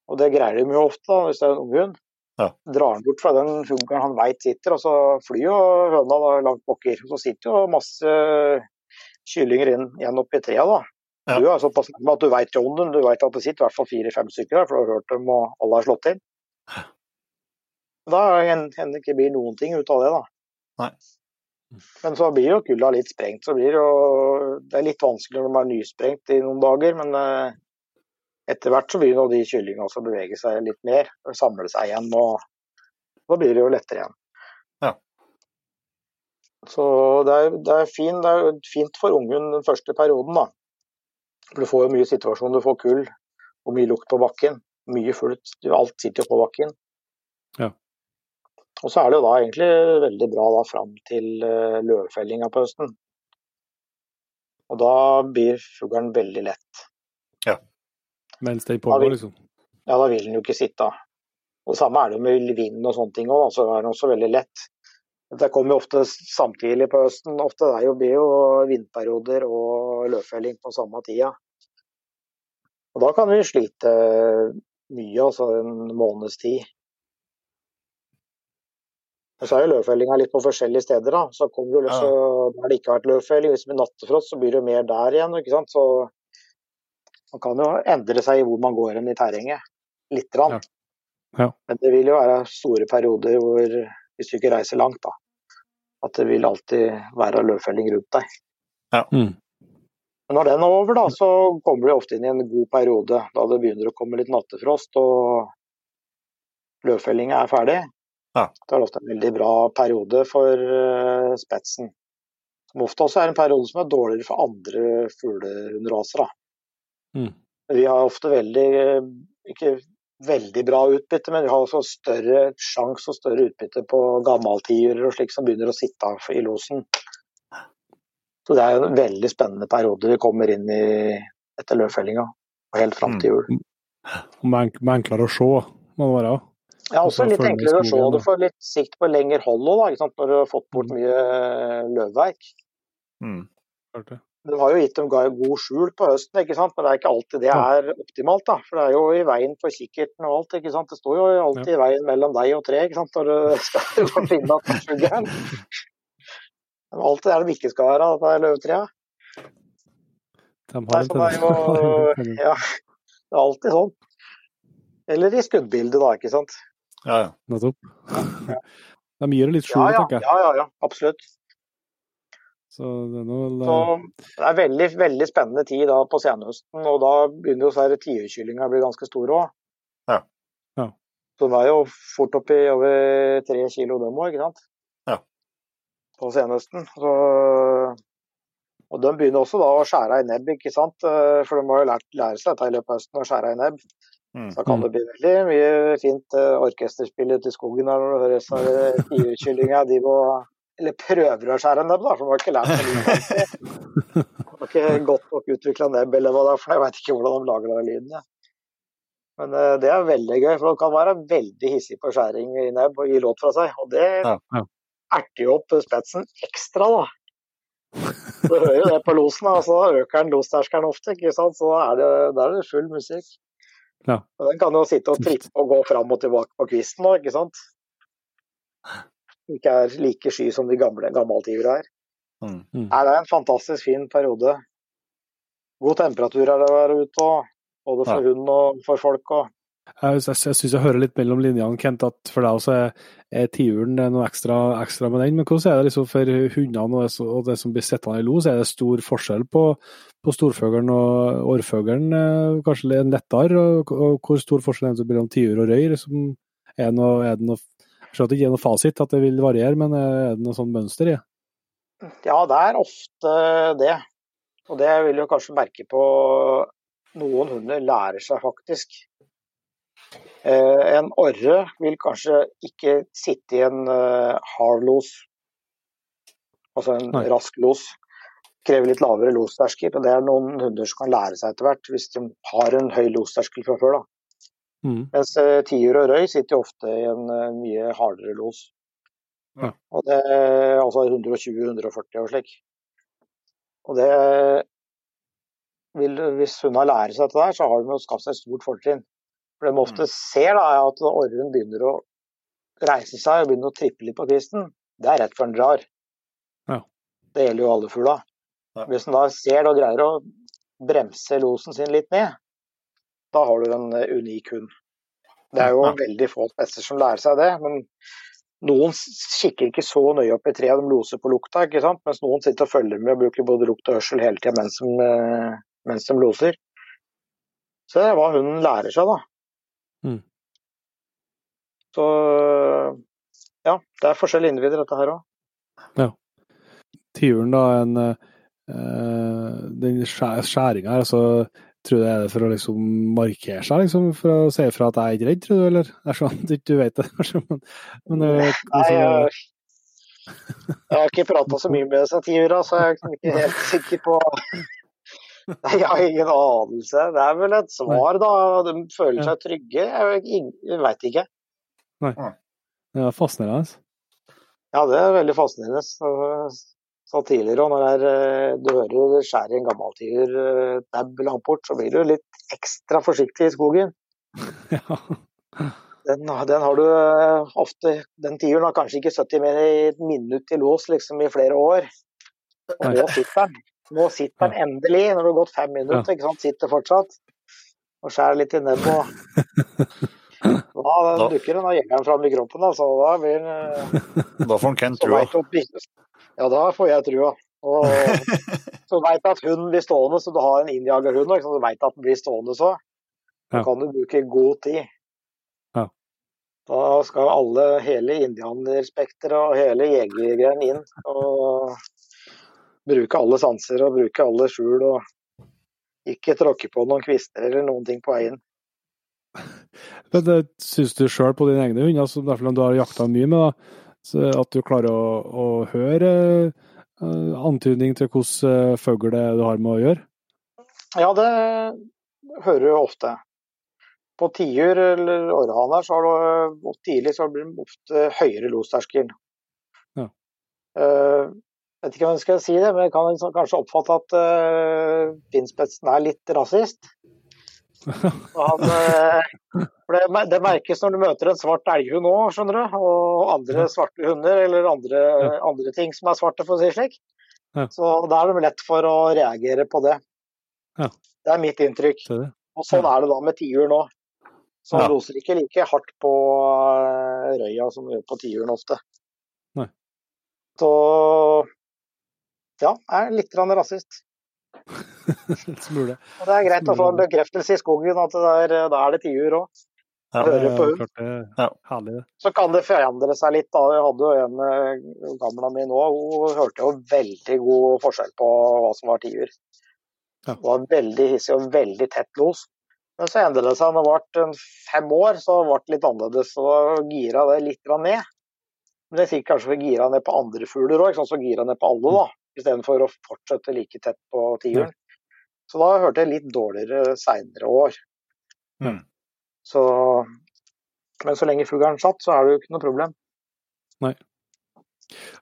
Og det greier de jo ofte da, hvis det er en unghund. Ja. Drar han bort fra den fuglen han veit sitter, og så flyr jo høna da langt pokker. Så sitter jo masse kyllinger inn, igjen oppi trea da. Ja. Du er såpass nærme at du veit om dem. Du veit at det sitter i hvert fall fire-fem stykker der, for du har hørt dem og alle har slått inn. Da hender det ikke blir noen ting ut av det, da. Nei. Men så blir jo kulda litt sprengt. så blir det jo Det er litt vanskelig når de er nysprengt i noen dager, men eh, etter hvert så begynner de kyllingene også bevege seg litt mer og samle seg igjen. og Da blir det jo lettere igjen. Ja. Så det er, det, er fin, det er fint for ungen den første perioden, da. For du får jo mye situasjoner, du får kull og mye lukt på bakken. Mye fullt. Alt sitter jo på bakken. Ja. Og så er det jo da egentlig veldig bra da fram til uh, løvfellinga på høsten. Og da blir fuglen veldig lett. Ja. Mens den pågår, liksom? Ja, da vil den jo ikke sitte. Og det samme er det jo med vind og sånne ting òg, så er den også veldig lett. Det kommer jo ofte samtidig på høsten. Ofte det blir jo vindperioder og løvfelling på samme tida. Og da kan vi slite mye, altså en måneds tid. Men så er jo løvfellinga litt på forskjellige steder. da. Så kommer det så, Der det ikke har vært løvfelling, hvis det blir nattefrost, så blir det mer der igjen. ikke sant? Så man kan jo endre seg i hvor man går hen i terrenget. Litt. Ja. Ja. Men det vil jo være store perioder hvor hvis du ikke reiser langt, da. At det vil alltid være løvfelling rundt deg. Ja. Mm. Men når den er over, da, så kommer du ofte inn i en god periode. Da det begynner å komme litt nattefrost og løvfellinga er ferdig. Ja. Det er ofte en veldig bra periode for uh, spetsen. Som ofte også er en periode som er dårligere for andre fuglehundraser. Mm. Vi har ofte veldig, ikke veldig bra utbytte, men vi har også større sjanse og større utbytte på gammaltiurer og slik som begynner å sitte i losen. Så det er en veldig spennende periode vi kommer inn i etter løvfellinga og helt fram til jul. Mm. enklere å se, må det være? Ja, også litt enklere å se. Du får litt sikt på lengre hold òg, når du har fått bort mm. mye løvverk. Mm. De har jo gitt dem god skjul på høsten, ikke sant? men det er ikke alltid det er optimalt. da, For det er jo i veien for kikkerten og alt. ikke sant? Det står jo alltid i veien mellom deg og tre ikke sant? når du skal finne at fuglen Det er alltid der de ikke skal være, dette er løvtrea. De har en tendens Ja, det er alltid sånn. Eller i skuddbildet, da, ikke sant. Ja, ja. Nettopp. De gir det litt skjul, ja, ja. tenker jeg. Ja, ja, ja, absolutt. Så det er, noe, så det er veldig, veldig spennende tid da på senhøsten, og da begynner jo tiurkyllinga å bli ganske store òg. Ja. ja. Så det er jo fort oppi over tre kilo dem òg, ikke sant. Ja. På senhøsten. Så, og de begynner også da å skjære i nebb, ikke sant. For de må jo lært, lære seg dette i løpet av høsten, å skjære i nebb. Mm. Så kan det bli veldig mye fint orkesterspill ute i skogen her når du hører tiurkyllinga. De må eller prøver å skjære nebb, da, for de har ikke lært det. Man har ikke godt nok utvikla nebb, eller hva det er, for jeg veit ikke hvordan de lager den lyden. Ja. Men uh, det er veldig gøy, for de kan være veldig hissig på skjæring i nebb og gi låt fra seg. Og det ja, ja. erter jo opp spetsen ekstra, da. Du hører jo det på losen, da, så øker den losterskelen ofte, ikke sant? så er det, da er det full musikk. Ja. Og den kan jo sitte og trippe og gå fram og tilbake på kvisten nå, ikke sant ikke er like sky som de gamle gammaltivere er. Mm. Nei, det er en fantastisk fin periode. God temperatur er det å være ute, både for ja. hund og for folk. Og... Jeg, jeg, jeg syns jeg hører litt mellom linjene, Kent, at for deg også er, er tiuren noe ekstra, ekstra, med den. Men hvordan er det liksom for hundene og det, og det som blir sittende i los? Er det stor forskjell på, på storfuglen og orrfuglen? Eh, kanskje litt lettere? Og, og, hvor stor forskjell er det mellom tiur og røy? Liksom, er, det noe, er det noe skjønner at det ikke gir noe fasit, at det vil variere, men er det noe sånn mønster i? Ja, det er ofte det. Og det vil du kanskje merke på noen hunder lærer seg faktisk. Eh, en orre vil kanskje ikke sitte i en uh, hard los, altså en Nei. rask los. Krever litt lavere losterskel, og det er noen hunder som kan lære seg etter hvert, hvis de har en høy losterskel fra før. da. Mm. Mens uh, tiur og røy sitter ofte i en uh, mye hardere los. Ja. Og det, altså 120-140 og slik. Og det vil, Hvis hun har lært seg dette, der, så har hun skapt seg et stort fortrinn. For det man ofte mm. ser, da, er at orren begynner å reise seg og begynner å trippe litt på kvisten. Det er rett før den drar. Ja. Det gjelder jo alle fugla. Ja. Hvis en da ser det og greier å bremse losen sin litt ned, da har du en eh, unik hund. Det er jo ja. veldig få hester som lærer seg det, men noen kikker ikke så nøye opp i treet, de loser på lukta, ikke sant? mens noen sitter og følger med og bruker både lukt og hørsel hele tida mens, eh, mens, de loser. Så det er hva hunden lærer seg, da. Mm. Så ja, det er forskjellige individer, dette her òg. Ja. Tiuren, da, en, øh, den skjæringa her, altså Tror du det er det for å liksom markere seg, liksom, for å si ifra at jeg er ikke redd, tror du, eller? Det er sånn at du ikke vet det, kanskje, men, men det, Nei, liksom, jeg, jeg har ikke prata så mye med disse tiura, så jeg er ikke helt sikker på Nei, Jeg har ingen anelse. Det er vel et svar, da. De føler seg trygge. Jeg, veit ikke. det er fascinerende. Ja, det er veldig fascinerende. Så, så tidligere, og når det er, eh, du hører det skjærer i en gammel tiur eh, dab langt bort, så blir du litt ekstra forsiktig i skogen. Ja. Den, den har du eh, ofte Den tiuren har kanskje ikke sittet mer i et minutt i lås liksom i flere år. Og nå sitter den. Nå sitter den endelig, når det har gått fem minutter. ikke sant, Sitter fortsatt. Og skjærer litt i nebbet. og Da Da- dukker den jegeren fram i kroppen. Altså, da blir den Da får han Kent trua. Ja, da får jeg trua. Og så veit at hunden blir stående, så du har en innjagerhund, og du veit at den blir stående så. Da Ja. kan du bruke god tid. Ja. Da skal alle, hele indianerspekteret og hele jegergreien inn. Og bruke alle sanser og bruke alle skjul. Og ikke tråkke på noen kvister eller noen ting på veien. Men det syns du sjøl på dine egne hunder, altså, derfor du har jakta mye med, da, så at du klarer å, å høre uh, antydning til hvilken uh, fugl du har med å gjøre? Ja, det hører du ofte. På tiur eller orrhaner så har du tidlig så blir det ofte høyere losterskel. Ja. Uh, vet ikke om jeg skal si det, men jeg kan kanskje oppfatte at uh, Finnspetsen er litt rasist. Han, eh, det, det merkes når du møter en svart elghund òg, skjønner du. Og andre svarte hunder, eller andre, andre ting som er svarte, for å si det slik. Ja. Så da er det lett for å reagere på det. Ja. Det er mitt inntrykk. Og sånn er det da med tiur nå. Så han loser ikke like hardt på eh, røya som vi gjør på tiuren ofte. Så ja, jeg er litt rasist. Smule. Og det er greit å få en bekreftelse i skogen at er, da er det tiur òg. Ja. Det Ja. herlig. Så kan det forandre seg litt. da. Jeg hadde jo en eh, gamla mi nå, hun hørte jo veldig god forskjell på hva som var tiur. Ja. Hun var veldig hissig og veldig tett los. Men så endret det seg når det ble fem år, så ble det litt annerledes. Så gira det litt ned. Men jeg fikk kanskje gira ned på andre fugler òg, så gira ned på alle, da. Istedenfor å fortsette like tett på tiuren. Så da hørte jeg litt dårligere seinere år. Mm. Så, men så lenge fuglen satt, så er det jo ikke noe problem. Nei.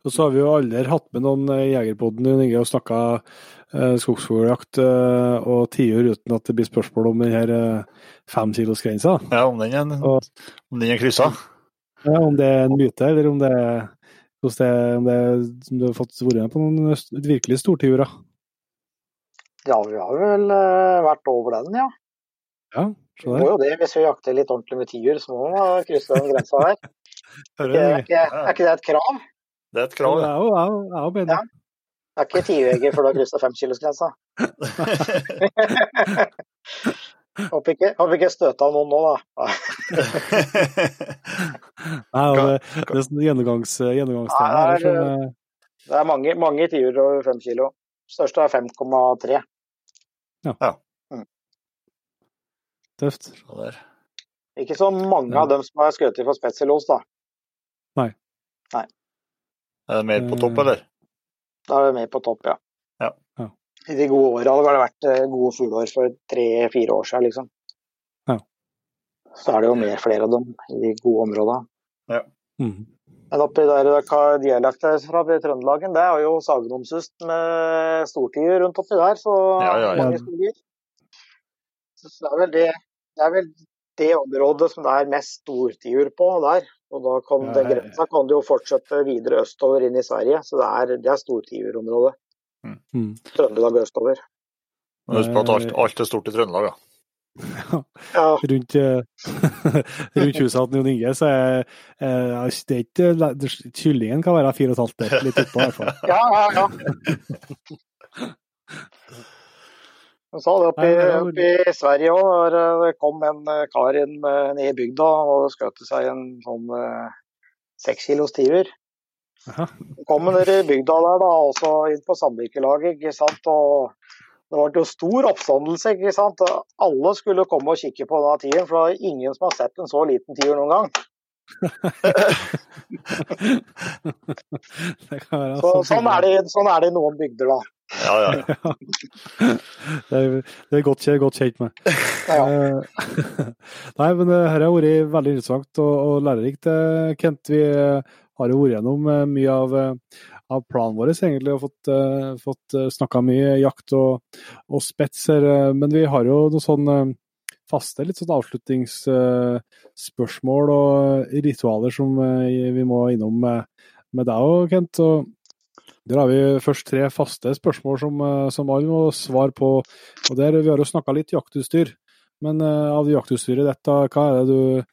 Og så har vi jo aldri hatt med noen i Jegerpodden Jon Inge, og snakka eh, skogsfugljakt eh, og tiur uten at det blir spørsmål om den her eh, femkilosgrensa. Ja, om den er, Og- om den er kryssa. Ja, om det er en myte, eller om det er hvordan det, om det er, om du har fått vært med på noen virkelig stortiurer. Ja, vi har vel eh, vært over den, ja. Ja, Vi må jo det hvis vi jakter litt ordentlig med tiur, så må vi krysse den grensa her. Er ikke, Er ikke, er ikke det et krav? Det er et Ja, krav. ja. er er jo- er jo bedre. Det er ikke tiurjeger før du har kryssa femkilosgrensa. Håper ikke, håper ikke støta noen nå, da. Nei, det, det er sånn gjennomgangs, gjennomgangstema her det er- som eh, Det er mange, mange tiur over fem kilo. Største er 5,3. Tøft. Så der. Ikke så mange Ja. av dem som har skutt for spetselos, da. Nei. Er det mer på topp, Eh, eller? Da er det mer på topp, ja. Ja. Ja. I de gode åra hadde det vært eh, gode fugleår for tre-fire år siden, liksom. Ja. Så er det jo mer flere av dem i de gode områdene. Mm. Men oppi der hva lagt er fra Trøndelagen, det er jo sagnomsust med stortier rundt oppi der, så Ja, ja, ja. mange. Så det er vel det, det er vel det området som det er mest stortiur på der. Og da kan Ja, den grensa kan det jo fortsette videre østover inn i Sverige, så det er, det er stortiurområdet. Mm. Trøndelag østover. Husk på at alt, alt er stort i Trøndelag, da. Rundt, eh, rundt huset til Jon Inge, så er eh, det er ikke Kyllingen kan være fire og et halvt der, litt oppå i hvert fall. ja, ja. ja. Jeg sa det oppe i, det var- Sverige òg. Det kom en eh, kar inn ned i bygda og skjøt seg en sånn eh, seks kilos tiur. Kom ned i bygda der, da, også inn på samvirkelaget, ikke sant. Og det ble jo stor oppstandelse. ikke sant? Alle skulle komme og kikke på denne tieren, for det er ingen som har sett en så liten tier noen gang. så, sånn, er det, sånn er det i noen bygder, da. Ja, ja. det, er, det er godt, godt kjent med. Ja. ja. nei, men det her har vært veldig interessant og, og lærerikt, eh, Kent. Vi har jo vært gjennom mye av av planen vår, egentlig, og fått, uh, fått uh, snakka mye jakt og, og spets. Uh, men vi har jo noen sånne faste litt sånn avslutningsspørsmål og ritualer som vi må innom med, deg òg, Kent. Og der har vi først tre faste spørsmål som, som alle må svare på. og der Vi har jo snakka litt jaktutstyr, men av jaktutstyret ditt, hva er det du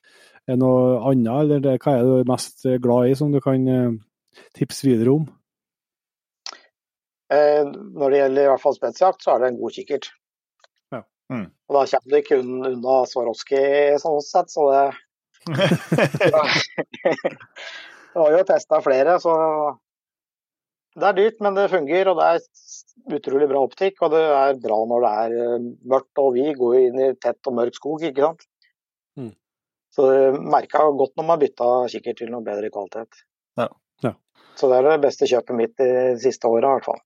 er noe annet, eller hva er du mest glad i som du kan tipse videre om? Eh, når det gjelder i hvert fall spetsjakt, så er det en god kikkert. Ja. Mm. Og da kommer du ikke unna Swarovski sånn sett, så det Du har jo testa flere, så det er dyrt, men det fungerer. Og det er utrolig bra optikk, og det er bra når det er eh, mørkt. Og vi går jo inn i tett og mørk skog, ikke sant. Mm. Så det merka godt når man bytta kikkert til noe bedre kvalitet. Ja. Ja. Så det er det beste kjøpet mitt de siste åra, i hvert fall.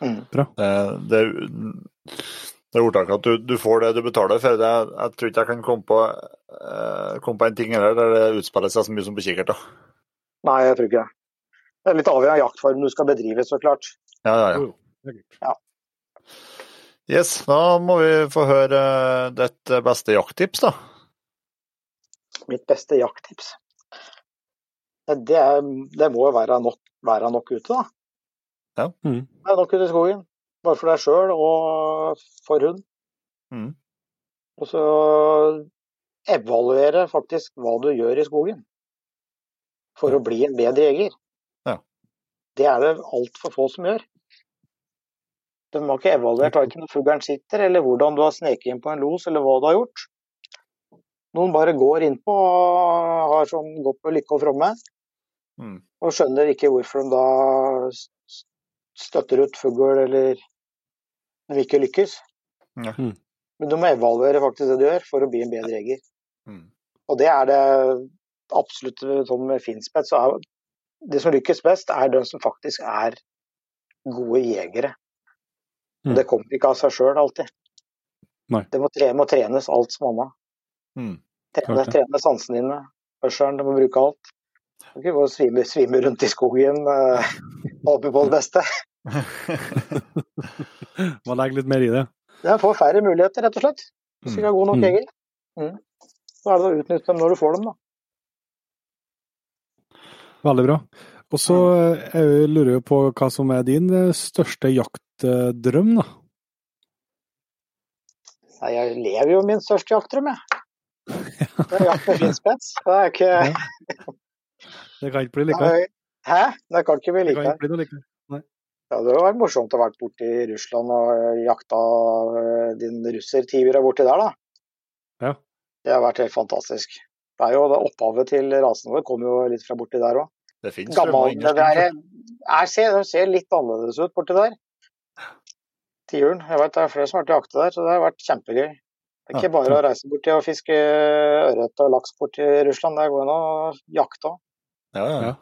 Mm. Bra. Det, det, det er ordtaket at du, du, får det du betaler for. Det, jeg tror ikke jeg kan komme på, uh, komme på en ting heller der det utspiller seg så mye som på kikkert. Nei, jeg tror ikke det. Det er litt avhengig av jaktform du skal bedrive, så klart. Ja, ja, ja. ja. Yes, da må vi få høre ditt beste jakttips, da. Mitt beste jakttips? Det, det må jo være nok, være nok ute, da. Ja. Mm. Det er nok ute i skogen. Bare for deg sjøl og for hund. Mm. Og så evaluere faktisk hva du gjør i skogen. For å bli en bedre jeger. Ja. Det er det altfor få som gjør. De har ikke evaluert verken hvor fuglen sitter, eller hvordan du har sneket inn på en los, eller hva du har gjort. Noen bare går innpå og har sånn godt på lykke og fromme, mm. og skjønner ikke hvorfor de da støtter ut fugl eller når vi ikke lykkes. Ja. Mm. Men du må evaluere faktisk det du gjør for å bli en bedre jeger. Mm. Og det er det absolutt sånn med finspett. Så er det som lykkes best, er de som faktisk er gode jegere. Mm. Det kommer ikke av seg sjøl alltid. Nei. Det må, tre, må, trenes alt som annet. Mm. Trene, trene sansene dine. Hørselen, du må bruke alt. Du kan ikke bare svime, svime rundt i skogen og uh, håpe på det beste. Må legge litt mer i det. Ja, får færre muligheter, rett og slett. Hvis du ikke har god nok Mm. jeger. Mm. Så er det å utnytte dem når du får dem, da. Veldig bra. Og så eh, jeg lurer jeg på hva som er din eh, største jaktdrøm, da? Nei, jeg lever jo min største jaktdrøm, jeg. Det er jakt med finspets. Det er ikke Det kan ikke bli like. Hæ? Det kan ikke bli Det Ja, det vært morsomt å ha vært borti Russland og jakta eh, din russer-tiura borti der, da. Ja. Det har vært helt fantastisk. Det er jo det Opphavet til rasen vår kommer jo litt fra borti der òg. Det fins Gammel, det der, jeg ser, litt annerledes ut borti der. Tiuren. Jeg vet det er flere som har vært og jakte der, så det har vært kjempegøy. Det er ikke Ja. bare å reise borti og fiske ørret og laks borti til Russland, det går an å jakte òg. Ja, ja. Ja.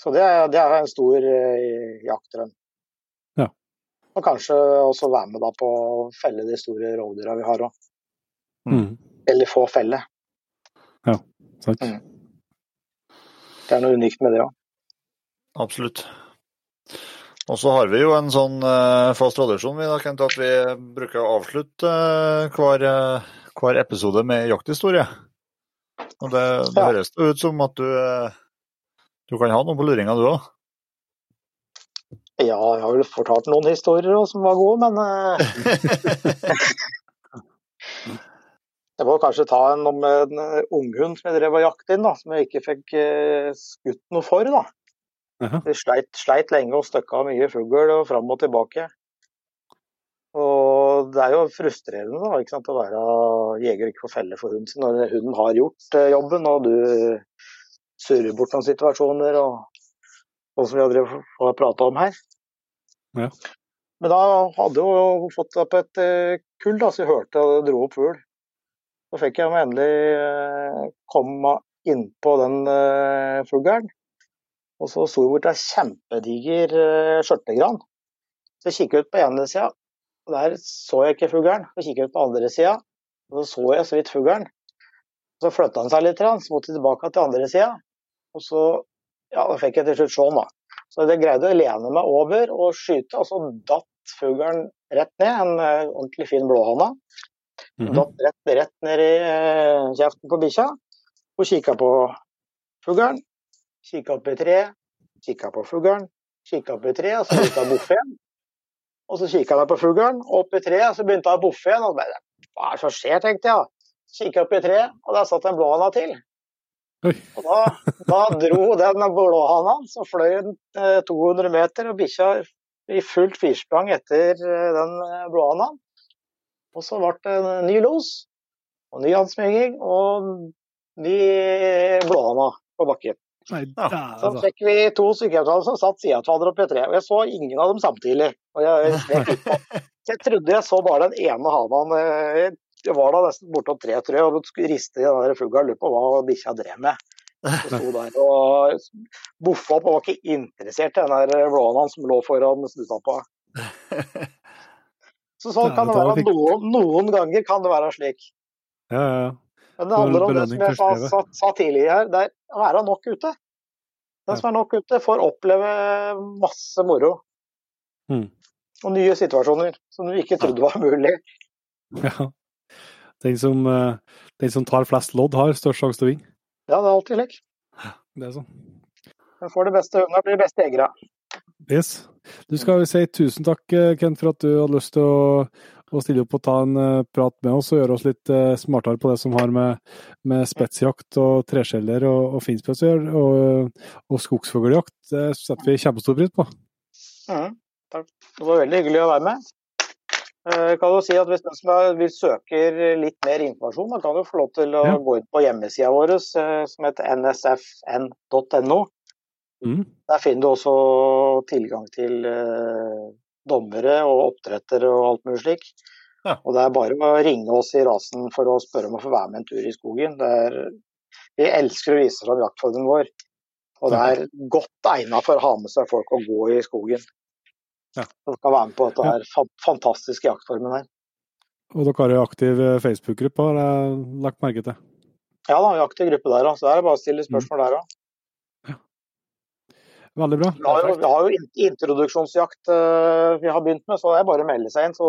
Så det er, det er en stor eh, jaktdrøm. Ja. Og kanskje også være med da på å felle de store rovdyra vi har òg. Mm. Eller få felle. Ja, Sant. Mm. Det er noe unikt med det òg. Absolutt. Og så har vi jo en sånn eh, fast tradisjon vi da, Kent, at vi bruker å avslutte eh, hver, eh, hver episode med jakthistorie. Og det, det Ja. høres jo ut som at du, eh, du kan ha noen på luringa, du òg. Ja, jeg har vel fortalt noen historier også, som var gode, men eh, Jeg må kanskje ta en om en unghund som jeg drev og jaktet inn, da, som jeg ikke fikk eh, skutt noe for. da. Jaha. Vi sleit, sleit lenge og støkka mye fugl og fram og tilbake. Og det er jo frustrerende da, ikke sant, å være jeger og ikke få felle for hunden sin når hunden har gjort eh, jobben, og du surrer bort noen situasjoner, og og som vi har, prata om her. Ja. Men da hadde hun fått opp et eh, kull, da, så jeg hørte det dro opp fugl. Så fikk jeg endelig eh, komme innpå den uh, fuglen. Og så sto jeg borti ei kjempediger skjørtegran. Så jeg kikket ut på ene sida, og der så jeg ikke fuglen. Så kikket jeg ut på andre sida, og så så jeg så vidt fuglen. Så flytta han seg litt, så måtte jeg tilbake til andre sida. Og så ja, da fikk jeg til slutt Shaun, da. Så jeg greide å lene meg over og skyte, og så datt fuglen rett ned. En uh, ordentlig fin blåhane. Mm -hmm. Datt rett, rett ned i uh, kjeften på bikkja Hun kikka på fuglen. Kikka opp i treet, kikka på fuglen, kikka opp i treet, og så begynte hun å boffe igjen. Og så kikka jeg på fuglen, opp i treet, og så begynte hun å boffe igjen. Og bare, Hva er det som skjer, tenkte jeg. Kikka opp i treet, og der satt en blåhane til. Og da, da dro den blåhana, så fløy den 200 meter, og bikkja i fullt firsprang etter den blåhanen. Og så ble det en ny los og ny ansmyging og ny blåhana på bakken. Nei, Så altså. fikk vi to sykehjemsvalg som satt side av hverandre oppi treet. Og jeg så ingen av dem samtidig. Og jeg, jeg, jeg trodde jeg så bare den ene hanaen. Jeg var da nesten bortom tre, tror jeg, og skulle riste i den fugla lurte på hva bikkja drev med. Så sto der og boffa opp og var ikke interessert i den der han som lå foran snutappa. Så sånn kan det være. Noen, noen ganger kan det være slik. Ja, ja. Men det handler om det som jeg sa, sa, sa tidligere her, det er å være nok ute. Den som er nok ute, får oppleve masse moro. Mm. Og nye situasjoner som du ikke trodde var mulig. ja. Den som, eh, den som tar flest lodd, har størst sjanse til å vinne. Ja, det er alltid slik. Det er sånn. Jeg får de beste hundene, blir de beste jegere. Yes. Du skal jo si tusen takk, eh, Kent, for at du hadde lyst til å, å stille opp og ta en eh, prat med oss og gjøre oss litt smartere på det som har med, med spetsjakt og treskjeller og, og finspets å gjøre, og, og skogsfugljakt. Det setter vi kjempestor pris på. Mm, takk. Det var veldig hyggelig å være med. Eh, kan du si at Hvis den som vil søker litt mer informasjon, da kan du få lov til å Ja. gå inn på hjemmesida vår eh, som heter nsfn.no. Mm. Der finner du også tilgang til eh, dommere og oppdrettere og alt mulig slik. Ja. Og det er bare å ringe oss i rasen for å spørre om å få være med en tur i skogen. Det er, vi elsker å vise fram jaktformen vår. Og det er godt egnet for å ha med seg folk og gå i skogen. Ja. Som kan være med på dette her ja. fantastiske jaktformen her. Og dere har jo aktiv eh, Facebook-gruppe, har jeg lagt merke til. Ja da, vi har aktiv gruppe der òg, så det er bare å Mm. stille spørsmål der òg. Veldig bra. Vi har jo, vi har jo introduksjonsjakt eh, vi har begynt med, så det er bare å melde seg inn. Så,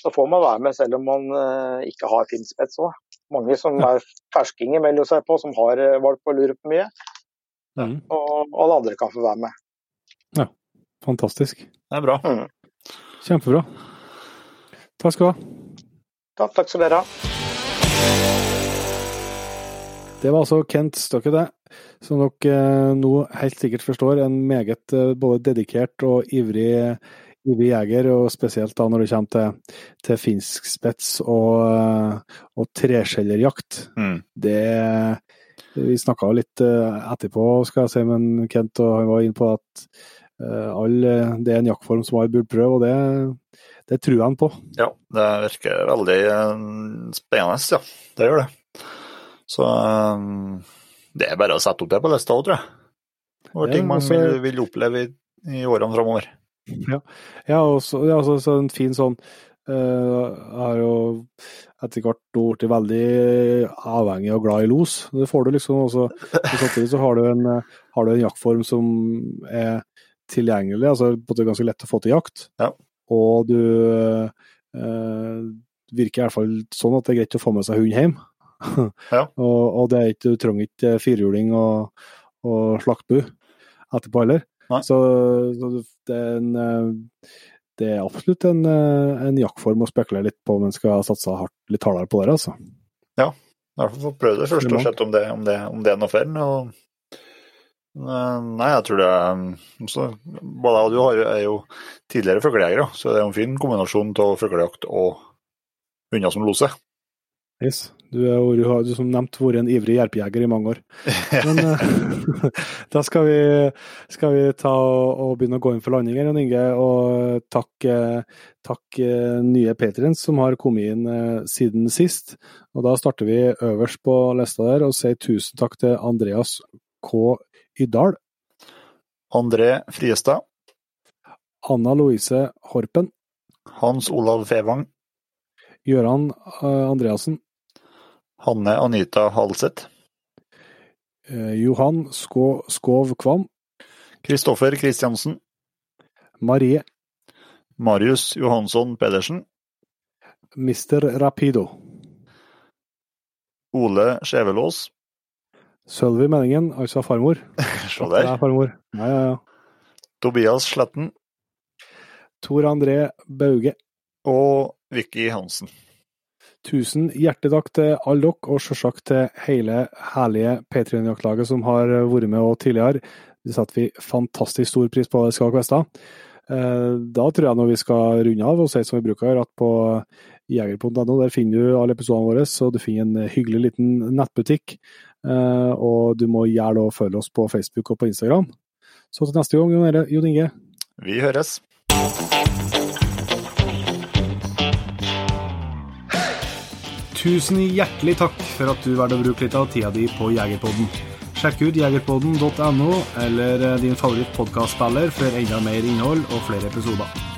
så får man være med selv om man eh, ikke har finspets òg. Mange som er ferskinger melder seg på, som har uh, valgt på å lure på mye. Mm. Og alle andre kan få være med. Fantastisk. Det er bra. Kjempebra. Takk skal du ha. Takk, takk skal dere ha. Det var altså Kent Støkke, det. Som dere eh, nå helt sikkert forstår, en meget eh, både dedikert og ivrig, ivrig jeger, og spesielt da når det kommer til, til finsk spets og, eh, og treskjellerjakt. Mm. Det Vi snakka litt etterpå, skal jeg si, men Kent og han var inne på at all, eh, det er en jaktform som alle burde prøve, og det, det tror han på. Ja, det virker veldig eh, spennende, ja. Det gjør det. Så eh, det er bare å sette opp det på lista òg, tror jeg. Over Ja, ting man altså- vil, vil oppleve i, i årene framover. Ja, og så, ja, så, så en fin sånn eh, Jeg har jo etter hvert blitt veldig avhengig og glad i los. Det får du liksom. Og så samtidig så har du, en, eh, har du en jaktform som er tilgjengelig, altså måte ganske lett å få til jakt. Ja. Og du eh, virker i hvert fall sånn at det er greit å få med seg hund hjem. Ja. og, og det er ikke, du trenger ikke firhjuling og, og slaktbu etterpå heller. Så, så det er en eh, det er absolutt en, eh, en jaktform å spekulere litt på om en skal satse hardt, litt hardere på det. altså. I hvert fall få prøve det først og sett om det, om det, om det er noe for den. Og, nei, jeg tror det er så, Både jeg og du har, er jo tidligere fuglejegere, så det er en fin kombinasjon av fuglejakt og hunder som loser. Yes. Du har du som nevnt vært en ivrig jerpejeger i mange år. Men uh, da skal vi, skal vi, ta og, begynne å gå inn for landinger, Jan Inge. Og takk, takk nye patrients som har kommet inn siden sist. Og da starter vi øverst på lista der og sier tusen takk til Andreas K. Ydal. André Friestad. Anna Louise Horpen. Hans Olav Fevang. Gøran Andreassen. Hanne Anita Halseth. Eh, Johan Skå, Skov Kvam. Kristoffer Kristiansen. Marie. Marius Johansson Pedersen. Mister Rapido. Ole Skjevelås. Sølvi Menningen, altså farmor. Se der. Er farmor. Ja, ja, ja. Tobias Sletten. Tor André Bauge. Og Vicky Hansen. Tusen hjertelig takk til alle dere, og selvsagt til hele herlige Patrion-jaktlaget som har vært med og tidligere. Det setter vi fantastisk stor pris på, det skal dere. Eh, da tror jeg når vi skal runde av og si som vi bruker, at på jeger.no der finner du alle episodene våre, og du finner en hyggelig liten nettbutikk. Eh, og du må gjerne følge oss på Facebook og på Instagram. Så til neste gang, Jon Inge. Vi høres. Tusen hjertelig takk for at du valgte å bruke litt av tida di på Jegerpodden. Sjekk ut jegerpodden.no eller eh, din favoritt-podkastspiller for enda mer innhold og flere episoder.